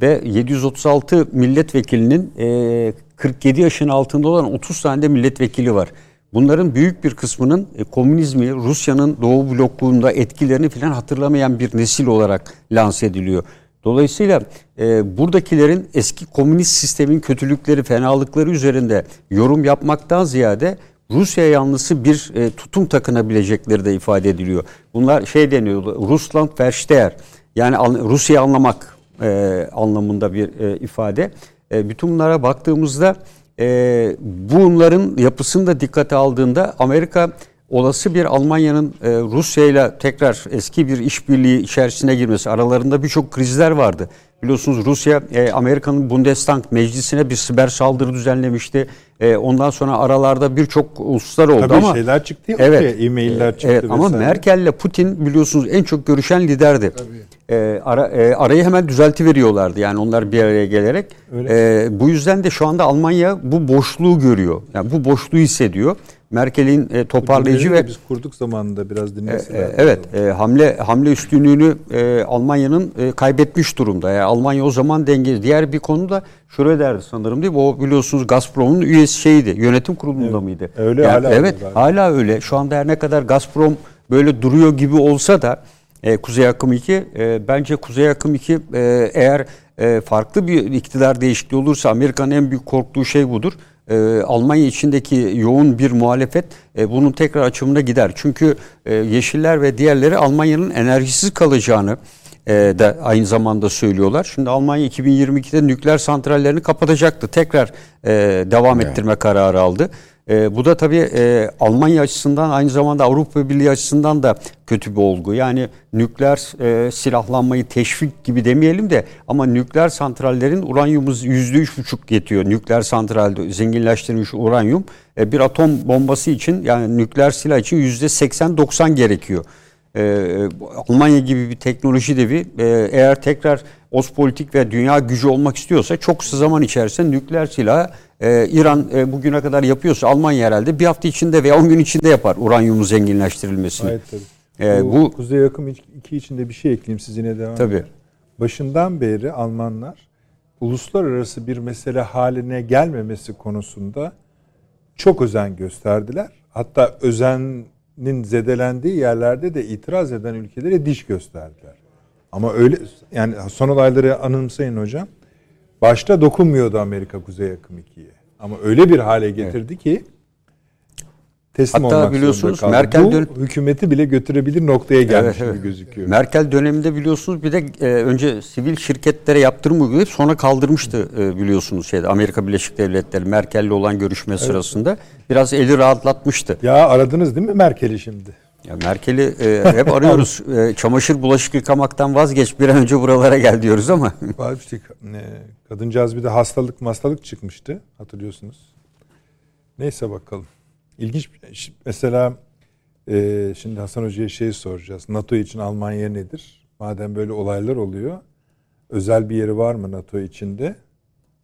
Ve 736 milletvekilinin e, 47 yaşın altında olan 30 tane de milletvekili var. Bunların büyük bir kısmının e, komünizmi, Rusya'nın Doğu blokluğunda etkilerini falan hatırlamayan bir nesil olarak lanse ediliyor. Dolayısıyla e, buradakilerin eski komünist sistemin kötülükleri, fenalıkları üzerinde yorum yapmaktan ziyade Rusya yanlısı bir e, tutum takınabilecekleri de ifade ediliyor. Bunlar şey deniyor Rusland versteher yani Rusya'yı anlamak e, anlamında bir e, ifade. E, bütün bunlara baktığımızda e, bunların yapısını da dikkate aldığında Amerika olası bir Almanya'nın e, Rusya ile tekrar eski bir işbirliği içerisine girmesi aralarında birçok krizler vardı. Biliyorsunuz Rusya e, Amerika'nın Bundestag meclisine bir siber saldırı düzenlemişti. E, ondan sonra aralarda birçok uluslar oldu Tabii ama şeyler çıktı evet, e-mailler çıktı evet, ama vesaire. Merkel ile Putin biliyorsunuz en çok görüşen liderdi. E, ara, e, arayı hemen düzelti veriyorlardı yani onlar bir araya gelerek. E, bu yüzden de şu anda Almanya bu boşluğu görüyor. Yani bu boşluğu hissediyor. Merkel'in e, toparlayıcı ve biz kurduk zamanında biraz e, dinlesinler. e, evet e, hamle hamle üstünlüğünü e, Almanya'nın e, kaybetmiş durumda. Yani Almanya o zaman denge. Diğer bir konu da Schröder'di sanırım değil mi? O biliyorsunuz Gazprom'un üyesi şeydi. Yönetim kurulunda mıydı? Öyle, Yani, hala öyle Evet, galiba. hala öyle. Şu anda her ne kadar Gazprom böyle duruyor gibi olsa da e, Kuzey Akım 2 e, bence Kuzey Akım 2 e, eğer e, farklı bir iktidar değişikliği olursa Amerika'nın en büyük korktuğu şey budur. E, Almanya içindeki yoğun bir muhalefet e, bunun tekrar açımına gider. Çünkü e, Yeşiller ve diğerleri Almanya'nın enerjisiz kalacağını e, da aynı zamanda söylüyorlar. Şimdi Almanya 2022'de nükleer santrallerini kapatacaktı. Tekrar e, devam ettirme kararı aldı. E, bu da tabii e, Almanya açısından aynı zamanda Avrupa Birliği açısından da kötü bir olgu. Yani nükleer e, silahlanmayı teşvik gibi demeyelim de ama nükleer santrallerin uranyumuz yüzde üç buçuk yetiyor. Nükleer santralde zenginleştirilmiş uranyum e, bir atom bombası için yani nükleer silah için yüzde 80-90 gerekiyor. Ee, Almanya gibi bir teknoloji devi e, eğer tekrar Ospolitik ve dünya gücü olmak istiyorsa çok kısa zaman içerisinde nükleer silahı e, İran e, bugüne kadar yapıyorsa Almanya herhalde bir hafta içinde veya 10 gün içinde yapar uranyumun zenginleştirilmesini. Hayır tabii. Ee, bu, bu- Kuzey Akım 2 içinde bir şey ekleyeyim siz yine devam Tabii. edin. Başından beri Almanlar uluslararası bir mesele haline gelmemesi konusunda çok özen gösterdiler. Hatta özenin zedelendiği yerlerde de itiraz eden ülkelere diş gösterdiler. Ama öyle yani son olayları anımsayın hocam. Başta dokunmuyordu Amerika Kuzey Akım 2'ye. Ama öyle bir hale getirdi ki teslim Hatta olmak biliyorsunuz. Merkel Bu dön- hükümeti bile götürebilir noktaya gelmiş Evet, evet. gibi gözüküyor. Merkel döneminde biliyorsunuz bir de e, önce sivil şirketlere yaptırım uygulayıp sonra kaldırmıştı e, biliyorsunuz şeyde Amerika Birleşik Devletleri Merkel'le olan görüşme sırasında biraz eli rahatlatmıştı. Ya aradınız değil mi Merkel'i şimdi? Ya Merkel'i e, hep arıyoruz. E, çamaşır bulaşık yıkamaktan vazgeç bir an önce buralara gel diyoruz ama. İşte, kadıncağız bir de hastalık hastalık çıkmıştı hatırlıyorsunuz. Neyse bakalım. İlginç mesela e, şimdi Hasan Hoca'ya şey soracağız. NATO için Almanya nedir? Madem böyle olaylar oluyor özel bir yeri var mı NATO içinde?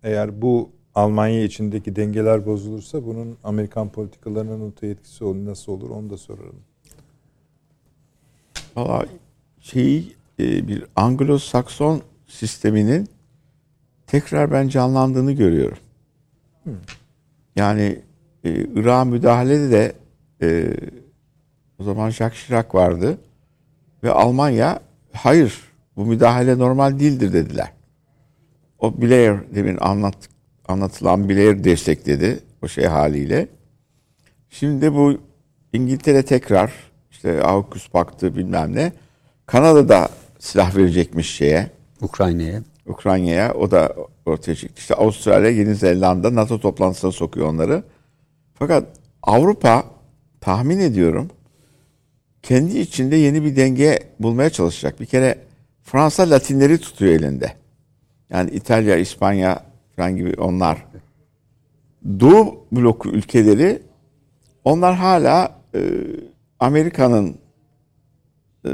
Eğer bu Almanya içindeki dengeler bozulursa bunun Amerikan politikalarına NATO etkisi olur, nasıl olur onu da sorarım. Valla şey e, bir Anglo-Sakson sisteminin tekrar ben canlandığını görüyorum. Yani e, Irak'a müdahalede de e, o zaman Jacques Chirac vardı ve Almanya hayır bu müdahale normal değildir dediler. O Blair demin anlat, anlatılan Blair destekledi o şey haliyle. Şimdi bu İngiltere tekrar işte AUKUS paktı bilmem ne. Kanada da silah verecekmiş şeye Ukrayna'ya. Ukrayna'ya o da ortaya çıktı. İşte Avustralya, Yeni Zelanda NATO toplantısına sokuyor onları. Fakat Avrupa tahmin ediyorum kendi içinde yeni bir denge bulmaya çalışacak. Bir kere Fransa Latinleri tutuyor elinde. Yani İtalya, İspanya falan gibi onlar. Doğu bloku ülkeleri onlar hala e, Amerika'nın e,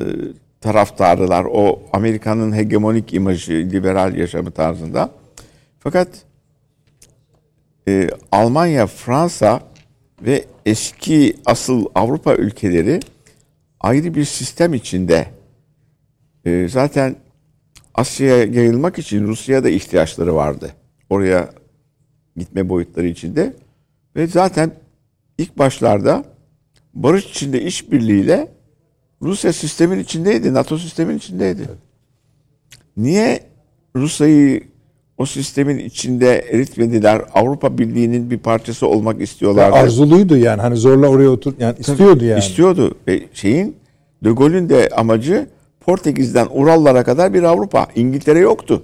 taraftarılar. O Amerika'nın hegemonik imajı, liberal yaşamı tarzında. Fakat e, Almanya, Fransa ve eski asıl Avrupa ülkeleri ayrı bir sistem içinde. E, zaten Asya'ya yayılmak için Rusya'ya da ihtiyaçları vardı. Oraya gitme boyutları içinde. Ve zaten ilk başlarda barış içinde işbirliğiyle Rusya sistemin içindeydi, NATO sistemin içindeydi. Niye Rusya'yı o sistemin içinde eritmediler. Avrupa Birliği'nin bir parçası olmak istiyorlardı. Arzuluydu yani hani zorla oraya otur yani istiyordu yani. İstiyordu. Ve şeyin De Gaulle'ün de amacı Portekiz'den Urallara kadar bir Avrupa. İngiltere yoktu.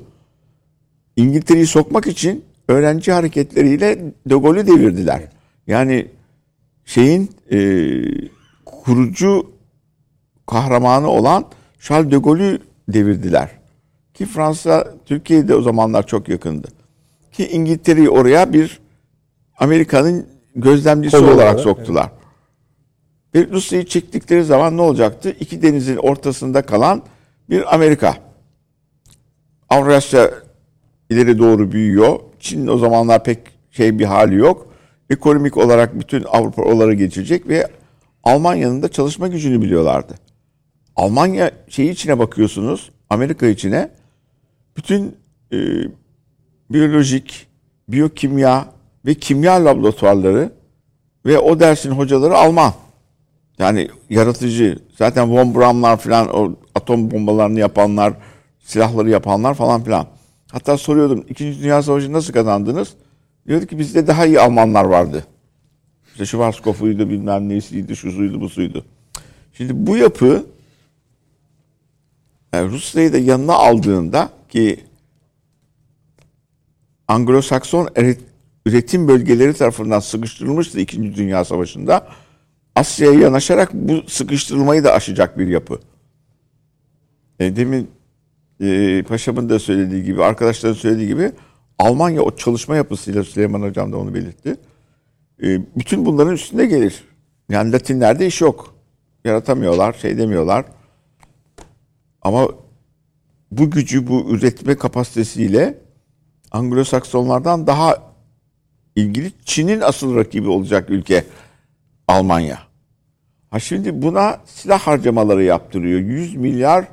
İngiltere'yi sokmak için öğrenci hareketleriyle De Gaulle'ü devirdiler. Yani şeyin e, kurucu kahramanı olan Charles de Gaulle'ü devirdiler. Ki Fransa Türkiye'de o zamanlar çok yakındı. Ki İngiltere'yi oraya bir Amerika'nın gözlemcisi Kolu olarak olarak, soktular. Ve Rusya'yı çektikleri zaman ne olacaktı? İki denizin ortasında kalan bir Amerika. Avrasya ileri doğru büyüyor. Çin o zamanlar pek şey bir hali yok. Ekonomik olarak bütün Avrupa oraları geçecek ve Almanya'nın da çalışma gücünü biliyorlardı. Almanya şeyi içine bakıyorsunuz, Amerika içine bütün e, biyolojik, biyokimya ve kimya laboratuvarları ve o dersin hocaları Alman. Yani yaratıcı. Zaten von Braun'lar falan o atom bombalarını yapanlar, silahları yapanlar falan filan. Hatta soruyordum İkinci Dünya Savaşı'nı nasıl kazandınız? Diyordu ki bizde daha iyi Almanlar vardı. İşte Schwarzkopf'uydu bilmem nesiydi, şusuydu, busuydu. Şimdi bu yapı yani Rusya'yı da yanına aldığında ki Anglo-Sakson üretim bölgeleri tarafından sıkıştırılmıştı İkinci Dünya Savaşı'nda. Asya'ya yanaşarak bu sıkıştırılmayı da aşacak bir yapı. E, demin e, Paşam'ın da söylediği gibi, arkadaşların söylediği gibi Almanya o çalışma yapısıyla Süleyman Hocam da onu belirtti. E, bütün bunların üstünde gelir. Yani Latinlerde iş yok. Yaratamıyorlar, şey demiyorlar. Ama bu gücü, bu üretme kapasitesiyle Anglo-Saksonlardan daha ilgili Çin'in asıl rakibi olacak ülke Almanya. Ha şimdi buna silah harcamaları yaptırıyor. 100 milyar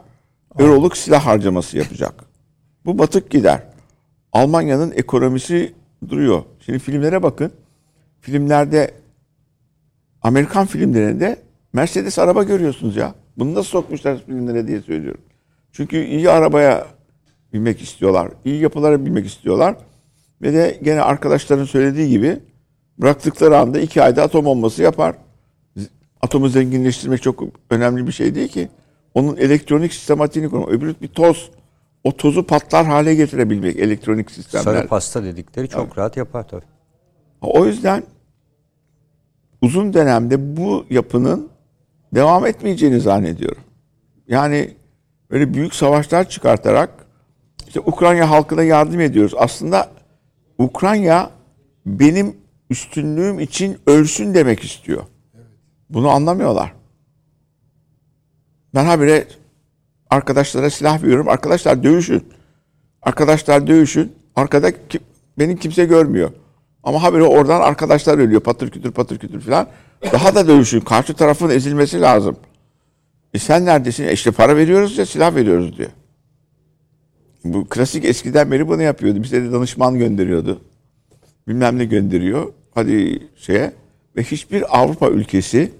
euroluk silah harcaması yapacak. Bu batık gider. Almanya'nın ekonomisi duruyor. Şimdi filmlere bakın. Filmlerde Amerikan filmlerinde Mercedes araba görüyorsunuz ya. Bunu nasıl sokmuşlar filmlere diye söylüyorum. Çünkü iyi arabaya binmek istiyorlar. iyi yapılara binmek istiyorlar. Ve de gene arkadaşların söylediği gibi bıraktıkları anda iki ayda atom bombası yapar. Atomu zenginleştirmek çok önemli bir şey değil ki. Onun elektronik sistematiğini kurmak. Öbürü bir toz. O tozu patlar hale getirebilmek elektronik sistemler. Sarı pasta dedikleri çok rahat yapar tabii. O yüzden uzun dönemde bu yapının devam etmeyeceğini zannediyorum. Yani böyle büyük savaşlar çıkartarak işte Ukrayna halkına yardım ediyoruz. Aslında Ukrayna benim üstünlüğüm için ölsün demek istiyor. Bunu anlamıyorlar. Ben habire arkadaşlara silah veriyorum. Arkadaşlar dövüşün. Arkadaşlar dövüşün. Arkada ki- beni kimse görmüyor. Ama habire oradan arkadaşlar ölüyor. Patır kütür patır kütür falan. Daha da dövüşün. Karşı tarafın ezilmesi lazım. E sen neredesin? E işte para veriyoruz ya silah veriyoruz diyor. Bu klasik eskiden beri bunu yapıyordu. Bize de danışman gönderiyordu. Bilmem ne gönderiyor. Hadi şeye. Ve hiçbir Avrupa ülkesi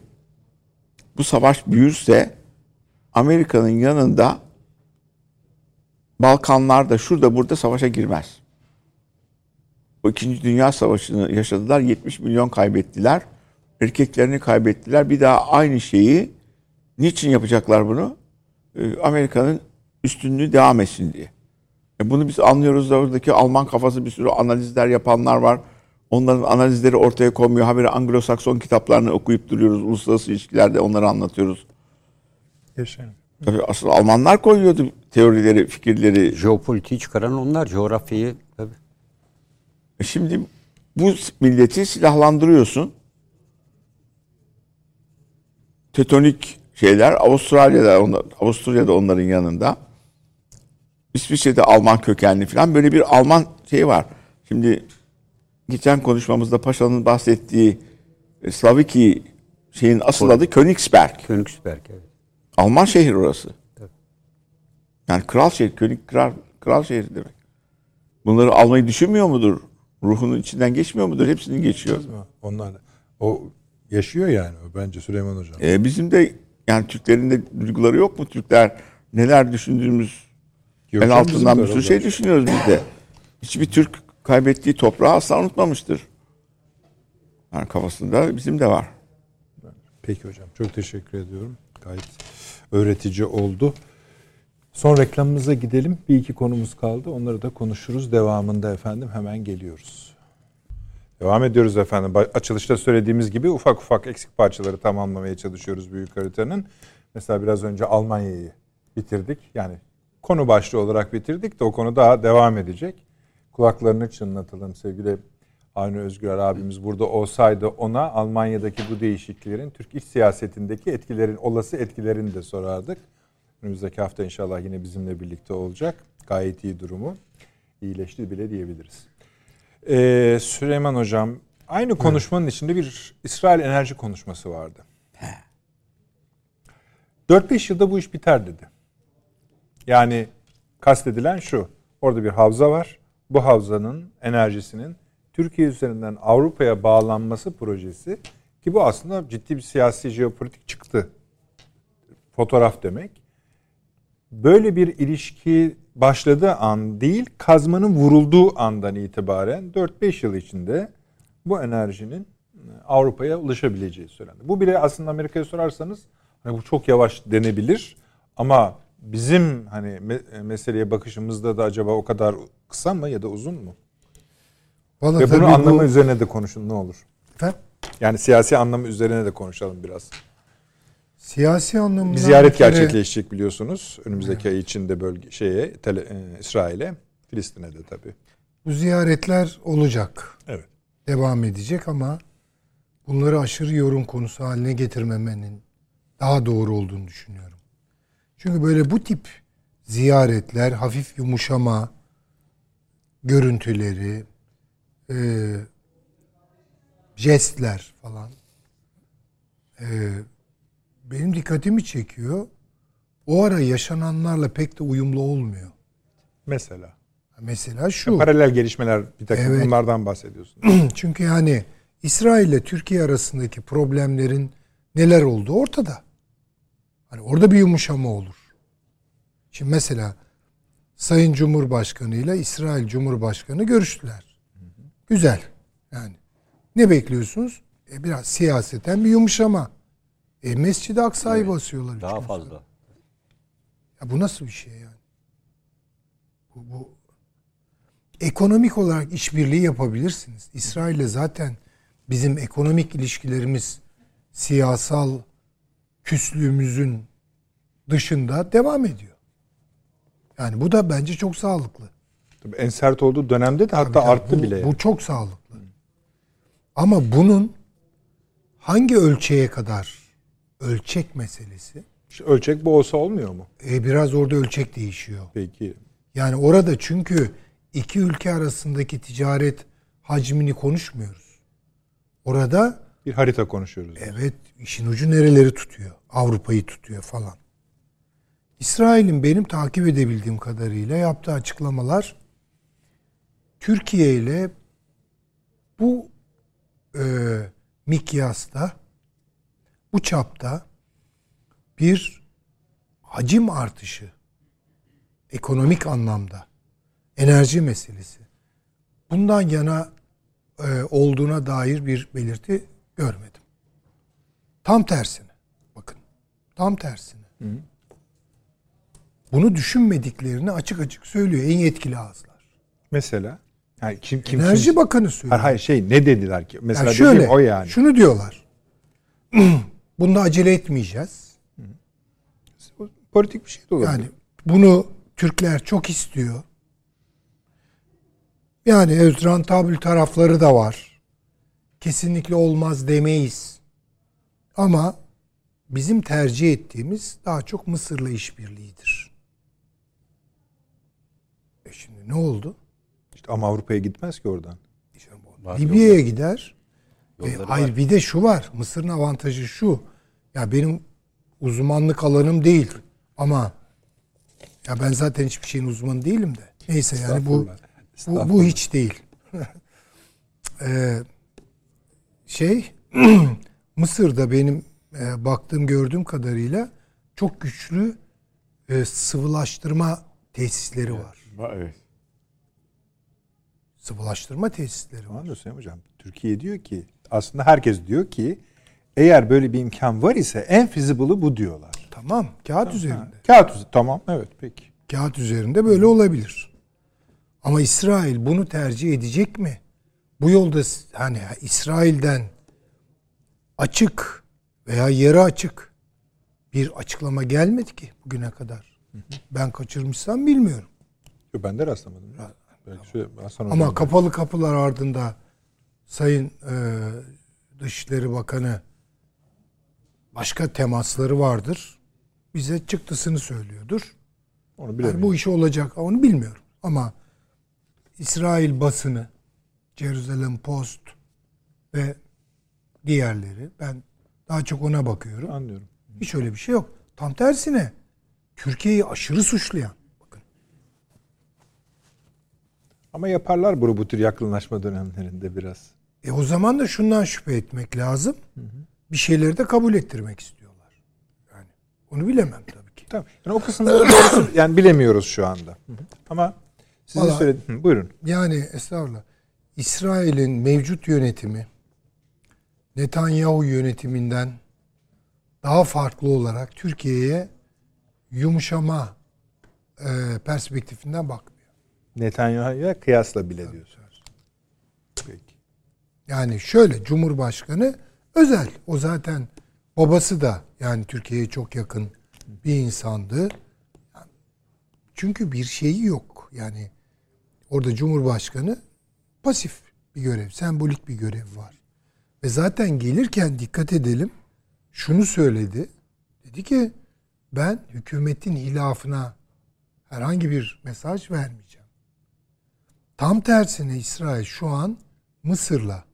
bu savaş büyürse Amerika'nın yanında Balkanlarda şurada burada savaşa girmez. O İkinci Dünya Savaşı'nı yaşadılar. 70 milyon kaybettiler. Erkeklerini kaybettiler. Bir daha aynı şeyi niçin yapacaklar bunu? Ee, Amerika'nın üstünlüğü devam etsin diye. E bunu biz anlıyoruz da oradaki Alman kafası bir sürü analizler yapanlar var. Onların analizleri ortaya konmuyor. Habire Anglo-Sakson kitaplarını okuyup duruyoruz. Uluslararası ilişkilerde onları anlatıyoruz. Yaşayın. Tabii asıl Almanlar koyuyordu teorileri, fikirleri. Jeopolitiği çıkaran onlar, coğrafyayı tabii. E Şimdi bu milleti silahlandırıyorsun. Tetonik şeyler Avustralya'da onlar, Avusturya'da onların yanında. İsviçre'de Alman kökenli falan böyle bir Alman şey var. Şimdi geçen konuşmamızda Paşa'nın bahsettiği e, Slaviki şeyin asıl adı Königsberg. Königsberg evet. Alman şehir orası. Yani kral şehir, König kral, kral şehri demek. Bunları almayı düşünmüyor mudur? Ruhunun içinden geçmiyor mudur? Hepsini geçiyor. Onlar. O yaşıyor yani bence Süleyman Hocam. Ee, bizim de yani Türklerin de duyguları yok mu? Türkler neler düşündüğümüz Yok el altından bir sürü şey düşünüyoruz biz de. hiçbir Türk kaybettiği toprağı asla unutmamıştır. Yani kafasında bizim de var. Peki hocam. Çok teşekkür ediyorum. Gayet öğretici oldu. Son reklamımıza gidelim. Bir iki konumuz kaldı. Onları da konuşuruz. Devamında efendim hemen geliyoruz. Devam ediyoruz efendim. Açılışta söylediğimiz gibi ufak ufak eksik parçaları tamamlamaya çalışıyoruz büyük haritanın. Mesela biraz önce Almanya'yı bitirdik. Yani konu başlığı olarak bitirdik de o konu daha devam edecek. Kulaklarını çınlatalım sevgili Avni Özgür abimiz burada olsaydı ona Almanya'daki bu değişikliklerin Türk iç siyasetindeki etkilerin, olası etkilerini de sorardık. Önümüzdeki hafta inşallah yine bizimle birlikte olacak. Gayet iyi durumu. iyileşti bile diyebiliriz. Ee, Süleyman Hocam, aynı konuşmanın içinde bir İsrail enerji konuşması vardı. 4-5 yılda bu iş biter dedi. Yani kastedilen şu. Orada bir havza var. Bu havzanın enerjisinin Türkiye üzerinden Avrupa'ya bağlanması projesi ki bu aslında ciddi bir siyasi jeopolitik çıktı. Fotoğraf demek. Böyle bir ilişki başladığı an değil, kazmanın vurulduğu andan itibaren 4-5 yıl içinde bu enerjinin Avrupa'ya ulaşabileceği söylendi. Bu bile aslında Amerika'ya sorarsanız hani bu çok yavaş denebilir ama bizim hani meseleye bakışımızda da acaba o kadar kısa mı ya da uzun mu? Vallahi Ve bunu anlamı bu... üzerine de konuşun ne olur. Efendim? Yani siyasi anlamı üzerine de konuşalım biraz. Siyasi anlamda bir ziyaret kere... gerçekleşecek biliyorsunuz. Önümüzdeki evet. ay içinde bölge şeye tele, e, İsrail'e, Filistin'e de tabii. Bu ziyaretler olacak. Evet. Devam edecek ama bunları aşırı yorum konusu haline getirmemenin daha doğru olduğunu düşünüyorum. Çünkü böyle bu tip ziyaretler, hafif yumuşama görüntüleri, e, jestler falan e, benim dikkatimi çekiyor. O ara yaşananlarla pek de uyumlu olmuyor. Mesela? Mesela şu. Ya paralel gelişmeler bir takım evet. bunlardan bahsediyorsun. Çünkü yani İsrail ile Türkiye arasındaki problemlerin neler olduğu ortada. Hani orada bir yumuşama olur. Şimdi mesela Sayın Cumhurbaşkanı ile İsrail Cumhurbaşkanı görüştüler. Güzel. Yani ne bekliyorsunuz? E biraz siyaseten bir yumuşama. E Mescid-i Aksa'yı evet, basıyorlar. Daha fazla. Ya bu nasıl bir şey yani? Bu, bu ekonomik olarak işbirliği yapabilirsiniz. İsrail'le zaten bizim ekonomik ilişkilerimiz siyasal küslüğümüzün dışında devam ediyor. Yani bu da bence çok sağlıklı. Tabii en sert olduğu dönemde de hatta Tabii arttı bu, bile. Bu çok sağlıklı. Ama bunun hangi ölçeğe kadar ölçek meselesi? İşte ölçek bu olsa olmuyor mu? E biraz orada ölçek değişiyor. Peki. Yani orada çünkü iki ülke arasındaki ticaret hacmini konuşmuyoruz. Orada bir harita konuşuyoruz. Evet, işin ucu nereleri tutuyor? Avrupa'yı tutuyor falan. İsrail'in benim takip edebildiğim kadarıyla yaptığı açıklamalar Türkiye ile bu e, mikyasta, bu çapta bir hacim artışı ekonomik anlamda enerji meselesi bundan yana e, olduğuna dair bir belirti görmedim. Tam tersine. Bakın. Tam tersine. Hı hı. Bunu düşünmediklerini açık açık söylüyor en yetkili ağızlar. Mesela yani kim kim Enerji kim, Bakanı söylüyor. Hayır şey ne dediler ki? Mesela yani şöyle, o yani. Şunu diyorlar. Bunda acele etmeyeceğiz. Politik bir şey de olabilir. Yani bunu Türkler çok istiyor. Yani evet rantabül tarafları da var. Kesinlikle olmaz demeyiz. Ama bizim tercih ettiğimiz daha çok Mısır'la işbirliğidir. E şimdi ne oldu? İşte ama Avrupa'ya gitmez ki oradan. İşte Libya'ya gider. E, hayır bir de şu var. Mısır'ın avantajı şu. Ya benim uzmanlık alanım değil. Ama ya ben zaten hiçbir şeyin uzmanı değilim de. Neyse yani bu bu, bu hiç değil. ee, şey Mısır'da benim e, baktığım gördüğüm kadarıyla çok güçlü e, sıvılaştırma tesisleri var. Evet. sıvılaştırma tesisleri var. Sayın Hocam Türkiye diyor ki aslında herkes diyor ki eğer böyle bir imkan var ise en feasible'ı bu diyorlar. Tamam, kağıt üzerinde. Kağıt üzerinde. Tamam evet peki. Kağıt üzerinde böyle olabilir. Ama İsrail bunu tercih edecek mi? Bu yolda hani İsrail'den açık veya yarı açık bir açıklama gelmedi ki bugüne kadar. Ben kaçırmışsam bilmiyorum. Yo, ben de rastlamadım. Belki şöyle Hasan Ama kapalı kapılar ardında Sayın e, Dışişleri Bakanı başka temasları vardır. Bize çıktısını söylüyordur. onu Yani bu işi olacak onu bilmiyorum. Ama İsrail basını, Jerusalem Post ve diğerleri ben daha çok ona bakıyorum. Anlıyorum. Hiç öyle bir şey yok. Tam tersine Türkiye'yi aşırı suçlayan. Bakın Ama yaparlar bu bu tür yakınlaşma dönemlerinde biraz. E o zaman da şundan şüphe etmek lazım. Bir şeyleri de kabul ettirmek istiyorlar. Yani onu bilemem tabii ki. Tamam. Yani o kısımları doğrusu yani bilemiyoruz şu anda. Ama sizin söylediğiniz buyurun. Yani estağfurullah. İsrail'in mevcut yönetimi Netanyahu yönetiminden daha farklı olarak Türkiye'ye yumuşama e, perspektifinden bakmıyor. Netanyahu'ya kıyasla bile diyorsunuz. Peki. Yani şöyle Cumhurbaşkanı özel. O zaten babası da yani Türkiye'ye çok yakın bir insandı. Çünkü bir şeyi yok. Yani orada Cumhurbaşkanı pasif bir görev, sembolik bir görev var. Ve zaten gelirken dikkat edelim şunu söyledi. Dedi ki ben hükümetin hilafına herhangi bir mesaj vermeyeceğim. Tam tersine İsrail şu an Mısır'la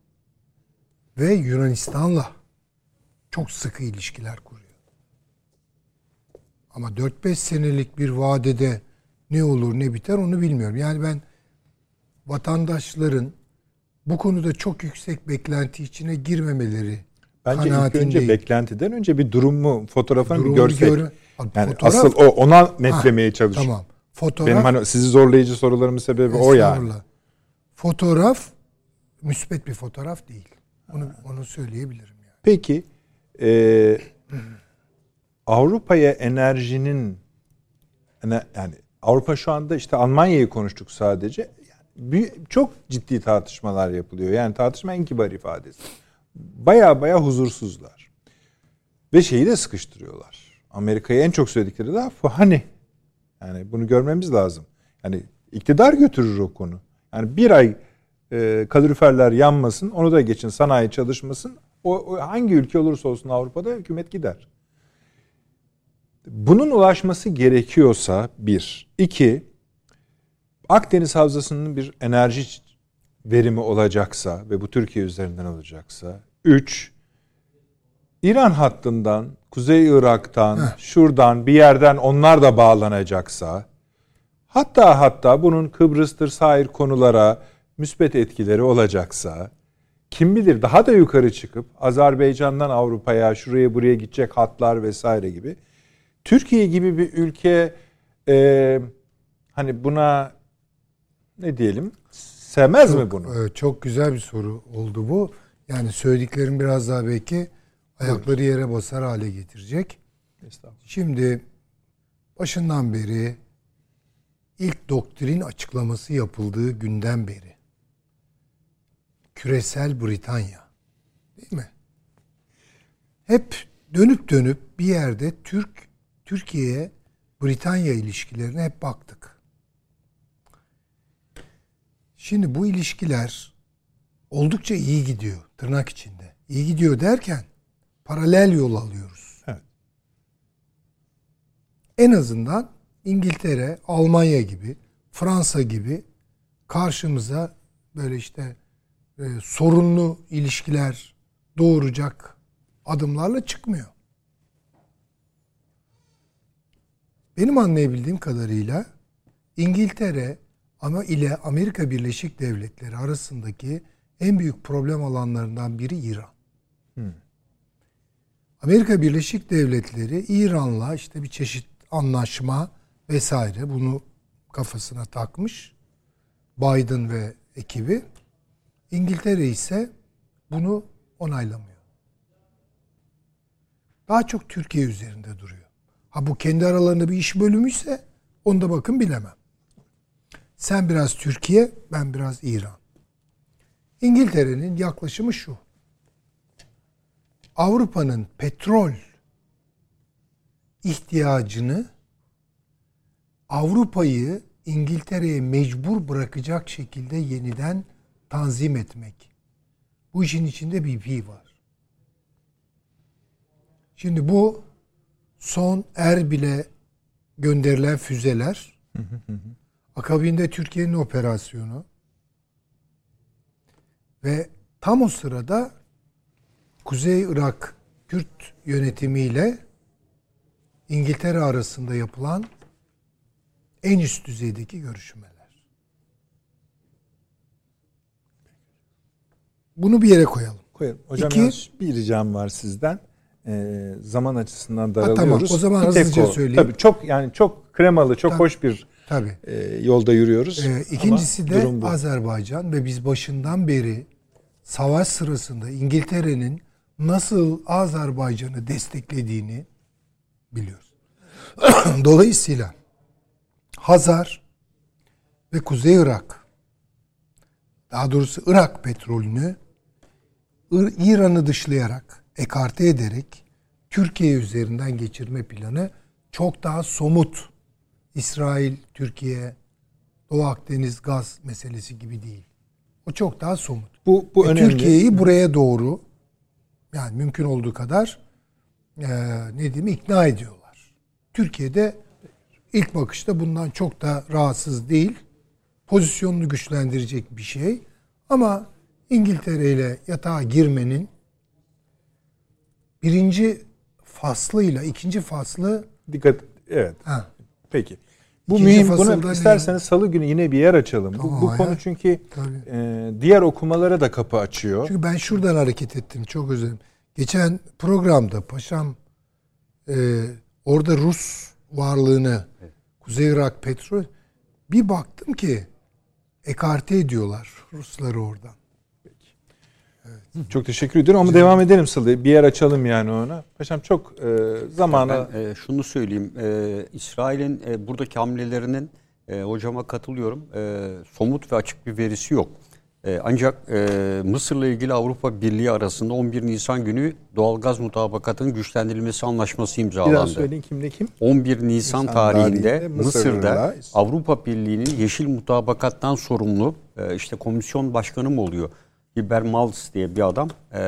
ve Yunanistan'la çok sıkı ilişkiler kuruyor. Ama 4-5 senelik bir vadede ne olur ne biter onu bilmiyorum. Yani ben vatandaşların bu konuda çok yüksek beklenti içine girmemeleri Bence ilk önce beklentiden önce bir durumu, fotoğrafını bir Durumu görsek. göre- yani Fotoğraf- asıl o ona netlemeye Ha, çalış. Tamam. Fotoğraf Benim hani sizi zorlayıcı sorularımın sebebi o yani. Fotoğraf müspet bir fotoğraf değil. Onu onu söyleyebilirim yani. Peki e, Avrupa'ya enerjinin ene- yani Avrupa şu anda işte Almanya'yı konuştuk sadece. Çok ciddi tartışmalar yapılıyor. Yani tartışma en kibar ifadesi. Baya baya huzursuzlar. Ve şeyi de sıkıştırıyorlar. Amerika'yı en çok söyledikleri bu hani. Yani bunu görmemiz lazım. Yani iktidar götürür o konu. Yani bir ay e, kaloriferler yanmasın, onu da geçin, sanayi çalışmasın. O, o hangi ülke olursa olsun Avrupa'da hükümet gider. Bunun ulaşması gerekiyorsa bir. iki Akdeniz Havzası'nın bir enerji verimi olacaksa ve bu Türkiye üzerinden olacaksa. Üç, İran hattından, Kuzey Irak'tan, şuradan bir yerden onlar da bağlanacaksa, hatta hatta bunun Kıbrıs'tır sair konulara müspet etkileri olacaksa, kim bilir daha da yukarı çıkıp Azerbaycan'dan Avrupa'ya, şuraya buraya gidecek hatlar vesaire gibi. Türkiye gibi bir ülke e, hani buna ne diyelim sevmez mi bunu? Evet, çok güzel bir soru oldu bu. Yani söylediklerim biraz daha belki ayakları yere basar hale getirecek. Şimdi başından beri ilk doktrin açıklaması yapıldığı günden beri küresel Britanya değil mi? Hep dönüp dönüp bir yerde Türk Türkiye Britanya ilişkilerine hep baktık. Şimdi bu ilişkiler oldukça iyi gidiyor tırnak içinde. İyi gidiyor derken paralel yol alıyoruz. Evet. En azından İngiltere, Almanya gibi, Fransa gibi karşımıza böyle işte e, sorunlu ilişkiler doğuracak adımlarla çıkmıyor. Benim anlayabildiğim kadarıyla İngiltere ama ile Amerika Birleşik Devletleri arasındaki en büyük problem alanlarından biri İran. Amerika Birleşik Devletleri İran'la işte bir çeşit anlaşma vesaire bunu kafasına takmış. Biden ve ekibi. İngiltere ise bunu onaylamıyor. Daha çok Türkiye üzerinde duruyor. Ha bu kendi aralarında bir iş bölümüyse onu da bakın bilemem. Sen biraz Türkiye, ben biraz İran. İngiltere'nin yaklaşımı şu. Avrupa'nın petrol ihtiyacını Avrupa'yı İngiltere'ye mecbur bırakacak şekilde yeniden tanzim etmek. Bu işin içinde bir pi var. Şimdi bu son Erbil'e gönderilen füzeler, akabinde Türkiye'nin operasyonu ve tam o sırada Kuzey Irak Kürt yönetimiyle İngiltere arasında yapılan en üst düzeydeki görüşmeler. Bunu bir yere koyalım. Koyalım. Hocam İki- yalnız bir ricam var sizden. Ee, zaman açısından tamam. daralıyoruz. O zaman Bir tek hızlıca o. söyleyeyim. Tabii çok yani çok kremalı, çok Tabii. hoş bir Tabii. e, yolda yürüyoruz. Ee, ikincisi Ama de. Azerbaycan ve biz başından beri savaş sırasında İngiltere'nin nasıl Azerbaycan'ı desteklediğini biliyoruz. Dolayısıyla Hazar ve Kuzey Irak daha doğrusu Irak petrolünü İr- İran'ı dışlayarak, ekarte ederek Türkiye üzerinden geçirme planı çok daha somut. İsrail, Türkiye, Doğu Akdeniz gaz meselesi gibi değil. O çok daha somut. bu bu Ve önemli. Türkiye'yi buraya doğru yani mümkün olduğu kadar e, ne diyeyim ikna ediyorlar. Türkiye'de ilk bakışta bundan çok da rahatsız değil. Pozisyonunu güçlendirecek bir şey. Ama İngiltere ile yatağa girmenin birinci faslıyla ikinci faslı Dikkat evet. ha, Peki. Bu İkinci mühim. Bunu ne? isterseniz salı günü yine bir yer açalım. Bu- Tamam bu, ya. konu çünkü Tabii. e, diğer okumalara da kapı açıyor. Çünkü ben şuradan hareket ettim. Çok özür dilerim. Geçen programda paşam e, orada Rus varlığını Kuzey Irak petrol bir baktım ki ekarte ediyorlar Rusları oradan. Çok teşekkür ediyorum ama devam edelim Salı. Bir yer açalım yani ona. Paşam çok e, zamana Ben e, şunu söyleyeyim. E, İsrail'in e, buradaki hamlelerinin e, hocama katılıyorum. E, somut ve açık bir verisi yok. E, ancak e, Mısır'la ilgili Avrupa Birliği arasında 11 Nisan günü doğalgaz mutabakatının güçlendirilmesi anlaşması imzalandı. söyleyin kimle kim? 11 Nisan, Nisan tarihinde, tarihinde Mısır'da Mısır'la- Avrupa Birliği'nin yeşil mutabakattan sorumlu e, işte komisyon başkanı mı oluyor? Iber Malz diye bir adam e,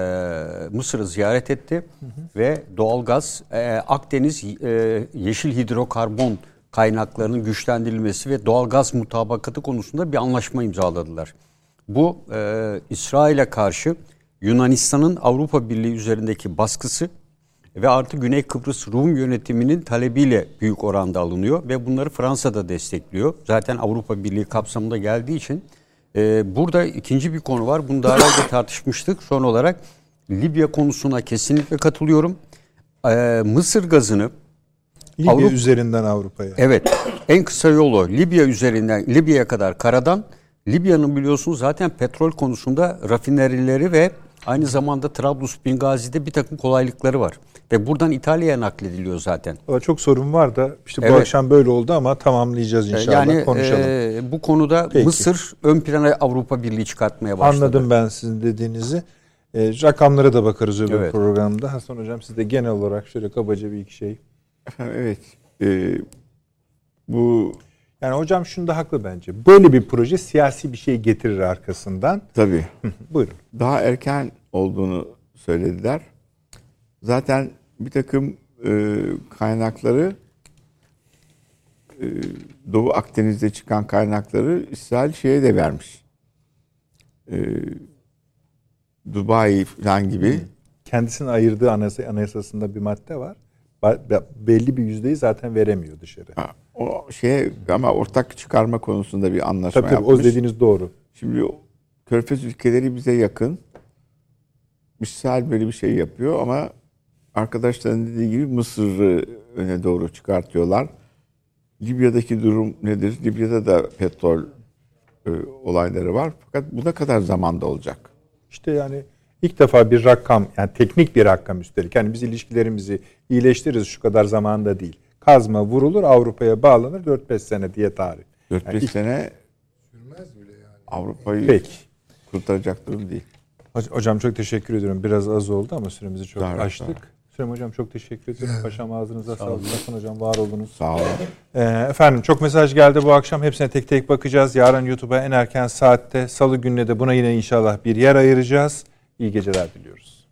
Mısır'ı ziyaret etti ve doğalgaz e, Akdeniz e, yeşil hidrokarbon kaynaklarının güçlendirilmesi ve doğalgaz mutabakatı konusunda bir anlaşma imzaladılar. Bu e, İsrail'e karşı Yunanistan'ın Avrupa Birliği üzerindeki baskısı ve artı Güney Kıbrıs Rum yönetiminin talebiyle büyük oranda alınıyor ve bunları Fransa da destekliyor. Zaten Avrupa Birliği kapsamında geldiği için e, burada ikinci bir konu var. Bunu daha önce tartışmıştık. Son olarak Libya konusuna kesinlikle katılıyorum. E, Mısır gazını Libya Avrupa- üzerinden Avrupa'ya. Evet. En kısa yolu Libya üzerinden Libya'ya kadar karadan. Libya'nın biliyorsunuz zaten petrol konusunda rafinerileri ve aynı zamanda Trablus Bingazi'de bir takım kolaylıkları var. Ve buradan İtalya'ya naklediliyor zaten. Valla Çok sorun var da işte bu Evet. akşam böyle oldu ama tamamlayacağız inşallah yani konuşalım. e, bu konuda Peki. Mısır ön plana Avrupa Birliği çıkartmaya başladı. Anladım ben sizin dediğinizi. E, rakamlara da bakarız öbür Evet. programda. Hasan Hocam siz de genel olarak şöyle kabaca bir iki şey. Efendim, evet. Ee, bu Yani hocam şunda haklı bence. Böyle bir proje siyasi bir şey getirir arkasından. tabii Buyurun. daha erken olduğunu söylediler. Zaten bir takım e, kaynakları e, Doğu Akdeniz'de çıkan kaynakları İsrail şeye de vermiş. E, Dubai falan gibi. Kendisinin ayırdığı anayasa, anayasasında bir madde var. Belli bir yüzdeyi zaten veremiyor dışarı. Ha, O şeye ama ortak çıkarma konusunda bir anlaşma Tabii tabii o yapmış. dediğiniz doğru. Şimdi o Körfez ülkeleri bize yakın. İsrail böyle bir şey yapıyor ama arkadaşların dediği gibi Mısır'ı öne doğru çıkartıyorlar. Libya'daki durum nedir? Libya'da da petrol e, olayları var. Fakat bu ne kadar zamanda olacak? İşte yani ilk defa bir rakam yani teknik bir rakam üstelik. Yani biz ilişkilerimizi iyileştiririz şu kadar zamanda değil. Kazma vurulur Avrupa'ya bağlanır 4-5 sene diye tarih. 4-5 Yani ilk- sene Avrupa'yı Peki. kurtaracak durum değil. Hoc- Hocam çok teşekkür ediyorum. Biraz az oldu ama süremizi çok Daha- aştık. daha. Sürem hocam çok teşekkür ediyorum. Paşam ağzınıza sağlık. Hasan hocam var oldunuz. Sağ olun. Ee, efendim çok mesaj geldi bu akşam. Hepsine tek tek bakacağız. Yarın YouTube'a en erken saatte salı gününe de buna yine inşallah bir yer ayıracağız. İyi geceler diliyoruz.